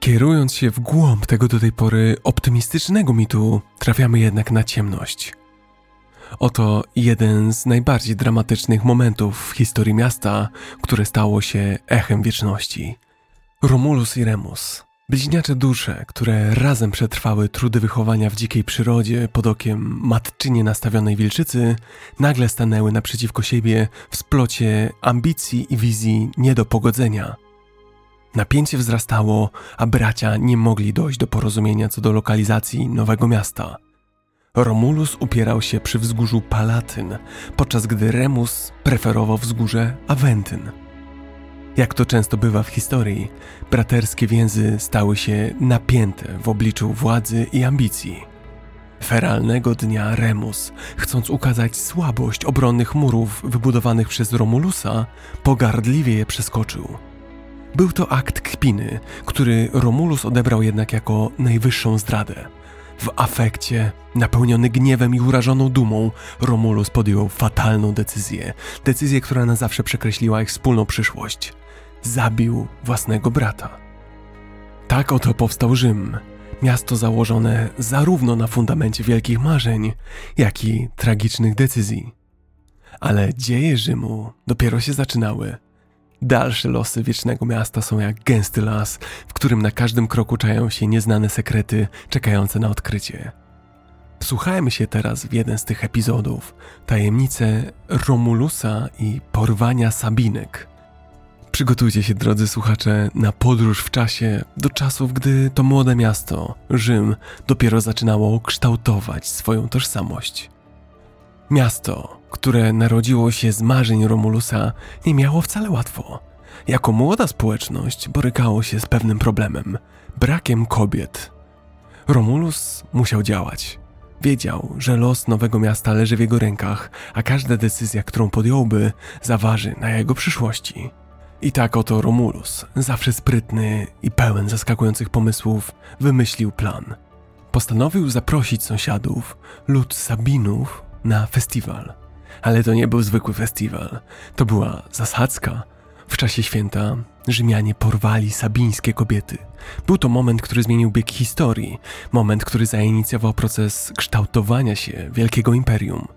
Kierując się w głąb tego do tej pory optymistycznego mitu, trafiamy jednak na ciemność. Oto jeden z najbardziej dramatycznych momentów w historii miasta, które stało się echem wieczności. Romulus i Remus, bliźniacze dusze, które razem przetrwały trudy wychowania w dzikiej przyrodzie pod okiem matczynie nastawionej wilczycy, nagle stanęły naprzeciwko siebie w splocie ambicji i wizji nie do pogodzenia – Napięcie wzrastało, a bracia nie mogli dojść do porozumienia co do lokalizacji nowego miasta. Romulus upierał się przy wzgórzu Palatyn, podczas gdy Remus preferował wzgórze Aventyn. Jak to często bywa w historii, braterskie więzy stały się napięte w obliczu władzy i ambicji. Feralnego dnia Remus, chcąc ukazać słabość obronnych murów wybudowanych przez Romulusa, pogardliwie je przeskoczył – Był to akt kpiny, który Romulus odebrał jednak jako najwyższą zdradę. W afekcie, napełniony gniewem i urażoną dumą, Romulus podjął fatalną decyzję. Decyzję, która na zawsze przekreśliła ich wspólną przyszłość. Zabił własnego brata. Tak oto powstał Rzym, miasto założone zarówno na fundamencie wielkich marzeń, jak i tragicznych decyzji. Ale dzieje Rzymu dopiero się zaczynały. Dalsze losy wiecznego miasta są jak gęsty las, w którym na każdym kroku czają się nieznane sekrety czekające na odkrycie. Wsłuchajmy się teraz w jeden z tych epizodów tajemnice Romulusa i porwania Sabinek. Przygotujcie się, drodzy słuchacze, na podróż w czasie do czasów, gdy to młode miasto, Rzym, dopiero zaczynało kształtować swoją tożsamość. Miasto, które narodziło się z marzeń Romulusa, nie miało wcale łatwo. Jako młoda społeczność borykało się z pewnym problemem brakiem kobiet. Romulus musiał działać. Wiedział, że los nowego miasta leży w jego rękach, a każda decyzja, którą podjąłby, zaważy na jego przyszłości. I tak oto Romulus, zawsze sprytny i pełen zaskakujących pomysłów, wymyślił plan. Postanowił zaprosić sąsiadów, lud Sabinów, na festiwal. Ale to nie był zwykły festiwal, to była zasadzka. W czasie święta Rzymianie porwali sabińskie kobiety. Był to moment, który zmienił bieg historii, moment, który zainicjował proces kształtowania się wielkiego imperium.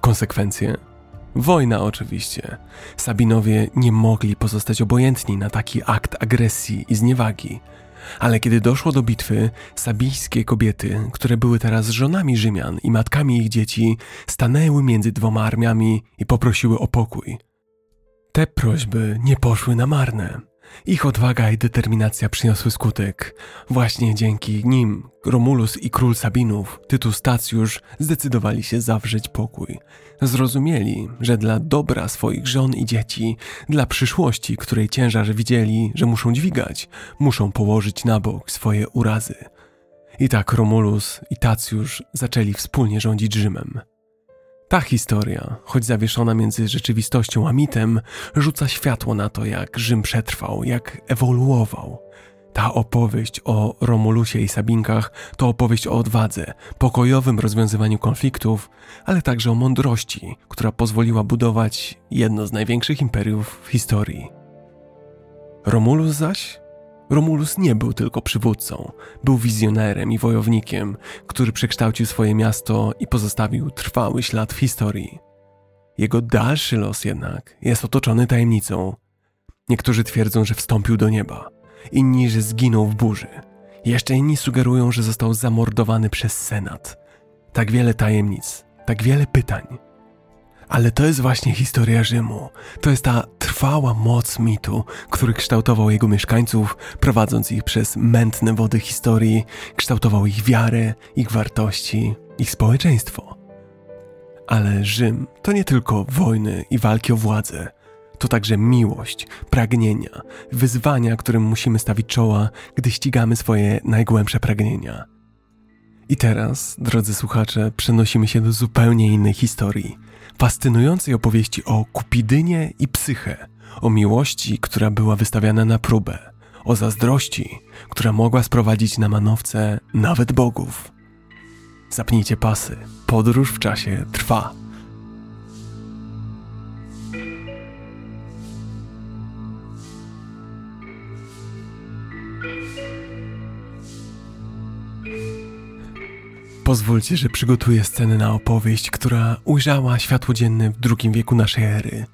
Konsekwencje? Wojna oczywiście. Sabinowie nie mogli pozostać obojętni na taki akt agresji i zniewagi. Ale kiedy doszło do bitwy, sabijskie kobiety, które były teraz żonami Rzymian i matkami ich dzieci, stanęły między dwoma armiami i poprosiły o pokój. Te prośby nie poszły na marne. Ich odwaga i determinacja przyniosły skutek. Właśnie dzięki nim Romulus i król Sabinów, Tytus Stacjusz, zdecydowali się zawrzeć pokój. Zrozumieli, że dla dobra swoich żon i dzieci, dla przyszłości, której ciężar widzieli, że muszą dźwigać, muszą położyć na bok swoje urazy. I tak Romulus i Tacjusz zaczęli wspólnie rządzić Rzymem. Ta historia, choć zawieszona między rzeczywistością a mitem, rzuca światło na to, jak Rzym przetrwał, jak ewoluował. Ta opowieść o Romulusie i Sabinkach to opowieść o odwadze, pokojowym rozwiązywaniu konfliktów, ale także o mądrości, która pozwoliła budować jedno z największych imperiów w historii. Romulus zaś Romulus nie był tylko przywódcą, był wizjonerem i wojownikiem, który przekształcił swoje miasto i pozostawił trwały ślad w historii. Jego dalszy los jednak jest otoczony tajemnicą. Niektórzy twierdzą, że wstąpił do nieba, inni, że zginął w burzy. Jeszcze inni sugerują, że został zamordowany przez Senat. Tak wiele tajemnic, tak wiele pytań. Ale to jest właśnie historia Rzymu. To jest ta trwała moc mitu, który kształtował jego mieszkańców, prowadząc ich przez mętne wody historii, kształtował ich wiarę, ich wartości, ich społeczeństwo. Ale Rzym to nie tylko wojny i walki o władzę. To także miłość, pragnienia, wyzwania, którym musimy stawić czoła, gdy ścigamy swoje najgłębsze pragnienia. I teraz, drodzy słuchacze, przenosimy się do zupełnie innej historii – fascynującej opowieści o Kupidynie i Psyche, o miłości, która była wystawiana na próbę, o zazdrości, która mogła sprowadzić na manowce nawet bogów. Zapnijcie pasy, podróż w czasie trwa. Pozwólcie, że przygotuję scenę na opowieść, która ujrzała światło dzienne w II wieku naszej ery.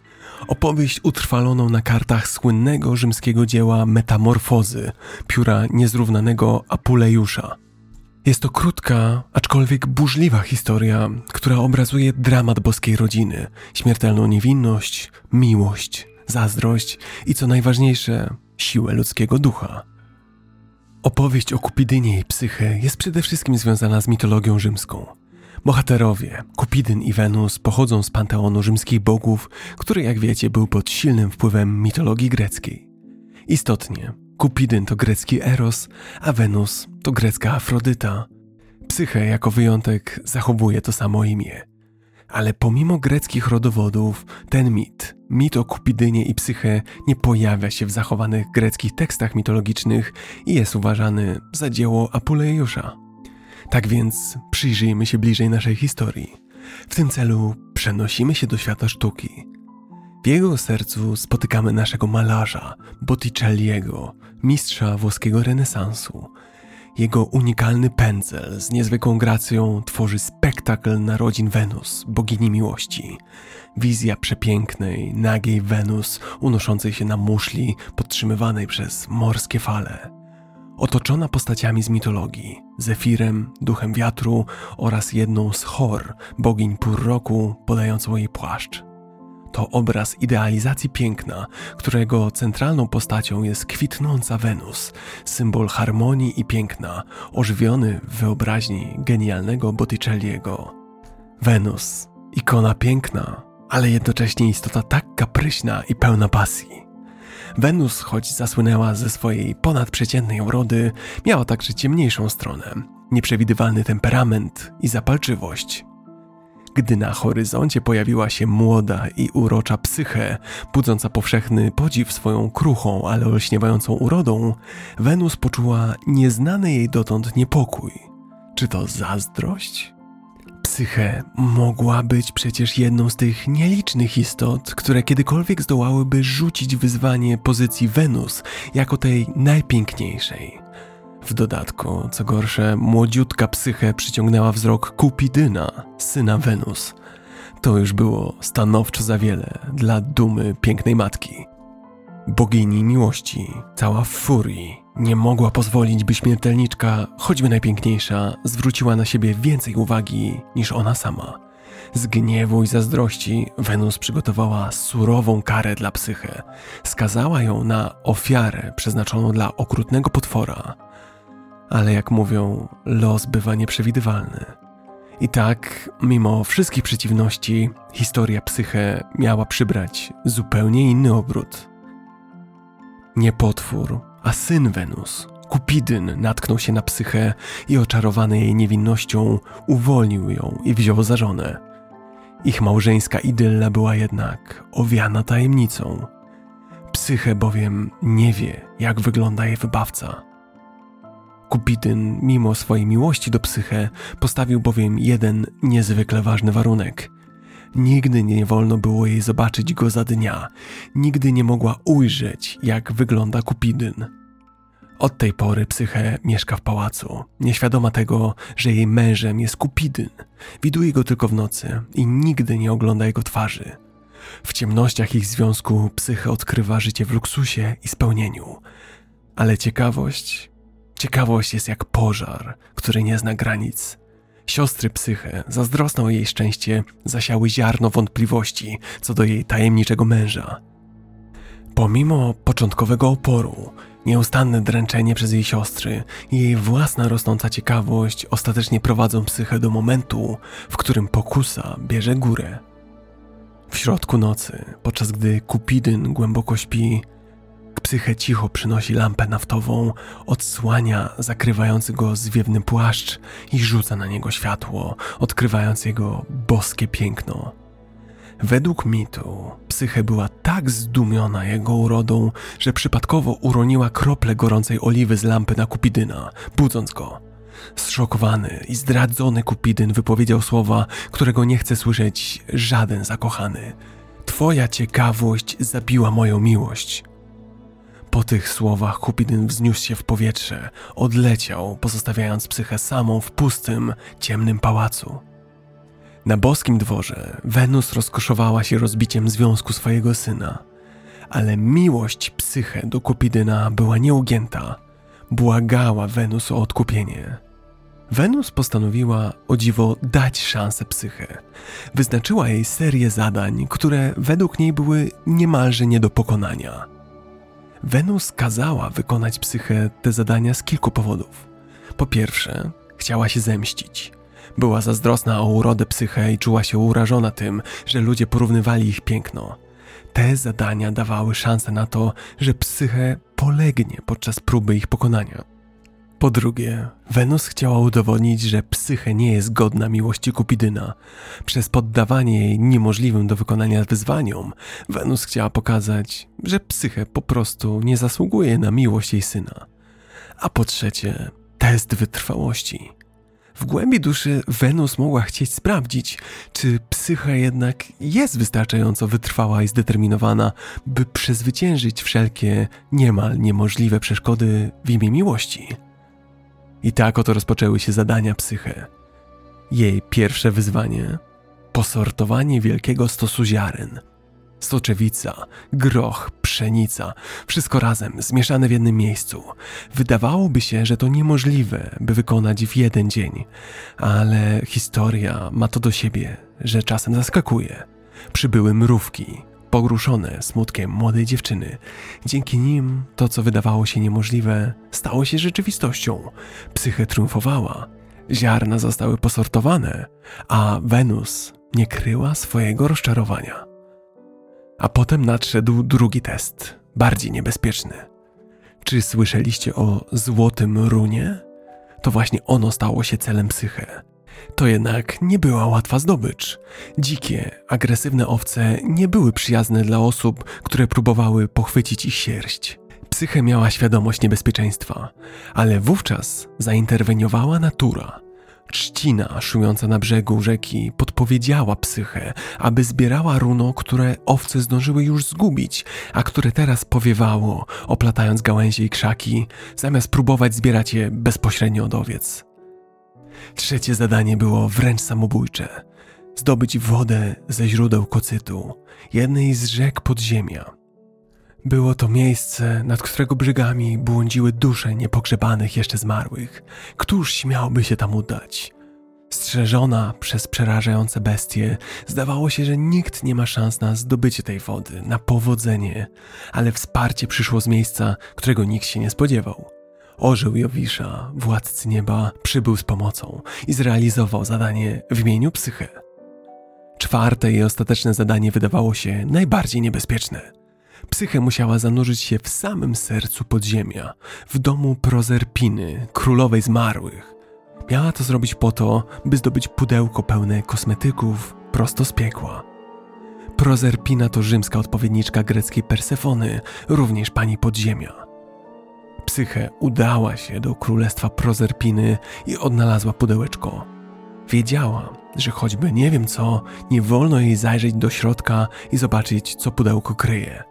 Opowieść utrwaloną na kartach słynnego rzymskiego dzieła Metamorfozy, pióra niezrównanego Apulejusza. Jest to krótka, aczkolwiek burzliwa historia, która obrazuje dramat boskiej rodziny, śmiertelną niewinność, miłość, zazdrość i co najważniejsze, siłę ludzkiego ducha. Opowieść o Kupidynie i Psyche jest przede wszystkim związana z mitologią rzymską. Bohaterowie, Kupidyn i Wenus, pochodzą z panteonu rzymskich bogów, który, jak wiecie, był pod silnym wpływem mitologii greckiej. Istotnie, Kupidyn to grecki Eros, a Wenus to grecka Afrodyta. Psyche jako wyjątek zachowuje to samo imię. Ale pomimo greckich rodowodów, ten mit, mit o Kupidynie i Psyche, nie pojawia się w zachowanych greckich tekstach mitologicznych i jest uważany za dzieło Apulejusza. Tak więc przyjrzyjmy się bliżej naszej historii. W tym celu przenosimy się do świata sztuki. W jego sercu spotykamy naszego malarza, Botticelliego, mistrza włoskiego renesansu. Jego unikalny pędzel z niezwykłą gracją tworzy spektakl narodzin Wenus, bogini miłości. Wizja przepięknej, nagiej Wenus unoszącej się na muszli podtrzymywanej przez morskie fale. Otoczona postaciami z mitologii, Zefirem, duchem wiatru oraz jedną z Hor, bogiń pór roku, podającą jej płaszcz to obraz idealizacji piękna, którego centralną postacią jest kwitnąca Wenus, symbol harmonii i piękna, ożywiony w wyobraźni genialnego Botticelliego. Wenus, ikona piękna, ale jednocześnie istota tak kapryśna i pełna pasji. Wenus, choć zasłynęła ze swojej ponadprzeciętnej urody, miała także ciemniejszą stronę, nieprzewidywalny temperament i zapalczywość. Gdy na horyzoncie pojawiła się młoda i urocza psyche, budząca powszechny podziw swoją kruchą, ale olśniewającą urodą, Wenus poczuła nieznany jej dotąd niepokój. Czy to zazdrość? Psyche mogła być przecież jedną z tych nielicznych istot, które kiedykolwiek zdołałyby rzucić wyzwanie pozycji Wenus jako tej najpiękniejszej. W dodatku, co gorsze, młodziutka psyche przyciągnęła wzrok Kupidyna, syna Wenus. To już było stanowczo za wiele dla dumy pięknej matki. Bogini miłości, cała w furii, nie mogła pozwolić, by śmiertelniczka, choćby najpiękniejsza, zwróciła na siebie więcej uwagi niż ona sama. Z gniewu i zazdrości Wenus przygotowała surową karę dla psyche. Skazała ją na ofiarę przeznaczoną dla okrutnego potwora – ale jak mówią, los bywa nieprzewidywalny. I tak, mimo wszystkich przeciwności, historia psyche miała przybrać zupełnie inny obrót. Nie potwór, a syn Wenus, Kupidyn, natknął się na psychę i oczarowany jej niewinnością uwolnił ją i wziął za żonę. Ich małżeńska idylla była jednak owiana tajemnicą. Psyche bowiem nie wie, jak wygląda jej wybawca. Kupidyn, mimo swojej miłości do psyche, postawił bowiem jeden niezwykle ważny warunek. Nigdy nie wolno było jej zobaczyć go za dnia, nigdy nie mogła ujrzeć, jak wygląda Kupidyn. Od tej pory psyche mieszka w pałacu, nieświadoma tego, że jej mężem jest Kupidyn. Widuje go tylko w nocy i nigdy nie ogląda jego twarzy. W ciemnościach ich związku psyche odkrywa życie w luksusie i spełnieniu. Ale ciekawość Ciekawość jest jak pożar, który nie zna granic. Siostry psyche, zazdrosne o jej szczęście, zasiały ziarno wątpliwości co do jej tajemniczego męża. Pomimo początkowego oporu, nieustanne dręczenie przez jej siostry i jej własna rosnąca ciekawość ostatecznie prowadzą psychę do momentu, w którym pokusa bierze górę. W środku nocy, podczas gdy Kupidyn głęboko śpi, Psyche cicho przynosi lampę naftową, odsłania zakrywający go zwiewny płaszcz i rzuca na niego światło, odkrywając jego boskie piękno. Według mitu, psyche była tak zdumiona jego urodą, że przypadkowo uroniła krople gorącej oliwy z lampy na Kupidyna, budząc go. Zszokowany i zdradzony Kupidyn wypowiedział słowa, którego nie chce słyszeć żaden zakochany. Twoja ciekawość zabiła moją miłość. Po tych słowach Kupidyn wzniósł się w powietrze, odleciał, pozostawiając psychę samą w pustym, ciemnym pałacu. Na boskim dworze Wenus rozkoszowała się rozbiciem związku swojego syna, ale miłość psychę do Kupidyna była nieugięta. Błagała Wenus o odkupienie. Wenus postanowiła o dziwo dać szansę psychę. Wyznaczyła jej serię zadań, które według niej były niemalże nie do pokonania. Wenus kazała wykonać psychę te zadania z kilku powodów. Po pierwsze, chciała się zemścić. Była zazdrosna o urodę psychę i czuła się urażona tym, że ludzie porównywali ich piękno. Te zadania dawały szansę na to, że psychę polegnie podczas próby ich pokonania. Po drugie, Wenus chciała udowodnić, że psyche nie jest godna miłości Kupidyna. Przez poddawanie jej niemożliwym do wykonania wyzwaniom, Wenus chciała pokazać, że psyche po prostu nie zasługuje na miłość jej syna. A po trzecie, test wytrwałości. W głębi duszy Wenus mogła chcieć sprawdzić, czy psycha jednak jest wystarczająco wytrwała i zdeterminowana, by przezwyciężyć wszelkie niemal niemożliwe przeszkody w imię miłości. I tak oto rozpoczęły się zadania psyche. Jej pierwsze wyzwanie posortowanie wielkiego stosu ziaren. Soczewica, groch, pszenica, wszystko razem, zmieszane w jednym miejscu. Wydawałoby się, że to niemożliwe, by wykonać w jeden dzień, ale historia ma to do siebie, że czasem zaskakuje. Przybyły mrówki, pogruszone smutkiem młodej dziewczyny. Dzięki nim to, co wydawało się niemożliwe, stało się rzeczywistością. Psyche triumfowała, ziarna zostały posortowane, a Wenus nie kryła swojego rozczarowania. A potem nadszedł drugi test, bardziej niebezpieczny. Czy słyszeliście o złotym runie? To właśnie ono stało się celem psyche. To jednak nie była łatwa zdobycz. Dzikie, agresywne owce nie były przyjazne dla osób, które próbowały pochwycić ich sierść. Psyche miała świadomość niebezpieczeństwa, ale wówczas zainterweniowała natura. Trzcina szumiąca na brzegu rzeki podpowiedziała psychę, aby zbierała runo, które owce zdążyły już zgubić, a które teraz powiewało, oplatając gałęzie i krzaki, zamiast próbować zbierać je bezpośrednio od owiec. Trzecie zadanie było wręcz samobójcze. Zdobyć wodę ze źródeł kocytu, jednej z rzek podziemia. Było to miejsce, nad którego brzegami błądziły dusze niepogrzebanych jeszcze zmarłych. Któż śmiałby się tam udać? Strzeżona przez przerażające bestie, zdawało się, że nikt nie ma szans na zdobycie tej wody, na powodzenie, ale wsparcie przyszło z miejsca, którego nikt się nie spodziewał. Orzeł Jowisza, władcy nieba, przybył z pomocą i zrealizował zadanie w imieniu psyche. Czwarte i ostateczne zadanie wydawało się najbardziej niebezpieczne. Psyche musiała zanurzyć się w samym sercu podziemia, w domu Prozerpiny, królowej zmarłych. Miała to zrobić po to, by zdobyć pudełko pełne kosmetyków prosto z piekła. Prozerpina to rzymska odpowiedniczka greckiej Persefony, również pani podziemia. Psyche udała się do królestwa Prozerpiny i odnalazła pudełeczko. Wiedziała, że choćby nie wiem co, nie wolno jej zajrzeć do środka i zobaczyć, co pudełko kryje.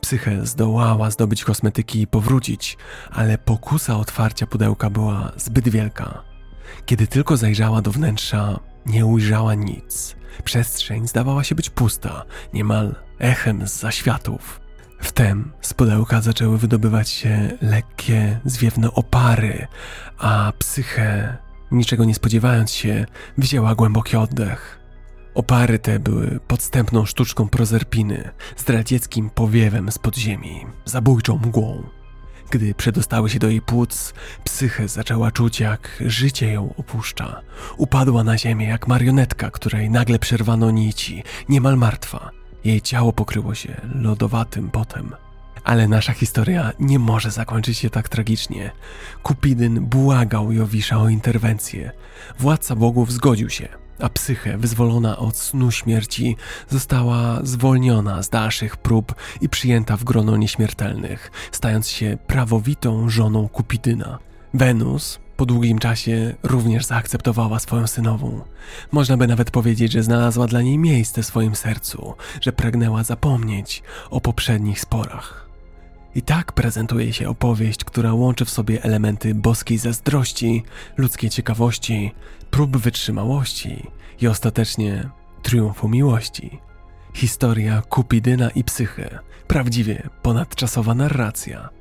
Psyche zdołała zdobyć kosmetyki i powrócić, ale pokusa otwarcia pudełka była zbyt wielka. Kiedy tylko zajrzała do wnętrza, nie ujrzała nic. Przestrzeń zdawała się być pusta, niemal echem z zaświatów. Wtem z pudełka zaczęły wydobywać się lekkie, zwiewne opary, a psyche, niczego nie spodziewając się, wzięła głęboki oddech. Opary te były podstępną sztuczką prozerpiny, zdradzieckim powiewem z podziemi, zabójczą mgłą. Gdy przedostały się do jej płuc, psyche zaczęła czuć, jak życie ją opuszcza. Upadła na ziemię jak marionetka, której nagle przerwano nici, niemal martwa. Jej ciało pokryło się lodowatym potem. Ale nasza historia nie może zakończyć się tak tragicznie. Kupidyn błagał Jowisza o interwencję. Władca bogów zgodził się, a psyche, wyzwolona od snu śmierci, została zwolniona z dalszych prób i przyjęta w grono nieśmiertelnych, stając się prawowitą żoną Kupidyna. Wenus, po długim czasie również zaakceptowała swoją synową. Można by nawet powiedzieć, że znalazła dla niej miejsce w swoim sercu, że pragnęła zapomnieć o poprzednich sporach. I tak prezentuje się opowieść, która łączy w sobie elementy boskiej zazdrości, ludzkiej ciekawości, prób wytrzymałości i ostatecznie triumfu miłości. Historia Kupidyna i Psyche, prawdziwie ponadczasowa narracja.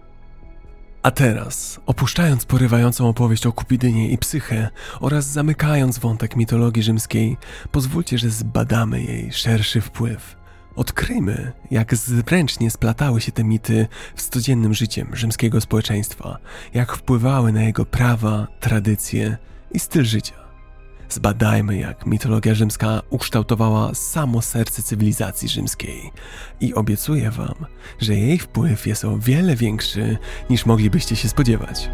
A teraz, opuszczając porywającą opowieść o Kupidynie i Psyche oraz zamykając wątek mitologii rzymskiej, pozwólcie, że zbadamy jej szerszy wpływ. Odkryjmy, jak zręcznie splatały się te mity z codziennym życiem rzymskiego społeczeństwa, jak wpływały na jego prawa, tradycje i styl życia. Zbadajmy, jak mitologia rzymska ukształtowała samo serce cywilizacji rzymskiej. I obiecuję Wam, że jej wpływ jest o wiele większy niż moglibyście się spodziewać.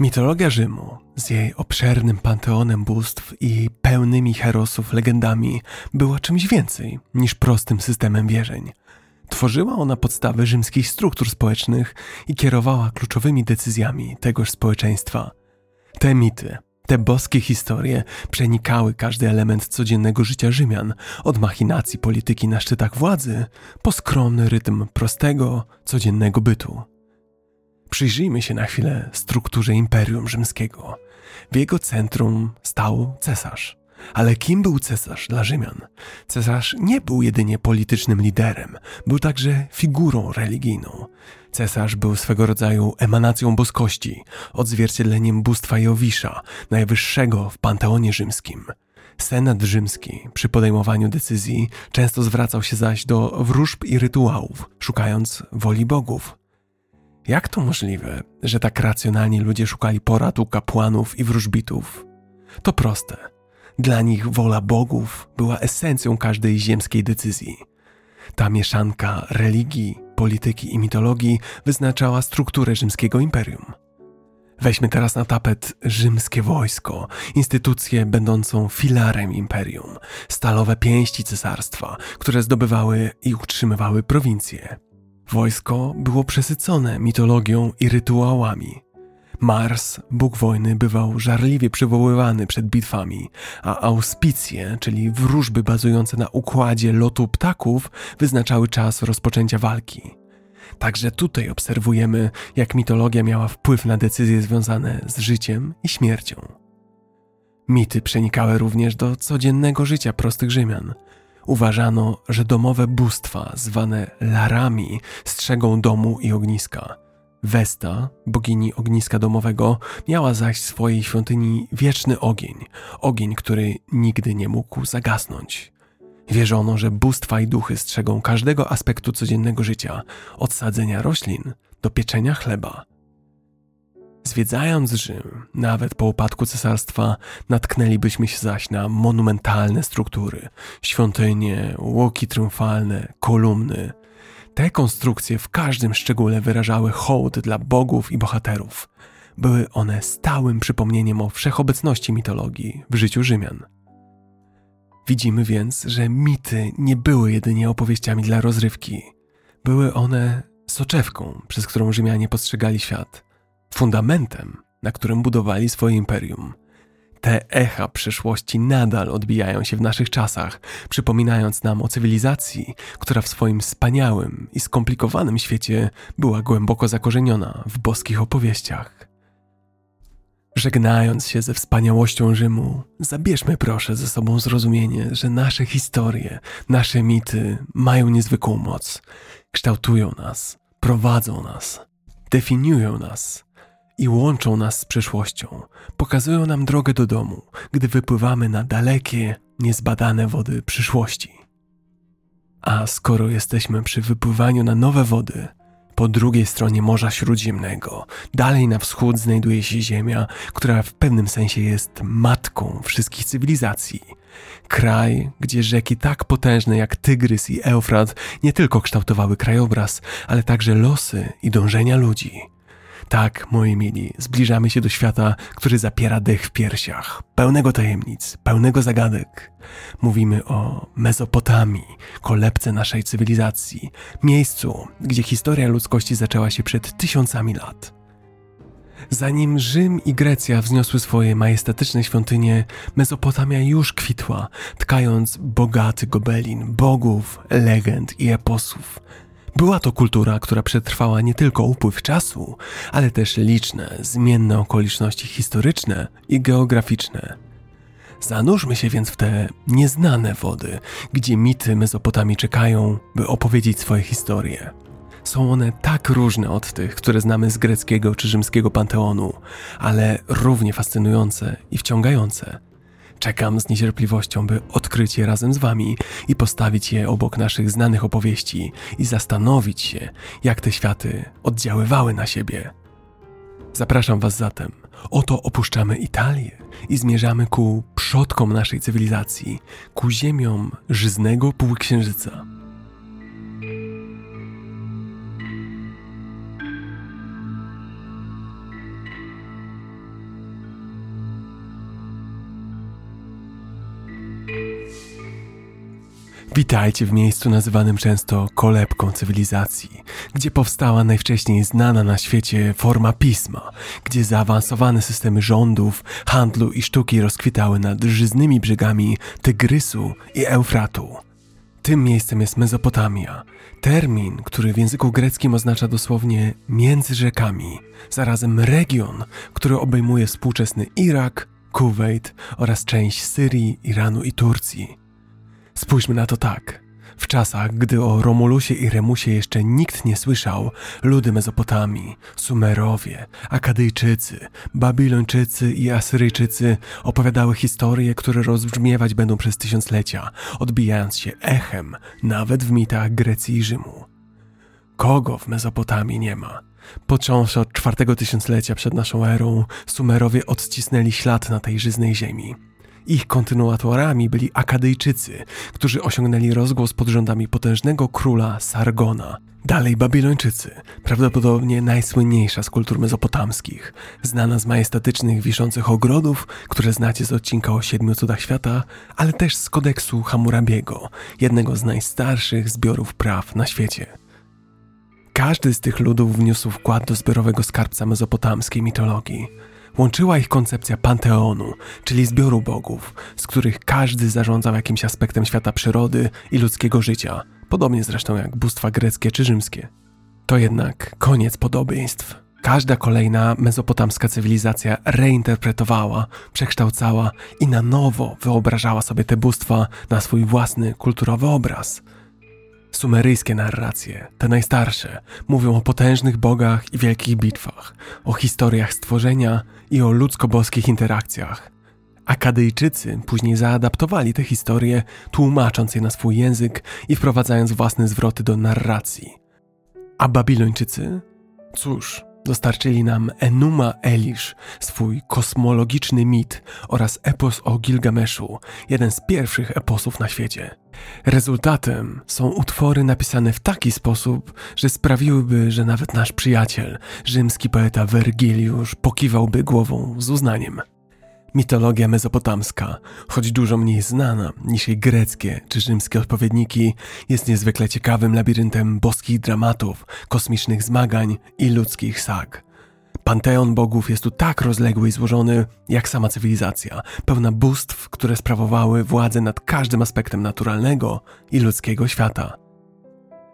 Mitologia Rzymu z jej obszernym panteonem bóstw i pełnymi herosów legendami była czymś więcej niż prostym systemem wierzeń. Tworzyła ona podstawy rzymskich struktur społecznych i kierowała kluczowymi decyzjami tegoż społeczeństwa. Te mity, te boskie historie przenikały każdy element codziennego życia Rzymian, od machinacji polityki na szczytach władzy, po skromny rytm prostego, codziennego bytu. Przyjrzyjmy się na chwilę strukturze Imperium Rzymskiego. W jego centrum stał cesarz. Ale kim był cesarz dla Rzymian? Cesarz nie był jedynie politycznym liderem, był także figurą religijną. Cesarz był swego rodzaju emanacją boskości, odzwierciedleniem bóstwa Jowisza, najwyższego w panteonie rzymskim. Senat rzymski przy podejmowaniu decyzji często zwracał się zaś do wróżb i rytuałów, szukając woli bogów. Jak to możliwe, że tak racjonalni ludzie szukali porad u kapłanów i wróżbitów? To proste. Dla nich wola bogów była esencją każdej ziemskiej decyzji. Ta mieszanka religii, polityki i mitologii wyznaczała strukturę rzymskiego imperium. Weźmy teraz na tapet rzymskie wojsko, instytucję będącą filarem imperium, stalowe pięści cesarstwa, które zdobywały i utrzymywały prowincje. Wojsko było przesycone mitologią i rytuałami. Mars, bóg wojny, bywał żarliwie przywoływany przed bitwami, a auspicje, czyli wróżby bazujące na układzie lotu ptaków, wyznaczały czas rozpoczęcia walki. Także tutaj obserwujemy, jak mitologia miała wpływ na decyzje związane z życiem i śmiercią. Mity przenikały również do codziennego życia prostych Rzymian – Uważano, że domowe bóstwa, zwane larami, strzegą domu i ogniska. Westa, bogini ogniska domowego, miała zaś w swojej świątyni wieczny ogień, ogień, który nigdy nie mógł zagasnąć. Wierzono, że bóstwa i duchy strzegą każdego aspektu codziennego życia, od sadzenia roślin do pieczenia chleba. Zwiedzając Rzym, nawet po upadku cesarstwa, natknęlibyśmy się zaś na monumentalne struktury, świątynie, łoki triumfalne, kolumny. Te konstrukcje w każdym szczególe wyrażały hołd dla bogów i bohaterów. Były one stałym przypomnieniem o wszechobecności mitologii w życiu Rzymian. Widzimy więc, że mity nie były jedynie opowieściami dla rozrywki. Były one soczewką, przez którą Rzymianie postrzegali świat – fundamentem, na którym budowali swoje imperium. Te echa przeszłości nadal odbijają się w naszych czasach, przypominając nam o cywilizacji, która w swoim wspaniałym i skomplikowanym świecie była głęboko zakorzeniona w boskich opowieściach. Żegnając się ze wspaniałością Rzymu, zabierzmy proszę ze sobą zrozumienie, że nasze historie, nasze mity mają niezwykłą moc, kształtują nas, prowadzą nas, definiują nas i łączą nas z przyszłością, pokazują nam drogę do domu, gdy wypływamy na dalekie, niezbadane wody przyszłości. A skoro jesteśmy przy wypływaniu na nowe wody, po drugiej stronie Morza Śródziemnego, dalej na wschód znajduje się Ziemia, która w pewnym sensie jest matką wszystkich cywilizacji. Kraj, gdzie rzeki tak potężne jak Tygrys i Eufrat nie tylko kształtowały krajobraz, ale także losy i dążenia ludzi. Tak, moi mili, zbliżamy się do świata, który zapiera dech w piersiach, pełnego tajemnic, pełnego zagadek. Mówimy o Mezopotamii, kolebce naszej cywilizacji, miejscu, gdzie historia ludzkości zaczęła się przed tysiącami lat. Zanim Rzym i Grecja wzniosły swoje majestatyczne świątynie, Mezopotamia już kwitła, tkając bogaty gobelin bogów, legend i eposów. Była to kultura, która przetrwała nie tylko upływ czasu, ale też liczne, zmienne okoliczności historyczne i geograficzne. Zanurzmy się więc w te nieznane wody, gdzie mity Mezopotamii czekają, by opowiedzieć swoje historie. Są one tak różne od tych, które znamy z greckiego czy rzymskiego panteonu, ale równie fascynujące i wciągające. Czekam z niecierpliwością, by odkryć je razem z Wami i postawić je obok naszych znanych opowieści i zastanowić się, jak te światy oddziaływały na siebie. Zapraszam Was zatem. Oto opuszczamy Italię i zmierzamy ku przodkom naszej cywilizacji, ku ziemiom żyznego półksiężyca. Witajcie w miejscu nazywanym często kolebką cywilizacji, gdzie powstała najwcześniej znana na świecie forma pisma, gdzie zaawansowane systemy rządów, handlu i sztuki rozkwitały nad żyznymi brzegami Tygrysu i Eufratu. Tym miejscem jest Mezopotamia, termin, który w języku greckim oznacza dosłownie między rzekami, zarazem region, który obejmuje współczesny Irak, Kuwait oraz część Syrii, Iranu i Turcji. Spójrzmy na to tak. W czasach, gdy o Romulusie i Remusie jeszcze nikt nie słyszał, ludy Mezopotamii, Sumerowie, Akadyjczycy, Babilończycy i Asyryjczycy opowiadały historie, które rozbrzmiewać będą przez tysiąclecia, odbijając się echem nawet w mitach Grecji i Rzymu. Kogo w Mezopotamii nie ma? Począwszy od czwartego tysiąclecia przed naszą erą, Sumerowie odcisnęli ślad na tej żyznej ziemi. Ich kontynuatorami byli Akadyjczycy, którzy osiągnęli rozgłos pod rządami potężnego króla Sargona. Dalej Babilończycy, prawdopodobnie najsłynniejsza z kultur mezopotamskich, znana z majestatycznych wiszących ogrodów, które znacie z odcinka o siedmiu cudach świata, ale też z kodeksu Hammurabiego, jednego z najstarszych zbiorów praw na świecie. Każdy z tych ludów wniósł wkład do zbiorowego skarbca mezopotamskiej mitologii. Łączyła ich koncepcja panteonu, czyli zbioru bogów, z których każdy zarządzał jakimś aspektem świata przyrody i ludzkiego życia, podobnie zresztą jak bóstwa greckie czy rzymskie. To jednak koniec podobieństw. Każda kolejna mezopotamska cywilizacja reinterpretowała, przekształcała i na nowo wyobrażała sobie te bóstwa na swój własny kulturowy obraz – Sumeryjskie narracje, te najstarsze, mówią o potężnych bogach i wielkich bitwach, o historiach stworzenia i o ludzko-boskich interakcjach. Akadyjczycy później zaadaptowali te historie, tłumacząc je na swój język i wprowadzając własne zwroty do narracji. A Babilończycy? Cóż, dostarczyli nam Enuma Elish, swój kosmologiczny mit oraz epos o Gilgameszu, jeden z pierwszych eposów na świecie. Rezultatem są utwory napisane w taki sposób, że sprawiłyby, że nawet nasz przyjaciel, rzymski poeta Wergiliusz, pokiwałby głową z uznaniem. Mitologia mezopotamska, choć dużo mniej znana niż jej greckie czy rzymskie odpowiedniki, jest niezwykle ciekawym labiryntem boskich dramatów, kosmicznych zmagań i ludzkich sag. Panteon bogów jest tu tak rozległy i złożony jak sama cywilizacja, pełna bóstw, które sprawowały władzę nad każdym aspektem naturalnego i ludzkiego świata.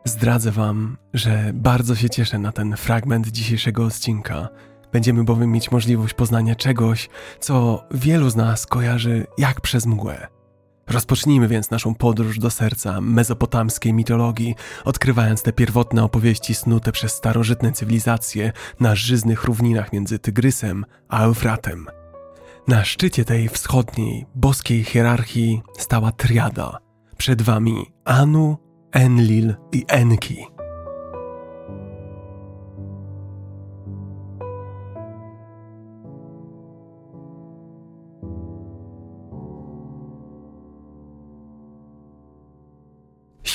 Zdradzę Wam, że bardzo się cieszę na ten fragment dzisiejszego odcinka. Będziemy bowiem mieć możliwość poznania czegoś, co wielu z nas kojarzy jak przez mgłę. Rozpocznijmy więc naszą podróż do serca mezopotamskiej mitologii, odkrywając te pierwotne opowieści snute przez starożytne cywilizacje na żyznych równinach między Tygrysem a Eufratem. Na szczycie tej wschodniej, boskiej hierarchii stała triada. Przed wami Anu, Enlil i Enki.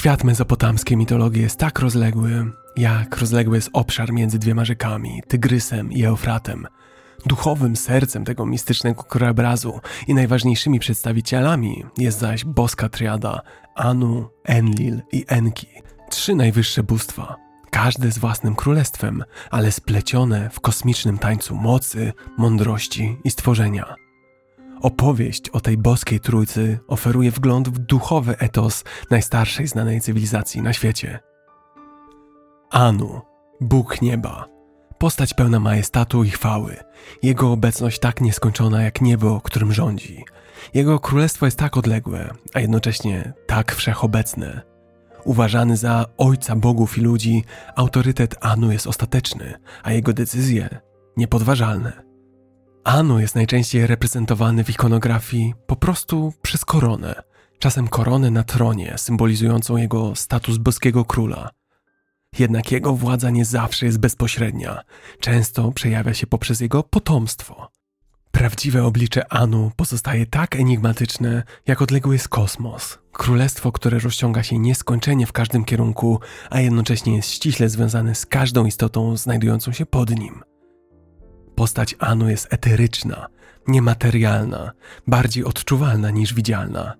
Świat mezopotamskiej mitologii jest tak rozległy, jak rozległy jest obszar między dwiema rzekami, Tygrysem i Eufratem. Duchowym sercem tego mistycznego krajobrazu i najważniejszymi przedstawicielami jest zaś boska triada Anu, Enlil i Enki. Trzy najwyższe bóstwa, każde z własnym królestwem, ale splecione w kosmicznym tańcu mocy, mądrości i stworzenia. Opowieść o tej boskiej trójcy oferuje wgląd w duchowy etos najstarszej znanej cywilizacji na świecie. Anu, Bóg nieba, postać pełna majestatu i chwały, jego obecność tak nieskończona jak niebo, którym rządzi. Jego królestwo jest tak odległe, a jednocześnie tak wszechobecne. Uważany za ojca bogów i ludzi, autorytet Anu jest ostateczny, a jego decyzje niepodważalne. Anu jest najczęściej reprezentowany w ikonografii po prostu przez koronę, czasem koronę na tronie symbolizującą jego status boskiego króla. Jednak jego władza nie zawsze jest bezpośrednia, często przejawia się poprzez jego potomstwo. Prawdziwe oblicze Anu pozostaje tak enigmatyczne, jak odległy jest kosmos. Królestwo, które rozciąga się nieskończenie w każdym kierunku, a jednocześnie jest ściśle związane z każdą istotą znajdującą się pod nim – Postać Anu jest eteryczna, niematerialna, bardziej odczuwalna niż widzialna.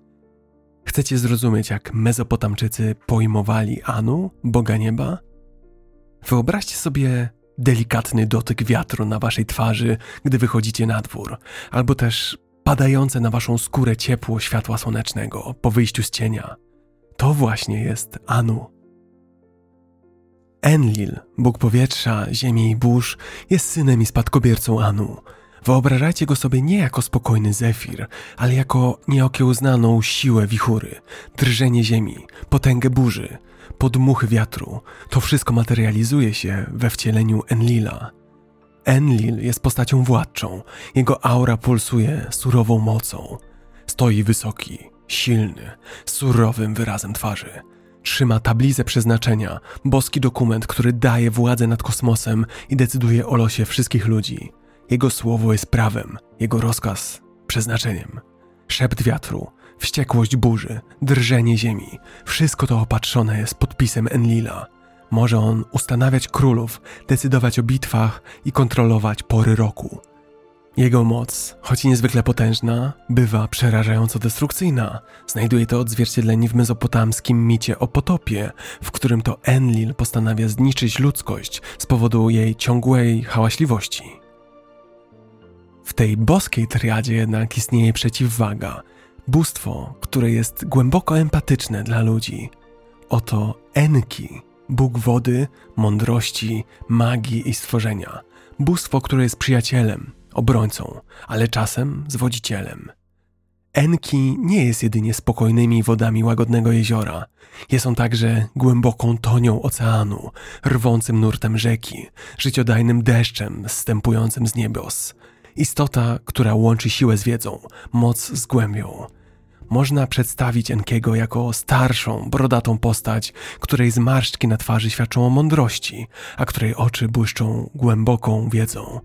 Chcecie zrozumieć, jak Mezopotamczycy pojmowali Anu, Boga Nieba? Wyobraźcie sobie delikatny dotyk wiatru na waszej twarzy, gdy wychodzicie na dwór, albo też padające na waszą skórę ciepło światła słonecznego po wyjściu z cienia. To właśnie jest Anu. Enlil, Bóg powietrza, ziemi i burz, jest synem i spadkobiercą Anu. Wyobrażajcie go sobie nie jako spokojny zefir, ale jako nieokiełznaną siłę wichury, drżenie ziemi, potęgę burzy, podmuchy wiatru. To wszystko materializuje się we wcieleniu Enlila. Enlil jest postacią władczą, jego aura pulsuje surową mocą. Stoi wysoki, silny, surowym wyrazem twarzy – Trzyma tablicę przeznaczenia, boski dokument, który daje władzę nad kosmosem i decyduje o losie wszystkich ludzi. Jego słowo jest prawem, jego rozkaz przeznaczeniem. Szept wiatru, wściekłość burzy, drżenie ziemi wszystko to opatrzone jest podpisem Enlila. Może on ustanawiać królów, decydować o bitwach i kontrolować pory roku. Jego moc, choć niezwykle potężna, bywa przerażająco destrukcyjna. Znajduje to odzwierciedlenie w mezopotamskim micie o potopie, w którym to Enlil postanawia zniszczyć ludzkość z powodu jej ciągłej hałaśliwości. W tej boskiej triadzie jednak istnieje przeciwwaga, bóstwo, które jest głęboko empatyczne dla ludzi. Oto Enki, Bóg wody, mądrości, magii i stworzenia. Bóstwo, które jest przyjacielem, obrońcą, ale czasem zwodzicielem. Enki nie jest jedynie spokojnymi wodami łagodnego jeziora. Jest on także głęboką tonią oceanu, rwącym nurtem rzeki, życiodajnym deszczem zstępującym z niebios. Istota, która łączy siłę z wiedzą, moc z głębią. Można przedstawić Enkiego jako starszą, brodatą postać, której zmarszczki na twarzy świadczą o mądrości, a której oczy błyszczą głęboką wiedzą.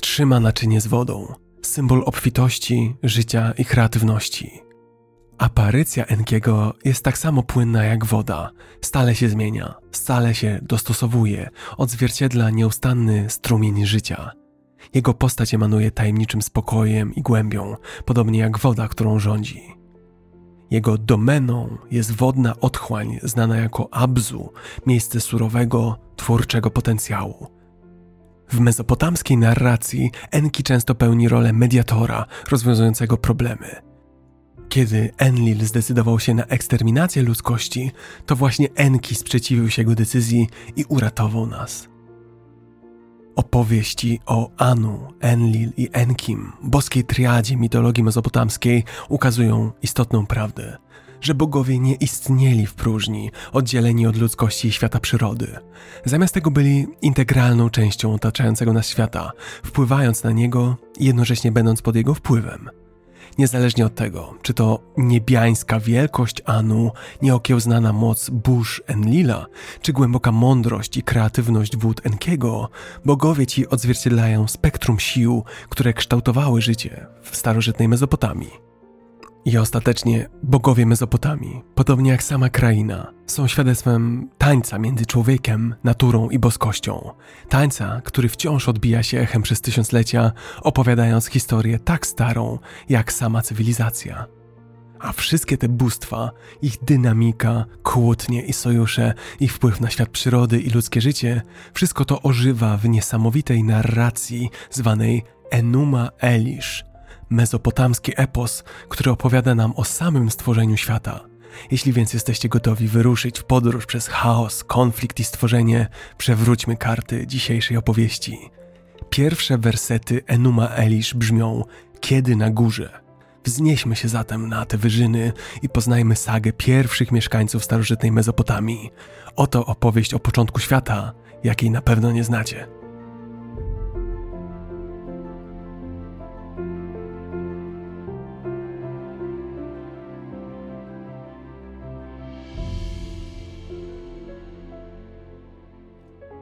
Trzyma naczynie z wodą, symbol obfitości, życia i kreatywności. Aparycja Enkiego jest tak samo płynna jak woda. Stale się zmienia, stale się dostosowuje, odzwierciedla nieustanny strumień życia. Jego postać emanuje tajemniczym spokojem i głębią, podobnie jak woda, którą rządzi. Jego domeną jest wodna otchłań znana jako Abzu, miejsce surowego, twórczego potencjału. W mezopotamskiej narracji Enki często pełni rolę mediatora rozwiązującego problemy. Kiedy Enlil zdecydował się na eksterminację ludzkości, to właśnie Enki sprzeciwił się jego decyzji i uratował nas. Opowieści o Anu, Enlil i Enkim, boskiej triadzie mitologii mezopotamskiej, ukazują istotną prawdę – że bogowie nie istnieli w próżni, oddzieleni od ludzkości i świata przyrody. Zamiast tego byli integralną częścią otaczającego nas świata, wpływając na niego i jednocześnie będąc pod jego wpływem. Niezależnie od tego, czy to niebiańska wielkość Anu, nieokiełznana moc burz Enlila, czy głęboka mądrość i kreatywność wód Enkiego, bogowie ci odzwierciedlają spektrum sił, które kształtowały życie w starożytnej Mezopotamii. I ostatecznie bogowie Mezopotamii, podobnie jak sama kraina, są świadectwem tańca między człowiekiem, naturą i boskością. Tańca, który wciąż odbija się echem przez tysiąclecia, opowiadając historię tak starą jak sama cywilizacja. A wszystkie te bóstwa, ich dynamika, kłótnie i sojusze, ich wpływ na świat przyrody i ludzkie życie, wszystko to ożywa w niesamowitej narracji zwanej Enuma Elish – mezopotamski epos, który opowiada nam o samym stworzeniu świata. Jeśli więc jesteście gotowi wyruszyć w podróż przez chaos, konflikt i stworzenie, przewróćmy karty dzisiejszej opowieści. Pierwsze wersety Enuma Elish brzmią Kiedy na górze. Wznieśmy się zatem na te wyżyny i poznajmy sagę pierwszych mieszkańców starożytnej Mezopotamii. Oto opowieść o początku świata, jakiej na pewno nie znacie.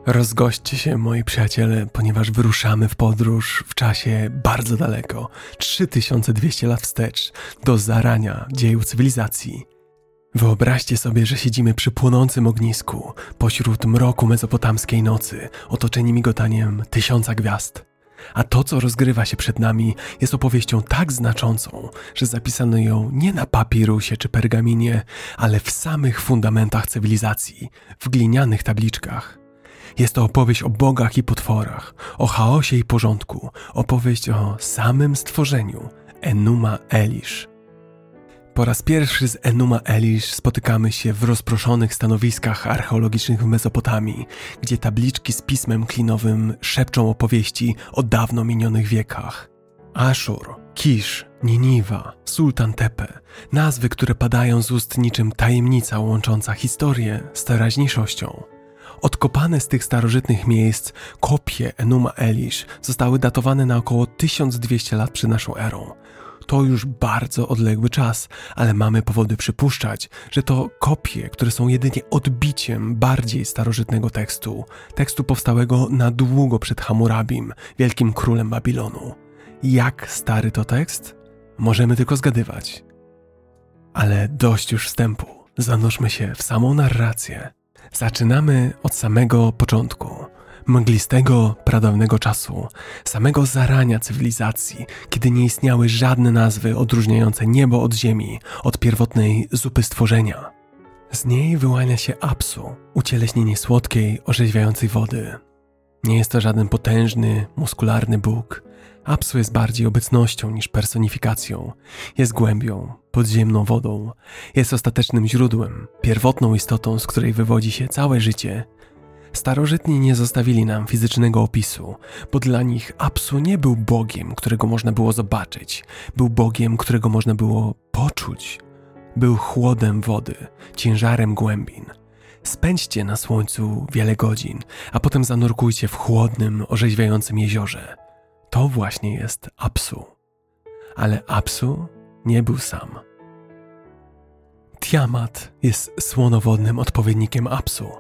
Rozgoście się, moi przyjaciele, ponieważ wyruszamy w podróż w czasie bardzo daleko 3200 lat wstecz do zarania dziejów cywilizacji. Wyobraźcie sobie, że siedzimy przy płonącym ognisku, pośród mroku mezopotamskiej nocy, otoczeni migotaniem tysiąca gwiazd. A to, co rozgrywa się przed nami, jest opowieścią tak znaczącą, że zapisano ją nie na papirusie czy pergaminie, ale w samych fundamentach cywilizacji, w glinianych tabliczkach. Jest to opowieść o bogach i potworach, o chaosie i porządku, opowieść o samym stworzeniu Enuma Elish. Po raz pierwszy z Enuma Elish spotykamy się w rozproszonych stanowiskach archeologicznych w Mezopotamii, gdzie tabliczki z pismem klinowym szepczą opowieści o dawno minionych wiekach. Ashur, Kisz, Niniwa, Sultan Tepe, nazwy, które padają z ust niczym tajemnica łącząca historię z teraźniejszością. Odkopane z tych starożytnych miejsc kopie Enuma Elish zostały datowane na około 1200 lat przed naszą erą. To już bardzo odległy czas, ale mamy powody przypuszczać, że to kopie, które są jedynie odbiciem bardziej starożytnego tekstu, tekstu powstałego na długo przed Hammurabim, wielkim królem Babilonu. Jak stary to tekst? Możemy tylko zgadywać. Ale dość już wstępu. Zanurzmy się w samą narrację. Zaczynamy od samego początku, mglistego, pradawnego czasu, samego zarania cywilizacji, kiedy nie istniały żadne nazwy odróżniające niebo od ziemi, od pierwotnej zupy stworzenia. Z niej wyłania się Apsu, ucieleśnienie słodkiej, orzeźwiającej wody. Nie jest to żaden potężny, muskularny Bóg. Apsu jest bardziej obecnością niż personifikacją. Jest głębią, podziemną wodą. Jest ostatecznym źródłem, pierwotną istotą, z której wywodzi się całe życie. Starożytni nie zostawili nam fizycznego opisu, bo dla nich Apsu nie był Bogiem, którego można było zobaczyć. Był Bogiem, którego można było poczuć. Był chłodem wody, ciężarem głębin. Spędźcie na słońcu wiele godzin, a potem zanurkujcie w chłodnym, orzeźwiającym jeziorze. To właśnie jest Apsu. Ale Apsu nie był sam. Tiamat jest słonowodnym odpowiednikiem Apsu.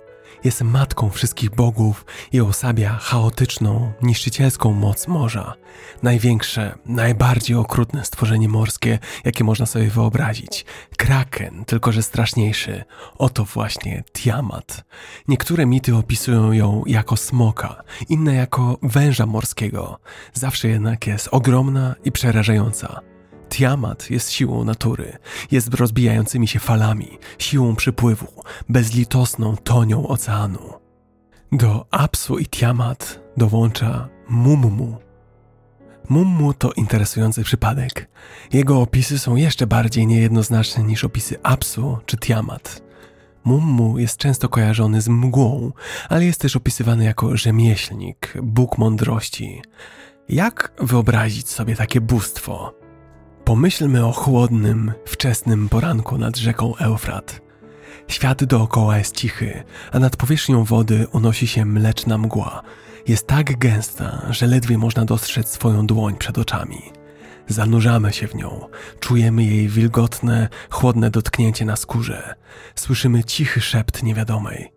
Jest matką wszystkich bogów i osabia chaotyczną, niszczycielską moc morza. Największe, najbardziej okrutne stworzenie morskie, jakie można sobie wyobrazić. Kraken, tylko że straszniejszy. Oto właśnie Tiamat. Niektóre mity opisują ją jako smoka, inne jako węża morskiego. Zawsze jednak jest ogromna i przerażająca. Tiamat jest siłą natury, jest rozbijającymi się falami, siłą przypływu, bezlitosną tonią oceanu. Do Apsu i Tiamat dołącza Mummu. Mummu to interesujący przypadek. Jego opisy są jeszcze bardziej niejednoznaczne niż opisy Apsu czy Tiamat. Mummu jest często kojarzony z mgłą, ale jest też opisywany jako rzemieślnik, bóg mądrości. Jak wyobrazić sobie takie bóstwo? Pomyślmy o chłodnym, wczesnym poranku nad rzeką Eufrat. Świat dookoła jest cichy, a nad powierzchnią wody unosi się mleczna mgła. Jest tak gęsta, że ledwie można dostrzec swoją dłoń przed oczami. Zanurzamy się w nią, czujemy jej wilgotne, chłodne dotknięcie na skórze. Słyszymy cichy szept niewiadomej.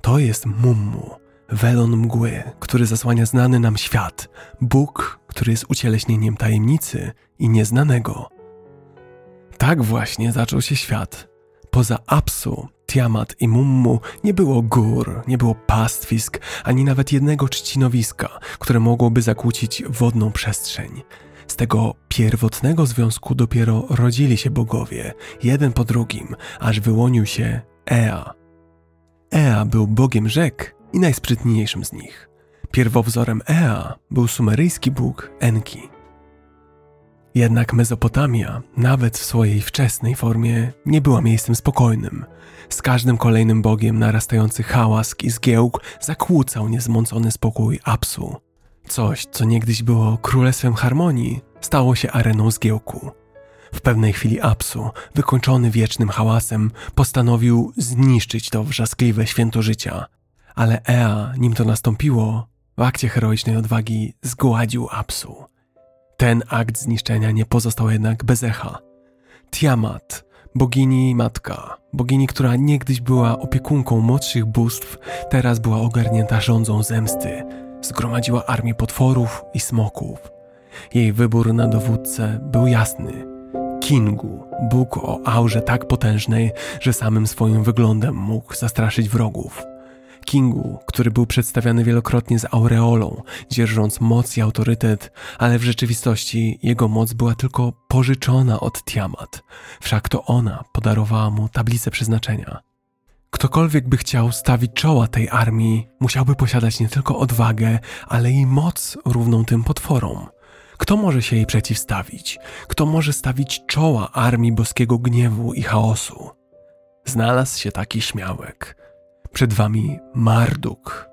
To jest mummu, welon mgły, który zasłania znany nam świat, Bóg, który jest ucieleśnieniem tajemnicy i nieznanego. Tak właśnie zaczął się świat. Poza Apsu, Tiamat i Mummu nie było gór, nie było pastwisk, ani nawet jednego trzcinowiska, które mogłoby zakłócić wodną przestrzeń. Z tego pierwotnego związku dopiero rodzili się bogowie, jeden po drugim, aż wyłonił się Ea. Ea był bogiem rzek i najsprytniejszym z nich. Pierwowzorem Ea był sumeryjski bóg Enki. Jednak Mezopotamia, nawet w swojej wczesnej formie, nie była miejscem spokojnym. Z każdym kolejnym bogiem narastający hałas i zgiełk zakłócał niezmącony spokój Apsu. Coś, co niegdyś było królestwem harmonii, stało się areną zgiełku. W pewnej chwili Apsu, wykończony wiecznym hałasem, postanowił zniszczyć to wrzaskliwe święto życia. Ale Ea, nim to nastąpiło, w akcie heroicznej odwagi zgładził Apsu. Ten akt zniszczenia nie pozostał jednak bez echa. Tiamat, bogini matka, bogini, która niegdyś była opiekunką młodszych bóstw, teraz była ogarnięta rządzą zemsty. Zgromadziła armię potworów i smoków. Jej wybór na dowódcę był jasny. Kingu, bóg o aurze tak potężnej, że samym swoim wyglądem mógł zastraszyć wrogów. Kingu, który był przedstawiany wielokrotnie z aureolą, dzierżąc moc i autorytet, ale w rzeczywistości jego moc była tylko pożyczona od Tiamat, wszak to ona podarowała mu tablicę przeznaczenia. Ktokolwiek by chciał stawić czoła tej armii, musiałby posiadać nie tylko odwagę, ale i moc równą tym potworom. Kto może się jej przeciwstawić? Kto może stawić czoła armii boskiego gniewu i chaosu? Znalazł się taki śmiałek. Przed wami Marduk.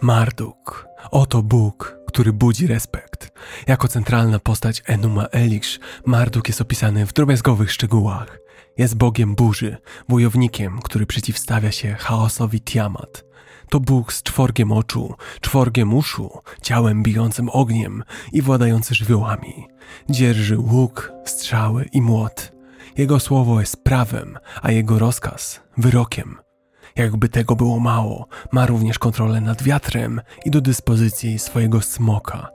Marduk. Oto Bóg, który budzi respekt. Jako centralna postać Enuma Elish, Marduk jest opisany w drobiazgowych szczegółach. Jest bogiem burzy, wojownikiem, który przeciwstawia się chaosowi Tiamat. To Bóg z czworgiem oczu, czworgiem uszu, ciałem bijącym ogniem i władający żywiołami. Dzierży łuk, strzały i młot. Jego słowo jest prawem, a jego rozkaz wyrokiem. Jakby tego było mało, ma również kontrolę nad wiatrem i do dyspozycji swojego smoka.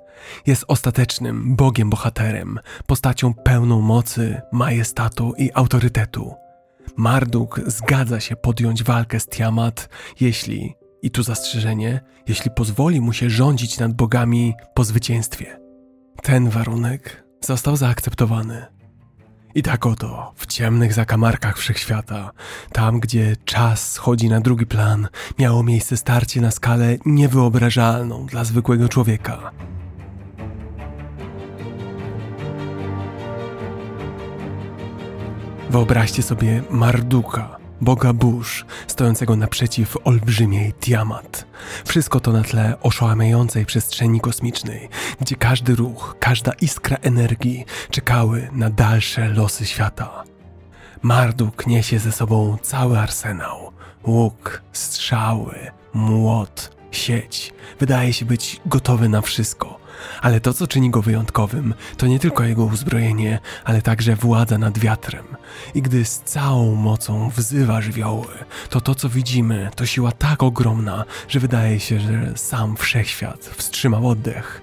Jest ostatecznym Bogiem bohaterem, postacią pełną mocy, majestatu i autorytetu. Marduk zgadza się podjąć walkę z Tiamat, jeśli, i tu zastrzeżenie, jeśli pozwoli mu się rządzić nad bogami po zwycięstwie. Ten warunek został zaakceptowany. I tak oto, w ciemnych zakamarkach wszechświata, tam gdzie czas schodzi na drugi plan, miało miejsce starcie na skalę niewyobrażalną dla zwykłego człowieka. Wyobraźcie sobie Marduka, boga burz, stojącego naprzeciw olbrzymiej Tiamat. Wszystko to na tle oszałamiającej przestrzeni kosmicznej, gdzie każdy ruch, każda iskra energii czekały na dalsze losy świata. Marduk niesie ze sobą cały arsenał. Łuk, strzały, młot, sieć. Wydaje się być gotowy na wszystko – ale to, co czyni go wyjątkowym, to nie tylko jego uzbrojenie, ale także władza nad wiatrem. I gdy z całą mocą wzywa żywioły, to to, co widzimy, to siła tak ogromna, że wydaje się, że sam wszechświat wstrzymał oddech.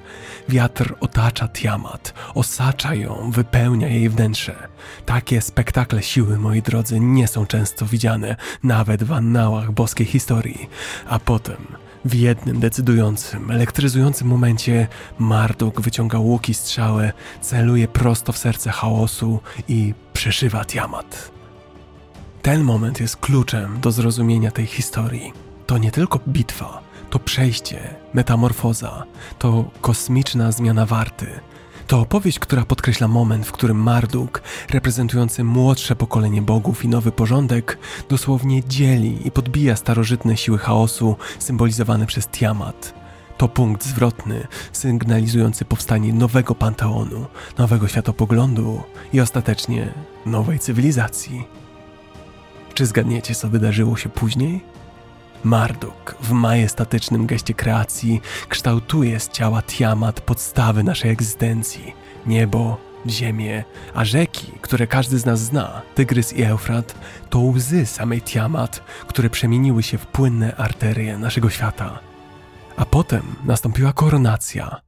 Wiatr otacza Tiamat, osacza ją, wypełnia jej wnętrze. Takie spektakle siły, moi drodzy, nie są często widziane, nawet w annałach boskiej historii. A potem w jednym decydującym, elektryzującym momencie Marduk wyciąga łuki strzałę, celuje prosto w serce chaosu i przeszywa Tiamat. Ten moment jest kluczem do zrozumienia tej historii. To nie tylko bitwa, to przejście, metamorfoza, to kosmiczna zmiana warty – to opowieść, która podkreśla moment, w którym Marduk, reprezentujący młodsze pokolenie bogów i nowy porządek, dosłownie dzieli i podbija starożytne siły chaosu symbolizowane przez Tiamat. To punkt zwrotny, sygnalizujący powstanie nowego panteonu, nowego światopoglądu i ostatecznie nowej cywilizacji. Czy zgadniecie, co wydarzyło się później? Marduk w majestatycznym geście kreacji kształtuje z ciała Tiamat podstawy naszej egzystencji. Niebo, ziemię, a rzeki, które każdy z nas zna, Tygrys i Eufrat, to łzy samej Tiamat, które przemieniły się w płynne arterie naszego świata. A potem nastąpiła koronacja.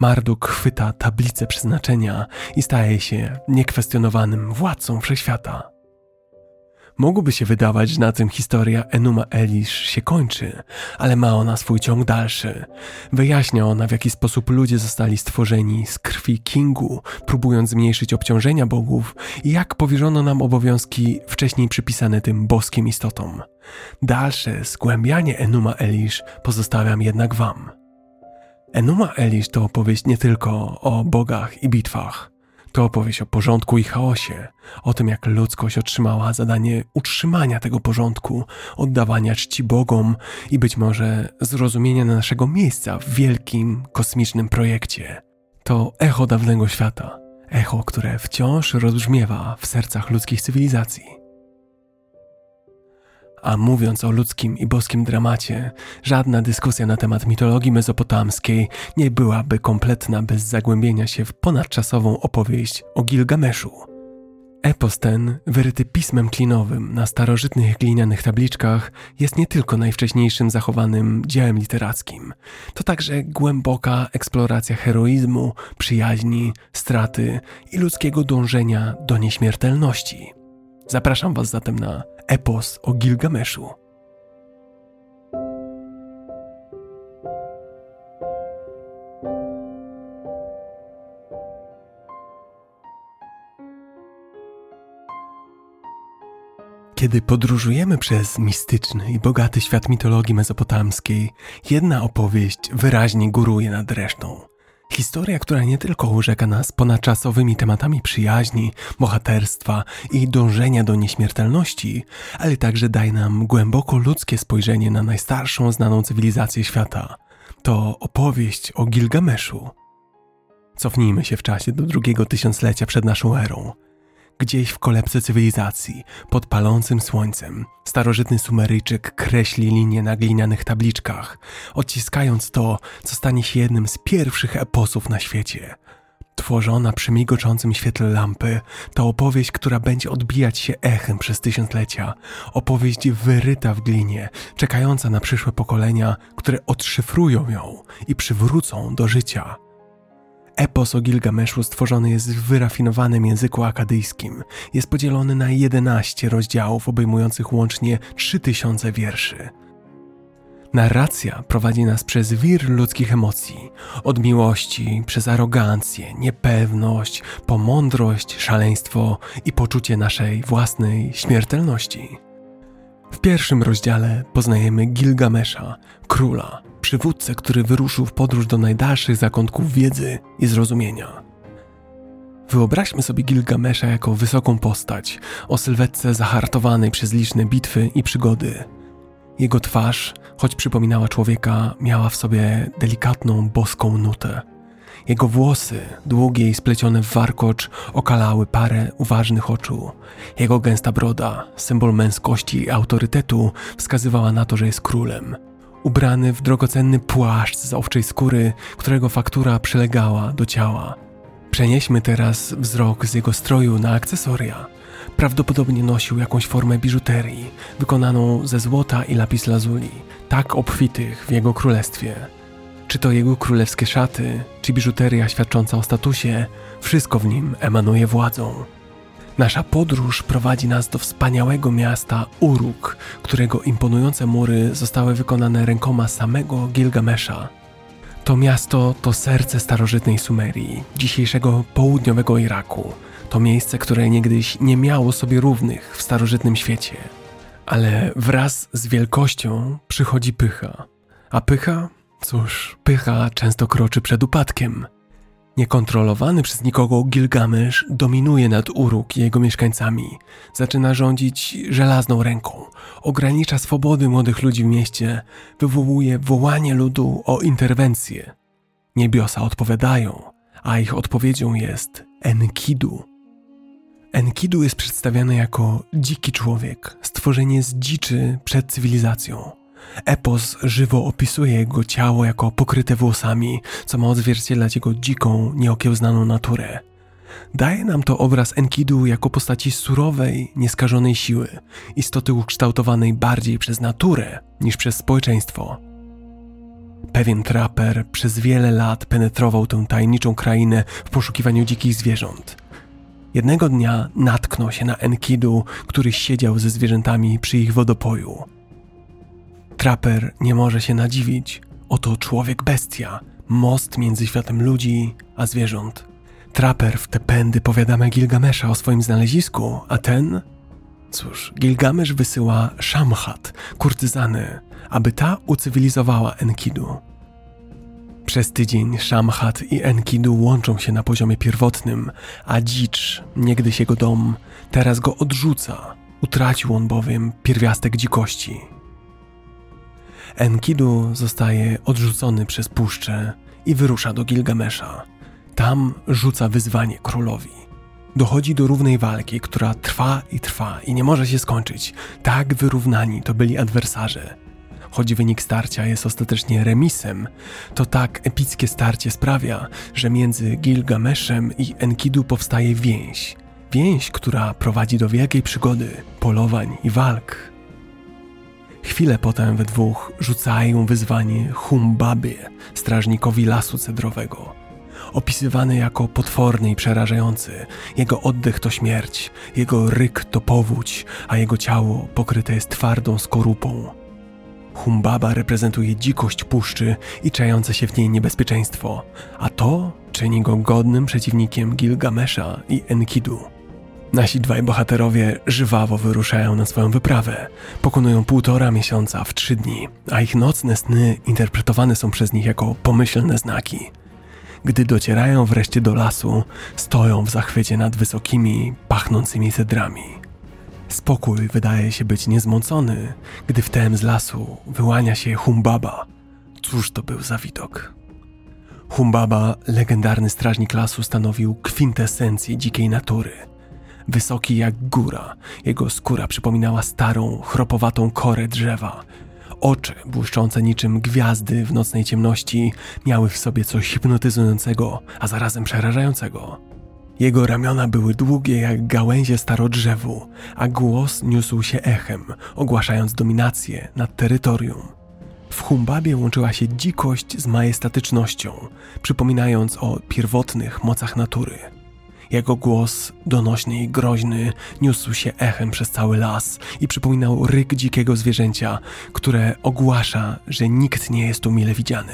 Marduk chwyta tablicę przeznaczenia i staje się niekwestionowanym władcą wszechświata. Mogłoby się wydawać, że na tym historia Enuma Elish się kończy, ale ma ona swój ciąg dalszy. Wyjaśnia ona, w jaki sposób ludzie zostali stworzeni z krwi Kingu, próbując zmniejszyć obciążenia bogów i jak powierzono nam obowiązki wcześniej przypisane tym boskim istotom. Dalsze zgłębianie Enuma Elish pozostawiam jednak wam. Enuma Elish to opowieść nie tylko o bogach i bitwach, to opowieść o porządku i chaosie, o tym jak ludzkość otrzymała zadanie utrzymania tego porządku, oddawania czci Bogom i być może zrozumienia naszego miejsca w wielkim kosmicznym projekcie. To echo dawnego świata, echo, które wciąż rozbrzmiewa w sercach ludzkich cywilizacji. A mówiąc o ludzkim i boskim dramacie, żadna dyskusja na temat mitologii mezopotamskiej nie byłaby kompletna bez zagłębienia się w ponadczasową opowieść o Gilgameszu. Epos ten, wyryty pismem klinowym na starożytnych glinianych tabliczkach, jest nie tylko najwcześniejszym zachowanym dziełem literackim, to także głęboka eksploracja heroizmu, przyjaźni, straty i ludzkiego dążenia do nieśmiertelności. Zapraszam Was zatem na epos o Gilgameszu. Kiedy podróżujemy przez mistyczny i bogaty świat mitologii mesopotamskiej, jedna opowieść wyraźnie góruje nad resztą. Historia, która nie tylko urzeka nas ponadczasowymi tematami przyjaźni, bohaterstwa i dążenia do nieśmiertelności, ale także daje nam głęboko ludzkie spojrzenie na najstarszą znaną cywilizację świata. To opowieść o Gilgameszu. Cofnijmy się w czasie do drugiego tysiąclecia przed naszą erą. Gdzieś w kolebce cywilizacji, pod palącym słońcem, starożytny Sumeryjczyk kreśli linie na glinianych tabliczkach, odciskając to, co stanie się jednym z pierwszych eposów na świecie. Tworzona przy migoczącym świetle lampy, to opowieść, która będzie odbijać się echem przez tysiąclecia. Opowieść wyryta w glinie, czekająca na przyszłe pokolenia, które odszyfrują ją i przywrócą do życia. Epos o Gilgameszu stworzony jest w wyrafinowanym języku akadyjskim. Jest podzielony na 11 rozdziałów obejmujących łącznie 3000 wierszy. Narracja prowadzi nas przez wir ludzkich emocji, od miłości, przez arogancję, niepewność, po mądrość, szaleństwo i poczucie naszej własnej śmiertelności. W pierwszym rozdziale poznajemy Gilgamesza, króla, przywódcę, który wyruszył w podróż do najdalszych zakątków wiedzy i zrozumienia. Wyobraźmy sobie Gilgamesza jako wysoką postać, o sylwetce zahartowanej przez liczne bitwy i przygody. Jego twarz, choć przypominała człowieka, miała w sobie delikatną boską nutę. Jego włosy, długie i splecione w warkocz, okalały parę uważnych oczu. Jego gęsta broda, symbol męskości i autorytetu, wskazywała na to, że jest królem – ubrany w drogocenny płaszcz z owczej skóry, którego faktura przylegała do ciała. Przenieśmy teraz wzrok z jego stroju na akcesoria. Prawdopodobnie nosił jakąś formę biżuterii, wykonaną ze złota i lapis lazuli, tak obfitych w jego królestwie. Czy to jego królewskie szaty, czy biżuteria świadcząca o statusie, wszystko w nim emanuje władzą. Nasza podróż prowadzi nas do wspaniałego miasta Uruk, którego imponujące mury zostały wykonane rękoma samego Gilgamesza. To miasto to serce starożytnej Sumerii, dzisiejszego południowego Iraku. To miejsce, które niegdyś nie miało sobie równych w starożytnym świecie. Ale wraz z wielkością przychodzi pycha. A pycha? Cóż, pycha często kroczy przed upadkiem. Niekontrolowany przez nikogo Gilgamesz dominuje nad Uruk i jego mieszkańcami. Zaczyna rządzić żelazną ręką, ogranicza swobody młodych ludzi w mieście, wywołuje wołanie ludu o interwencję. Niebiosa odpowiadają, a ich odpowiedzią jest Enkidu. Enkidu jest przedstawiany jako dziki człowiek, stworzenie z dziczy przed cywilizacją. Epos żywo opisuje jego ciało jako pokryte włosami, co ma odzwierciedlać jego dziką, nieokiełznaną naturę. Daje nam to obraz Enkidu jako postaci surowej, nieskażonej siły, istoty ukształtowanej bardziej przez naturę niż przez społeczeństwo. Pewien traper przez wiele lat penetrował tę tajemniczą krainę w poszukiwaniu dzikich zwierząt. Jednego dnia natknął się na Enkidu, który siedział ze zwierzętami przy ich wodopoju. Traper nie może się nadziwić. Oto człowiek bestia, most między światem ludzi a zwierząt. Traper w te pędy powiadamy Gilgamesza o swoim znalezisku, a ten? Cóż, Gilgamesz wysyła Shamhat, kurtyzany, aby ta ucywilizowała Enkidu. Przez tydzień Shamhat i Enkidu łączą się na poziomie pierwotnym, a dzicz, niegdyś jego dom, teraz go odrzuca. Utracił on bowiem pierwiastek dzikości. Enkidu zostaje odrzucony przez puszczę i wyrusza do Gilgamesza. Tam rzuca wyzwanie królowi. Dochodzi do równej walki, która trwa i trwa i nie może się skończyć. Tak wyrównani to byli adwersarze. Choć wynik starcia jest ostatecznie remisem, to tak epickie starcie sprawia, że między Gilgameszem i Enkidu powstaje więź. Więź, która prowadzi do wielkiej przygody, polowań i walk. Chwilę potem we dwóch rzucają wyzwanie Humbabie, strażnikowi lasu cedrowego. Opisywany jako potworny i przerażający, jego oddech to śmierć, jego ryk to powódź, a jego ciało pokryte jest twardą skorupą. Humbaba reprezentuje dzikość puszczy i czające się w niej niebezpieczeństwo, a to czyni go godnym przeciwnikiem Gilgamesza i Enkidu. Nasi dwaj bohaterowie żwawo wyruszają na swoją wyprawę. Pokonują półtora miesiąca w trzy dni, a ich nocne sny interpretowane są przez nich jako pomyślne znaki. Gdy docierają wreszcie do lasu, stoją w zachwycie nad wysokimi, pachnącymi cedrami. Spokój wydaje się być niezmącony, gdy wtem z lasu wyłania się Humbaba. Cóż to był za widok? Humbaba, legendarny strażnik lasu, stanowił kwintesencję dzikiej natury. Wysoki jak góra, jego skóra przypominała starą, chropowatą korę drzewa. Oczy, błyszczące niczym gwiazdy w nocnej ciemności, miały w sobie coś hipnotyzującego, a zarazem przerażającego. Jego ramiona były długie jak gałęzie starodrzewu, a głos niósł się echem, ogłaszając dominację nad terytorium. W Humbabie łączyła się dzikość z majestatycznością, przypominając o pierwotnych mocach natury. Jego głos, donośny i groźny, niósł się echem przez cały las i przypominał ryk dzikiego zwierzęcia, które ogłasza, że nikt nie jest tu mile widziany.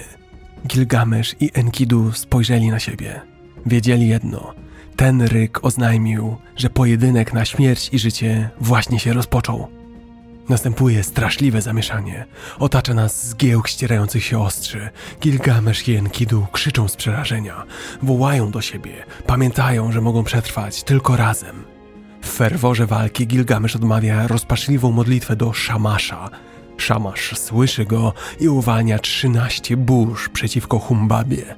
Gilgamesz i Enkidu spojrzeli na siebie. Wiedzieli jedno: ten ryk oznajmił, że pojedynek na śmierć i życie właśnie się rozpoczął. Następuje straszliwe zamieszanie. Otacza nas zgiełk ścierających się ostrzy. Gilgamesz i Enkidu krzyczą z przerażenia. Wołają do siebie. Pamiętają, że mogą przetrwać tylko razem. W ferworze walki Gilgamesz odmawia rozpaczliwą modlitwę do Szamasza. Szamasz słyszy go i uwalnia 13 burz przeciwko Humbabie.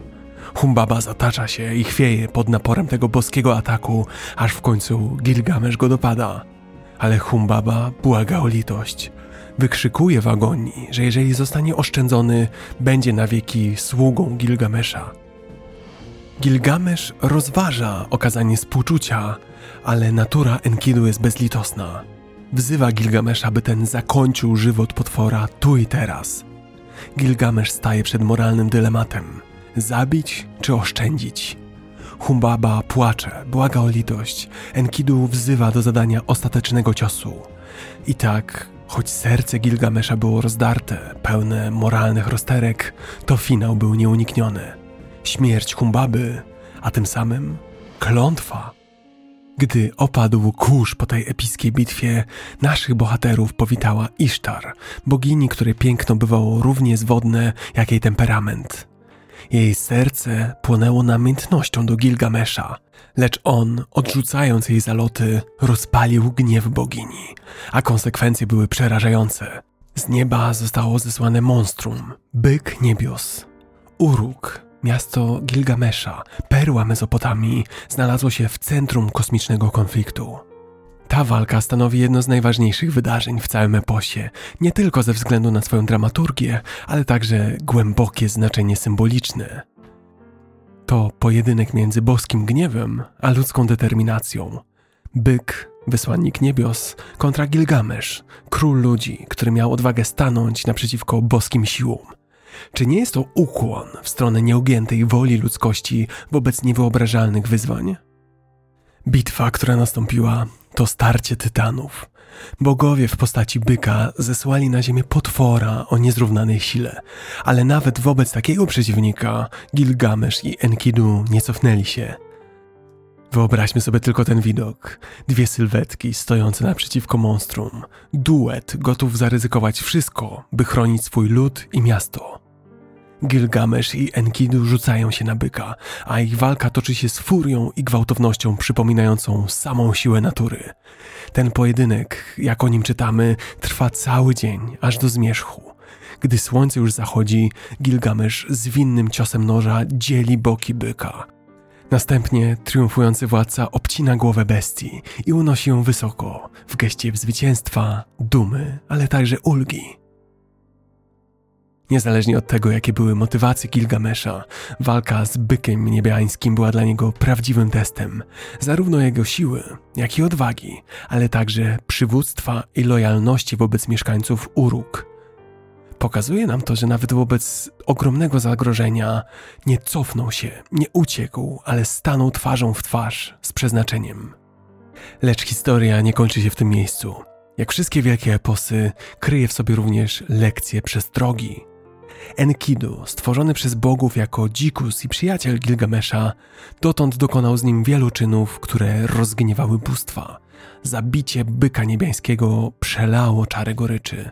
Humbaba zatacza się i chwieje pod naporem tego boskiego ataku, aż w końcu Gilgamesz go dopada ale Humbaba błaga o litość. Wykrzykuje w agonii, że jeżeli zostanie oszczędzony, będzie na wieki sługą Gilgamesza. Gilgamesz rozważa okazanie współczucia, ale natura Enkidu jest bezlitosna. Wzywa Gilgamesza, by ten zakończył żywot potwora tu i teraz. Gilgamesz staje przed moralnym dylematem: zabić czy oszczędzić? Humbaba płacze, błaga o litość. Enkidu wzywa do zadania ostatecznego ciosu. I tak, choć serce Gilgamesza było rozdarte, pełne moralnych rozterek, to finał był nieunikniony. Śmierć Humbaby, a tym samym klątwa. Gdy opadł kurz po tej epickiej bitwie, naszych bohaterów powitała Isztar, bogini, której piękno bywało równie zwodne jak jej temperament. Jej serce płonęło namiętnością do Gilgamesza, lecz on, odrzucając jej zaloty, rozpalił gniew bogini, a konsekwencje były przerażające. Z nieba zostało zesłane monstrum, byk niebios. Uruk, miasto Gilgamesza, perła Mezopotamii, znalazło się w centrum kosmicznego konfliktu. Ta walka stanowi jedno z najważniejszych wydarzeń w całym eposie, nie tylko ze względu na swoją dramaturgię, ale także głębokie znaczenie symboliczne. To pojedynek między boskim gniewem a ludzką determinacją. Byk, wysłannik niebios, kontra Gilgamesz, król ludzi, który miał odwagę stanąć naprzeciwko boskim siłom. Czy nie jest to ukłon w stronę nieugiętej woli ludzkości wobec niewyobrażalnych wyzwań? Bitwa, która nastąpiła, to starcie tytanów. Bogowie w postaci byka zesłali na ziemię potwora o niezrównanej sile, ale nawet wobec takiego przeciwnika Gilgamesz i Enkidu nie cofnęli się. Wyobraźmy sobie tylko ten widok. Dwie sylwetki stojące naprzeciwko monstrum. Duet gotów zaryzykować wszystko, by chronić swój lud i miasto. Gilgamesz i Enkidu rzucają się na byka, a ich walka toczy się z furią i gwałtownością przypominającą samą siłę natury. Ten pojedynek, jak o nim czytamy, trwa cały dzień, aż do zmierzchu. Gdy słońce już zachodzi, Gilgamesz zwinnym ciosem noża dzieli boki byka. Następnie triumfujący władca obcina głowę bestii i unosi ją wysoko, w geście zwycięstwa, dumy, ale także ulgi. Niezależnie od tego, jakie były motywacje Gilgamesza, walka z bykiem niebiańskim była dla niego prawdziwym testem, zarówno jego siły, jak i odwagi, ale także przywództwa i lojalności wobec mieszkańców Uruk. Pokazuje nam to, że nawet wobec ogromnego zagrożenia nie cofnął się, nie uciekł, ale stanął twarzą w twarz z przeznaczeniem. Lecz historia nie kończy się w tym miejscu. Jak wszystkie wielkie eposy, kryje w sobie również lekcje przestrogi, Enkidu, stworzony przez bogów jako dzikus i przyjaciel Gilgamesza, dotąd dokonał z nim wielu czynów, które rozgniewały bóstwa. Zabicie byka niebiańskiego przelało czarę goryczy.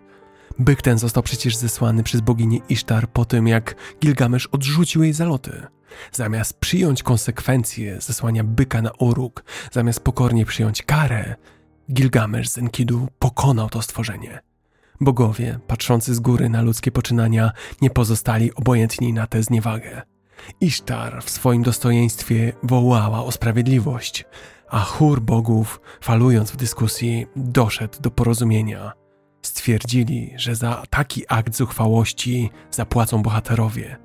Byk ten został przecież zesłany przez boginię Isztar po tym, jak Gilgamesz odrzucił jej zaloty. Zamiast przyjąć konsekwencje zesłania byka na uruk, zamiast pokornie przyjąć karę, Gilgamesz z Enkidu pokonał to stworzenie. Bogowie, patrzący z góry na ludzkie poczynania, nie pozostali obojętni na tę zniewagę. Isztar w swoim dostojeństwie wołała o sprawiedliwość, a chór bogów, falując w dyskusji, doszedł do porozumienia. Stwierdzili, że za taki akt zuchwałości zapłacą bohaterowie.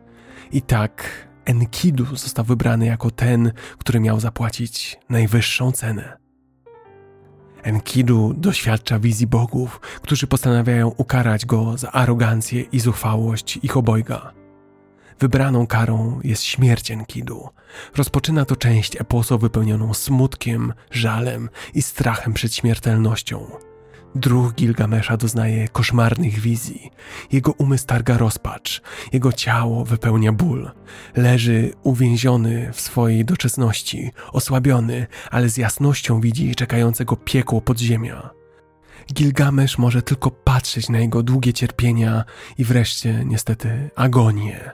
I tak Enkidu został wybrany jako ten, który miał zapłacić najwyższą cenę. Enkidu doświadcza wizji bogów, którzy postanawiają ukarać go za arogancję i zuchwałość ich obojga. Wybraną karą jest śmierć Enkidu. Rozpoczyna to część eposu wypełnioną smutkiem, żalem i strachem przed śmiertelnością. Druh Gilgamesza doznaje koszmarnych wizji. Jego umysł targa rozpacz, jego ciało wypełnia ból. Leży uwięziony w swojej doczesności, osłabiony, ale z jasnością widzi czekającego piekło podziemia. Gilgamesz może tylko patrzeć na jego długie cierpienia i wreszcie, niestety, agonię.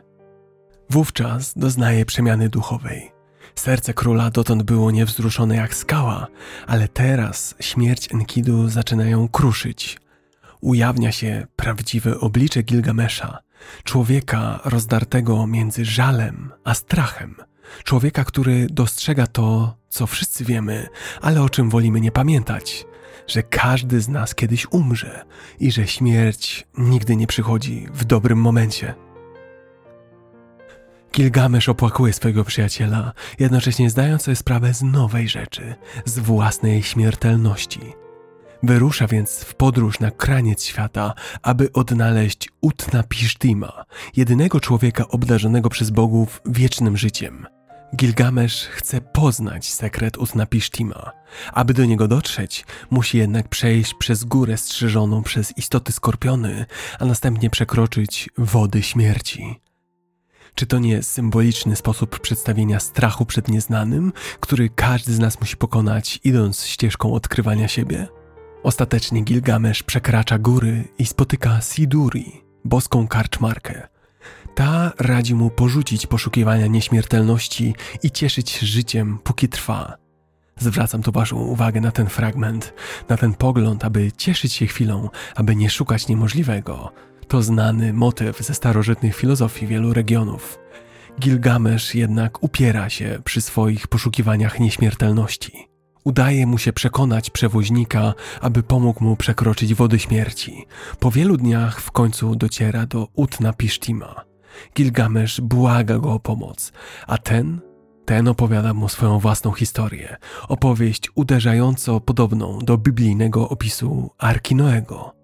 Wówczas doznaje przemiany duchowej. Serce króla dotąd było niewzruszone jak skała, ale teraz śmierć Enkidu zaczyna ją kruszyć. Ujawnia się prawdziwe oblicze Gilgamesza, człowieka rozdartego między żalem a strachem, człowieka, który dostrzega to, co wszyscy wiemy, ale o czym wolimy nie pamiętać, że każdy z nas kiedyś umrze i że śmierć nigdy nie przychodzi w dobrym momencie. Gilgamesz opłakuje swojego przyjaciela, jednocześnie zdając sobie sprawę z nowej rzeczy, z własnej śmiertelności. Wyrusza więc w podróż na kraniec świata, aby odnaleźć Utna Pishtima, jedynego człowieka obdarzonego przez bogów wiecznym życiem. Gilgamesz chce poznać sekret Utnapishtima. Aby do niego dotrzeć, musi jednak przejść przez górę strzeżoną przez istoty skorpiony, a następnie przekroczyć wody śmierci. Czy to nie symboliczny sposób przedstawienia strachu przed nieznanym, który każdy z nas musi pokonać, idąc ścieżką odkrywania siebie? Ostatecznie Gilgamesz przekracza góry i spotyka Siduri, boską karczmarkę. Ta radzi mu porzucić poszukiwania nieśmiertelności i cieszyć życiem, póki trwa. Zwracam tu Waszą uwagę na ten fragment, na ten pogląd, aby cieszyć się chwilą, aby nie szukać niemożliwego, to znany motyw ze starożytnych filozofii wielu regionów. Gilgamesz jednak upiera się przy swoich poszukiwaniach nieśmiertelności. Udaje mu się przekonać przewoźnika, aby pomógł mu przekroczyć wody śmierci. Po wielu dniach w końcu dociera do Utna Pishtima. Gilgamesz błaga go o pomoc, a ten ten opowiada mu swoją własną historię, opowieść uderzająco podobną do biblijnego opisu Arki Noego.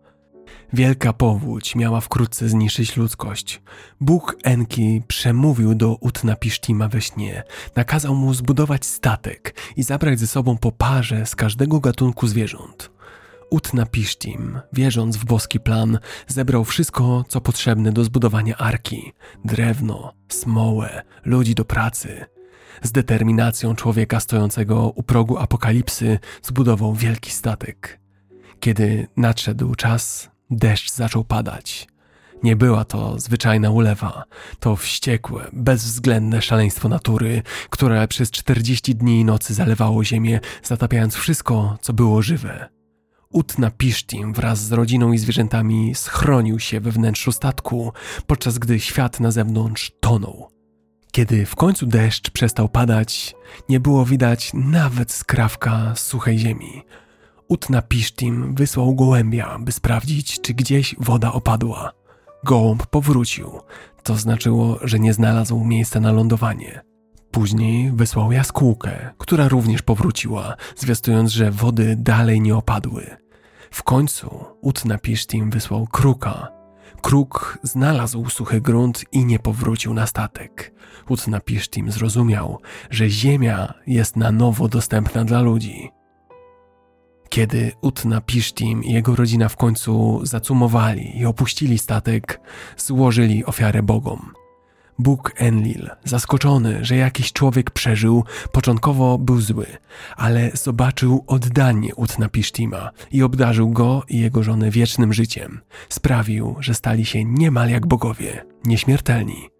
Wielka powódź miała wkrótce zniszczyć ludzkość. Bóg Enki przemówił do Utnapishtima we śnie, nakazał mu zbudować statek i zabrać ze sobą po parze z każdego gatunku zwierząt. Utnapishtim, wierząc w boski plan, zebrał wszystko, co potrzebne do zbudowania arki: drewno, smołę, ludzi do pracy. Z determinacją człowieka stojącego u progu apokalipsy zbudował wielki statek. Kiedy nadszedł czas, Deszcz zaczął padać. Nie była to zwyczajna ulewa, to wściekłe, bezwzględne szaleństwo natury, które przez 40 dni i nocy zalewało ziemię, zatapiając wszystko, co było żywe. Utna Pisztim wraz z rodziną i zwierzętami schronił się we wnętrzu statku, podczas gdy świat na zewnątrz tonął. Kiedy w końcu deszcz przestał padać, nie było widać nawet skrawka suchej ziemi – Utnapishtim wysłał gołębia, by sprawdzić, czy gdzieś woda opadła. Gołąb powrócił. To znaczyło, że nie znalazł miejsca na lądowanie. Później wysłał jaskółkę, która również powróciła, zwiastując, że wody dalej nie opadły. W końcu Utnapishtim wysłał kruka. Kruk znalazł suchy grunt i nie powrócił na statek. Utnapishtim zrozumiał, że ziemia jest na nowo dostępna dla ludzi. Kiedy Utnapishtim i jego rodzina w końcu zacumowali i opuścili statek, złożyli ofiarę bogom. Bóg Enlil, zaskoczony, że jakiś człowiek przeżył, początkowo był zły, ale zobaczył oddanie Utnapishtima i obdarzył go i jego żonę wiecznym życiem. Sprawił, że stali się niemal jak bogowie, nieśmiertelni.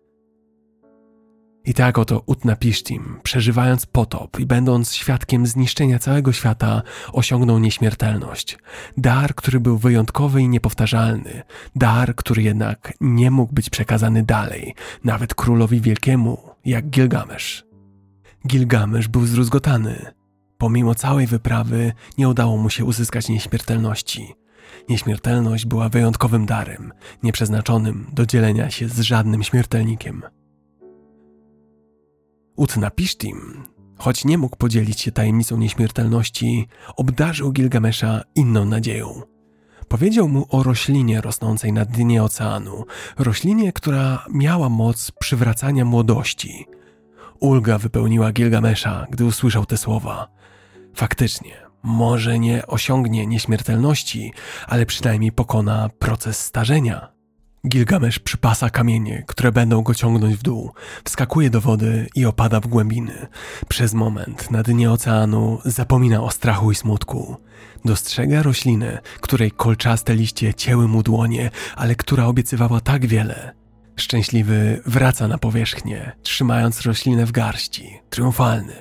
I tak oto Utnapishtim, przeżywając potop i będąc świadkiem zniszczenia całego świata, osiągnął nieśmiertelność. Dar, który był wyjątkowy i niepowtarzalny. Dar, który jednak nie mógł być przekazany dalej, nawet królowi wielkiemu, jak Gilgamesz. Gilgamesz był zrozgotany. Pomimo całej wyprawy nie udało mu się uzyskać nieśmiertelności. Nieśmiertelność była wyjątkowym darem, nieprzeznaczonym do dzielenia się z żadnym śmiertelnikiem. Utnapishtim, choć nie mógł podzielić się tajemnicą nieśmiertelności, obdarzył Gilgamesza inną nadzieją. Powiedział mu o roślinie rosnącej na dnie oceanu, roślinie, która miała moc przywracania młodości. Ulga wypełniła Gilgamesza, gdy usłyszał te słowa. Faktycznie, może nie osiągnie nieśmiertelności, ale przynajmniej pokona proces starzenia. Gilgamesz przypasa kamienie, które będą go ciągnąć w dół, wskakuje do wody i opada w głębiny. Przez moment na dnie oceanu zapomina o strachu i smutku. Dostrzega roślinę, której kolczaste liście cięły mu dłonie, ale która obiecywała tak wiele. Szczęśliwy wraca na powierzchnię, trzymając roślinę w garści, triumfalny.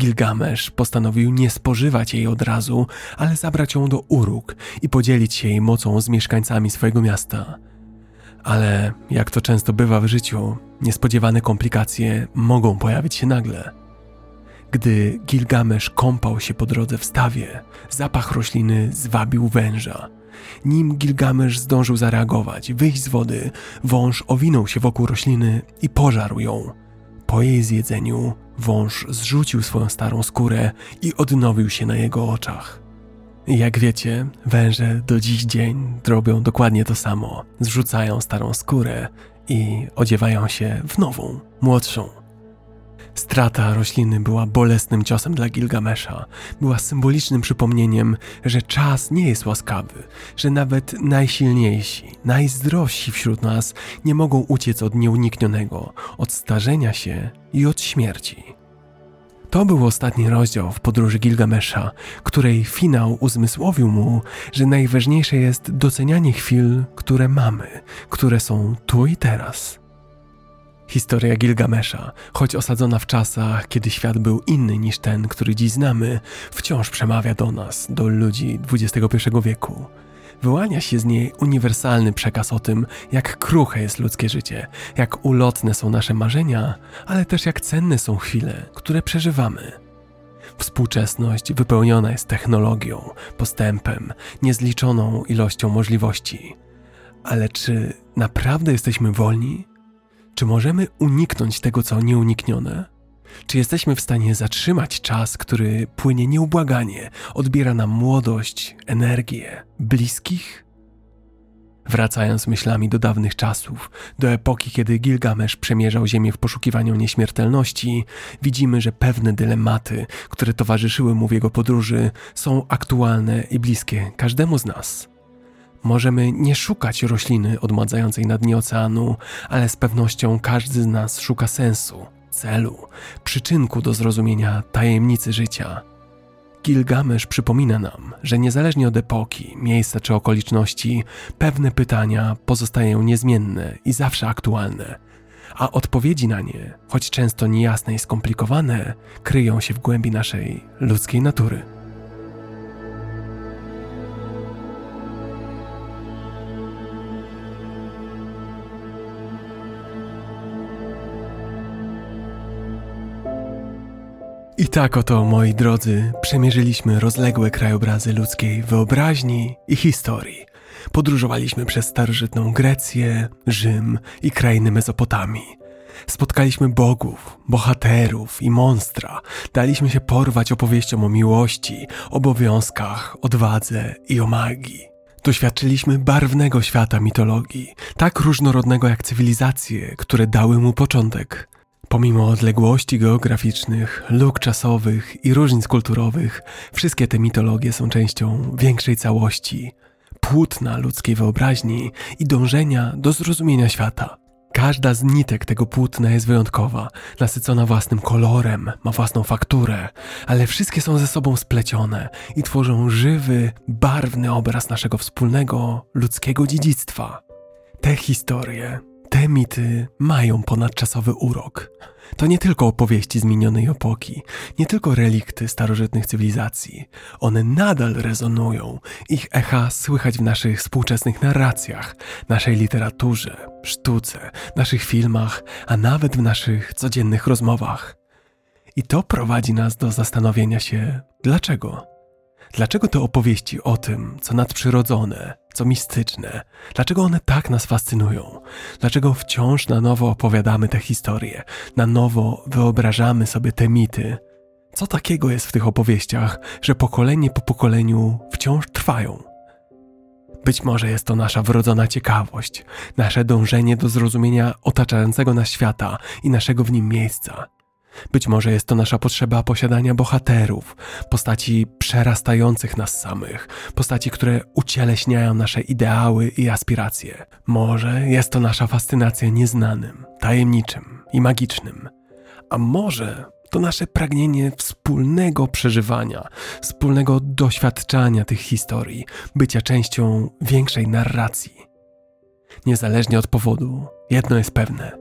Gilgamesz postanowił nie spożywać jej od razu, ale zabrać ją do Uruk i podzielić się jej mocą z mieszkańcami swojego miasta – ale jak to często bywa w życiu, niespodziewane komplikacje mogą pojawić się nagle. Gdy Gilgamesz kąpał się po drodze w stawie, zapach rośliny zwabił węża. Nim Gilgamesz zdążył zareagować, wyjść z wody, wąż owinął się wokół rośliny i pożarł ją. Po jej zjedzeniu wąż zrzucił swoją starą skórę i odnowił się na jego oczach. Jak wiecie, węże do dziś dzień robią dokładnie to samo. Zrzucają starą skórę i odziewają się w nową, młodszą. Strata rośliny była bolesnym ciosem dla Gilgamesza. Była symbolicznym przypomnieniem, że czas nie jest łaskawy, że nawet najsilniejsi, najzdrowsi wśród nas nie mogą uciec od nieuniknionego, od starzenia się i od śmierci. To był ostatni rozdział w podróży Gilgamesza, której finał uzmysłowił mu, że najważniejsze jest docenianie chwil, które mamy, które są tu i teraz. Historia Gilgamesza, choć osadzona w czasach, kiedy świat był inny niż ten, który dziś znamy, wciąż przemawia do nas, do ludzi XXI wieku. Wyłania się z niej uniwersalny przekaz o tym, jak kruche jest ludzkie życie, jak ulotne są nasze marzenia, ale też jak cenne są chwile, które przeżywamy. Współczesność wypełniona jest technologią, postępem, niezliczoną ilością możliwości. Ale czy naprawdę jesteśmy wolni? Czy możemy uniknąć tego, co nieuniknione? Czy jesteśmy w stanie zatrzymać czas, który płynie nieubłaganie, odbiera nam młodość, energię, bliskich? Wracając myślami do dawnych czasów, do epoki, kiedy Gilgamesz przemierzał ziemię w poszukiwaniu nieśmiertelności, widzimy, że pewne dylematy, które towarzyszyły mu w jego podróży, są aktualne i bliskie każdemu z nas. Możemy nie szukać rośliny odmładzającej na dnie oceanu, ale z pewnością każdy z nas szuka sensu, celu, przyczynku do zrozumienia tajemnicy życia. Gilgamesz przypomina nam, że niezależnie od epoki, miejsca czy okoliczności, pewne pytania pozostają niezmienne i zawsze aktualne, a odpowiedzi na nie, choć często niejasne i skomplikowane, kryją się w głębi naszej ludzkiej natury. I tak oto, moi drodzy, przemierzyliśmy rozległe krajobrazy ludzkiej wyobraźni i historii. Podróżowaliśmy przez starożytną Grecję, Rzym i krainy Mezopotamii. Spotkaliśmy bogów, bohaterów i monstra. Daliśmy się porwać opowieściom o miłości, obowiązkach, odwadze i o magii. Doświadczyliśmy barwnego świata mitologii, tak różnorodnego jak cywilizacje, które dały mu początek. Pomimo odległości geograficznych, luk czasowych i różnic kulturowych, wszystkie te mitologie są częścią większej całości, płótna ludzkiej wyobraźni i dążenia do zrozumienia świata. Każda z nitek tego płótna jest wyjątkowa, nasycona własnym kolorem, ma własną fakturę, ale wszystkie są ze sobą splecione i tworzą żywy, barwny obraz naszego wspólnego ludzkiego dziedzictwa. Te historie, te mity mają ponadczasowy urok. To nie tylko opowieści z minionej epoki, nie tylko relikty starożytnych cywilizacji. One nadal rezonują, ich echa słychać w naszych współczesnych narracjach, naszej literaturze, sztuce, naszych filmach, a nawet w naszych codziennych rozmowach. I to prowadzi nas do zastanowienia się, dlaczego? Dlaczego te opowieści o tym, co nadprzyrodzone, co mistyczne, dlaczego one tak nas fascynują? Dlaczego wciąż na nowo opowiadamy te historie, na nowo wyobrażamy sobie te mity? Co takiego jest w tych opowieściach, że pokolenie po pokoleniu wciąż trwają? Być może jest to nasza wrodzona ciekawość, nasze dążenie do zrozumienia otaczającego nas świata i naszego w nim miejsca. Być może jest to nasza potrzeba posiadania bohaterów, postaci przerastających nas samych, postaci, które ucieleśniają nasze ideały i aspiracje. Może jest to nasza fascynacja nieznanym, tajemniczym i magicznym. A może to nasze pragnienie wspólnego przeżywania, wspólnego doświadczania tych historii, bycia częścią większej narracji. Niezależnie od powodu, jedno jest pewne: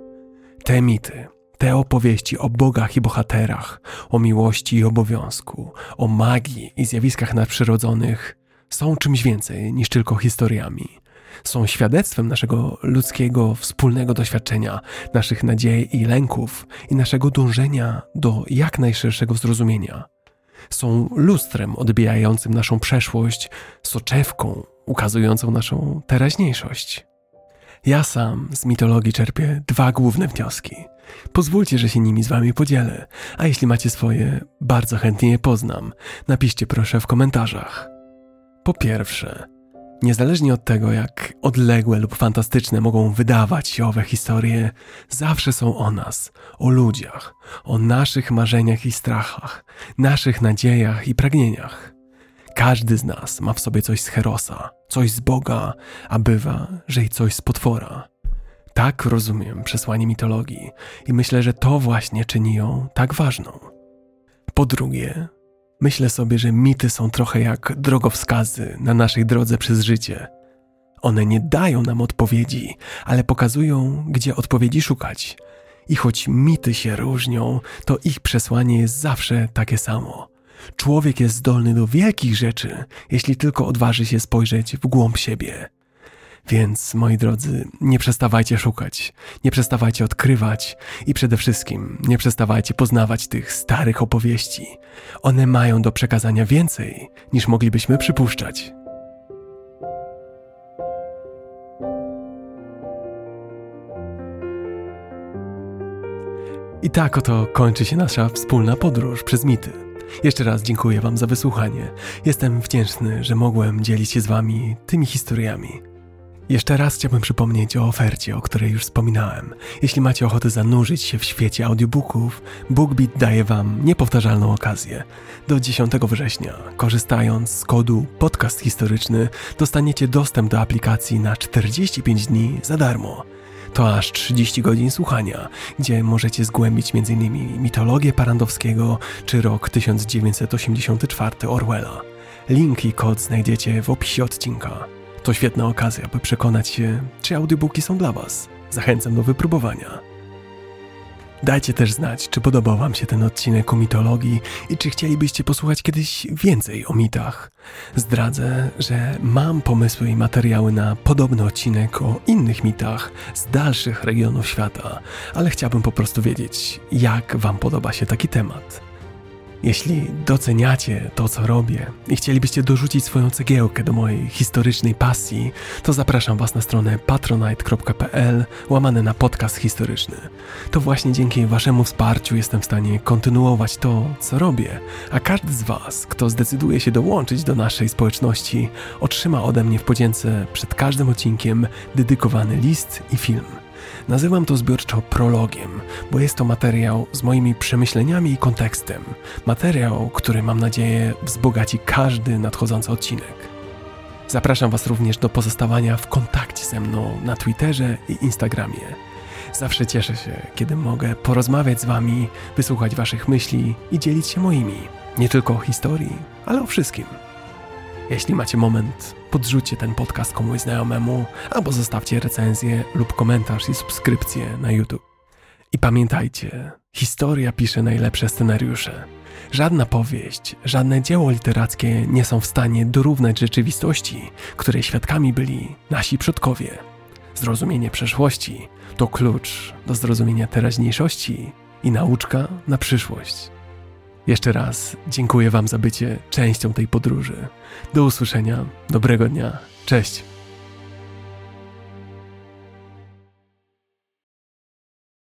te mity, te opowieści o bogach i bohaterach, o miłości i obowiązku, o magii i zjawiskach nadprzyrodzonych są czymś więcej niż tylko historiami. Są świadectwem naszego ludzkiego wspólnego doświadczenia, naszych nadziei i lęków i naszego dążenia do jak najszerszego zrozumienia. Są lustrem odbijającym naszą przeszłość, soczewką ukazującą naszą teraźniejszość. Ja sam z mitologii czerpię dwa główne wnioski – Pozwólcie, że się nimi z wami podzielę, a jeśli macie swoje, bardzo chętnie je poznam. Napiszcie proszę w komentarzach. Po pierwsze, niezależnie od tego, jak odległe lub fantastyczne mogą wydawać się owe historie, zawsze są o nas, o ludziach, o naszych marzeniach i strachach, naszych nadziejach i pragnieniach. Każdy z nas ma w sobie coś z Herosa, coś z Boga, a bywa, że i coś z potwora. Tak rozumiem przesłanie mitologii i myślę, że to właśnie czyni ją tak ważną. Po drugie, myślę sobie, że mity są trochę jak drogowskazy na naszej drodze przez życie. One nie dają nam odpowiedzi, ale pokazują, gdzie odpowiedzi szukać. I choć mity się różnią, to ich przesłanie jest zawsze takie samo. Człowiek jest zdolny do wielkich rzeczy, jeśli tylko odważy się spojrzeć w głąb siebie. Więc, moi drodzy, nie przestawajcie szukać, nie przestawajcie odkrywać i przede wszystkim nie przestawajcie poznawać tych starych opowieści. One mają do przekazania więcej, niż moglibyśmy przypuszczać. I tak oto kończy się nasza wspólna podróż przez mity. Jeszcze raz dziękuję Wam za wysłuchanie. Jestem wdzięczny, że mogłem dzielić się z Wami tymi historiami. Jeszcze raz chciałbym przypomnieć o ofercie, o której już wspominałem. Jeśli macie ochotę zanurzyć się w świecie audiobooków, BookBeat daje Wam niepowtarzalną okazję. Do 10 września, korzystając z kodu podcast historyczny, dostaniecie dostęp do aplikacji na 45 dni za darmo. To aż 30 godzin słuchania, gdzie możecie zgłębić m.in. mitologię Parandowskiego czy rok 1984 Orwella. Link i kod znajdziecie w opisie odcinka. To świetna okazja, by przekonać się, czy audiobooki są dla Was. Zachęcam do wypróbowania. Dajcie też znać, czy podobał Wam się ten odcinek o mitologii i czy chcielibyście posłuchać kiedyś więcej o mitach. Zdradzę, że mam pomysły i materiały na podobny odcinek o innych mitach z dalszych regionów świata, ale chciałbym po prostu wiedzieć, jak Wam podoba się taki temat. Jeśli doceniacie to, co robię i chcielibyście dorzucić swoją cegiełkę do mojej historycznej pasji, to zapraszam Was na stronę patronite.pl łamane na podcast historyczny. To właśnie dzięki Waszemu wsparciu jestem w stanie kontynuować to, co robię, a każdy z Was, kto zdecyduje się dołączyć do naszej społeczności, otrzyma ode mnie w podzięce przed każdym odcinkiem dedykowany list i film. Nazywam to zbiorczo prologiem, bo jest to materiał z moimi przemyśleniami i kontekstem. Materiał, który mam nadzieję wzbogaci każdy nadchodzący odcinek. Zapraszam Was również do pozostawania w kontakcie ze mną na Twitterze i Instagramie. Zawsze cieszę się, kiedy mogę porozmawiać z Wami, wysłuchać Waszych myśli i dzielić się moimi. Nie tylko o historii, ale o wszystkim. Jeśli macie moment, podrzućcie ten podcast komuś znajomemu, albo zostawcie recenzję lub komentarz i subskrypcję na YouTube. I pamiętajcie, historia pisze najlepsze scenariusze. Żadna powieść, żadne dzieło literackie nie są w stanie dorównać rzeczywistości, której świadkami byli nasi przodkowie. Zrozumienie przeszłości to klucz do zrozumienia teraźniejszości i nauczka na przyszłość. Jeszcze raz dziękuję Wam za bycie częścią tej podróży. Do usłyszenia, dobrego dnia, cześć.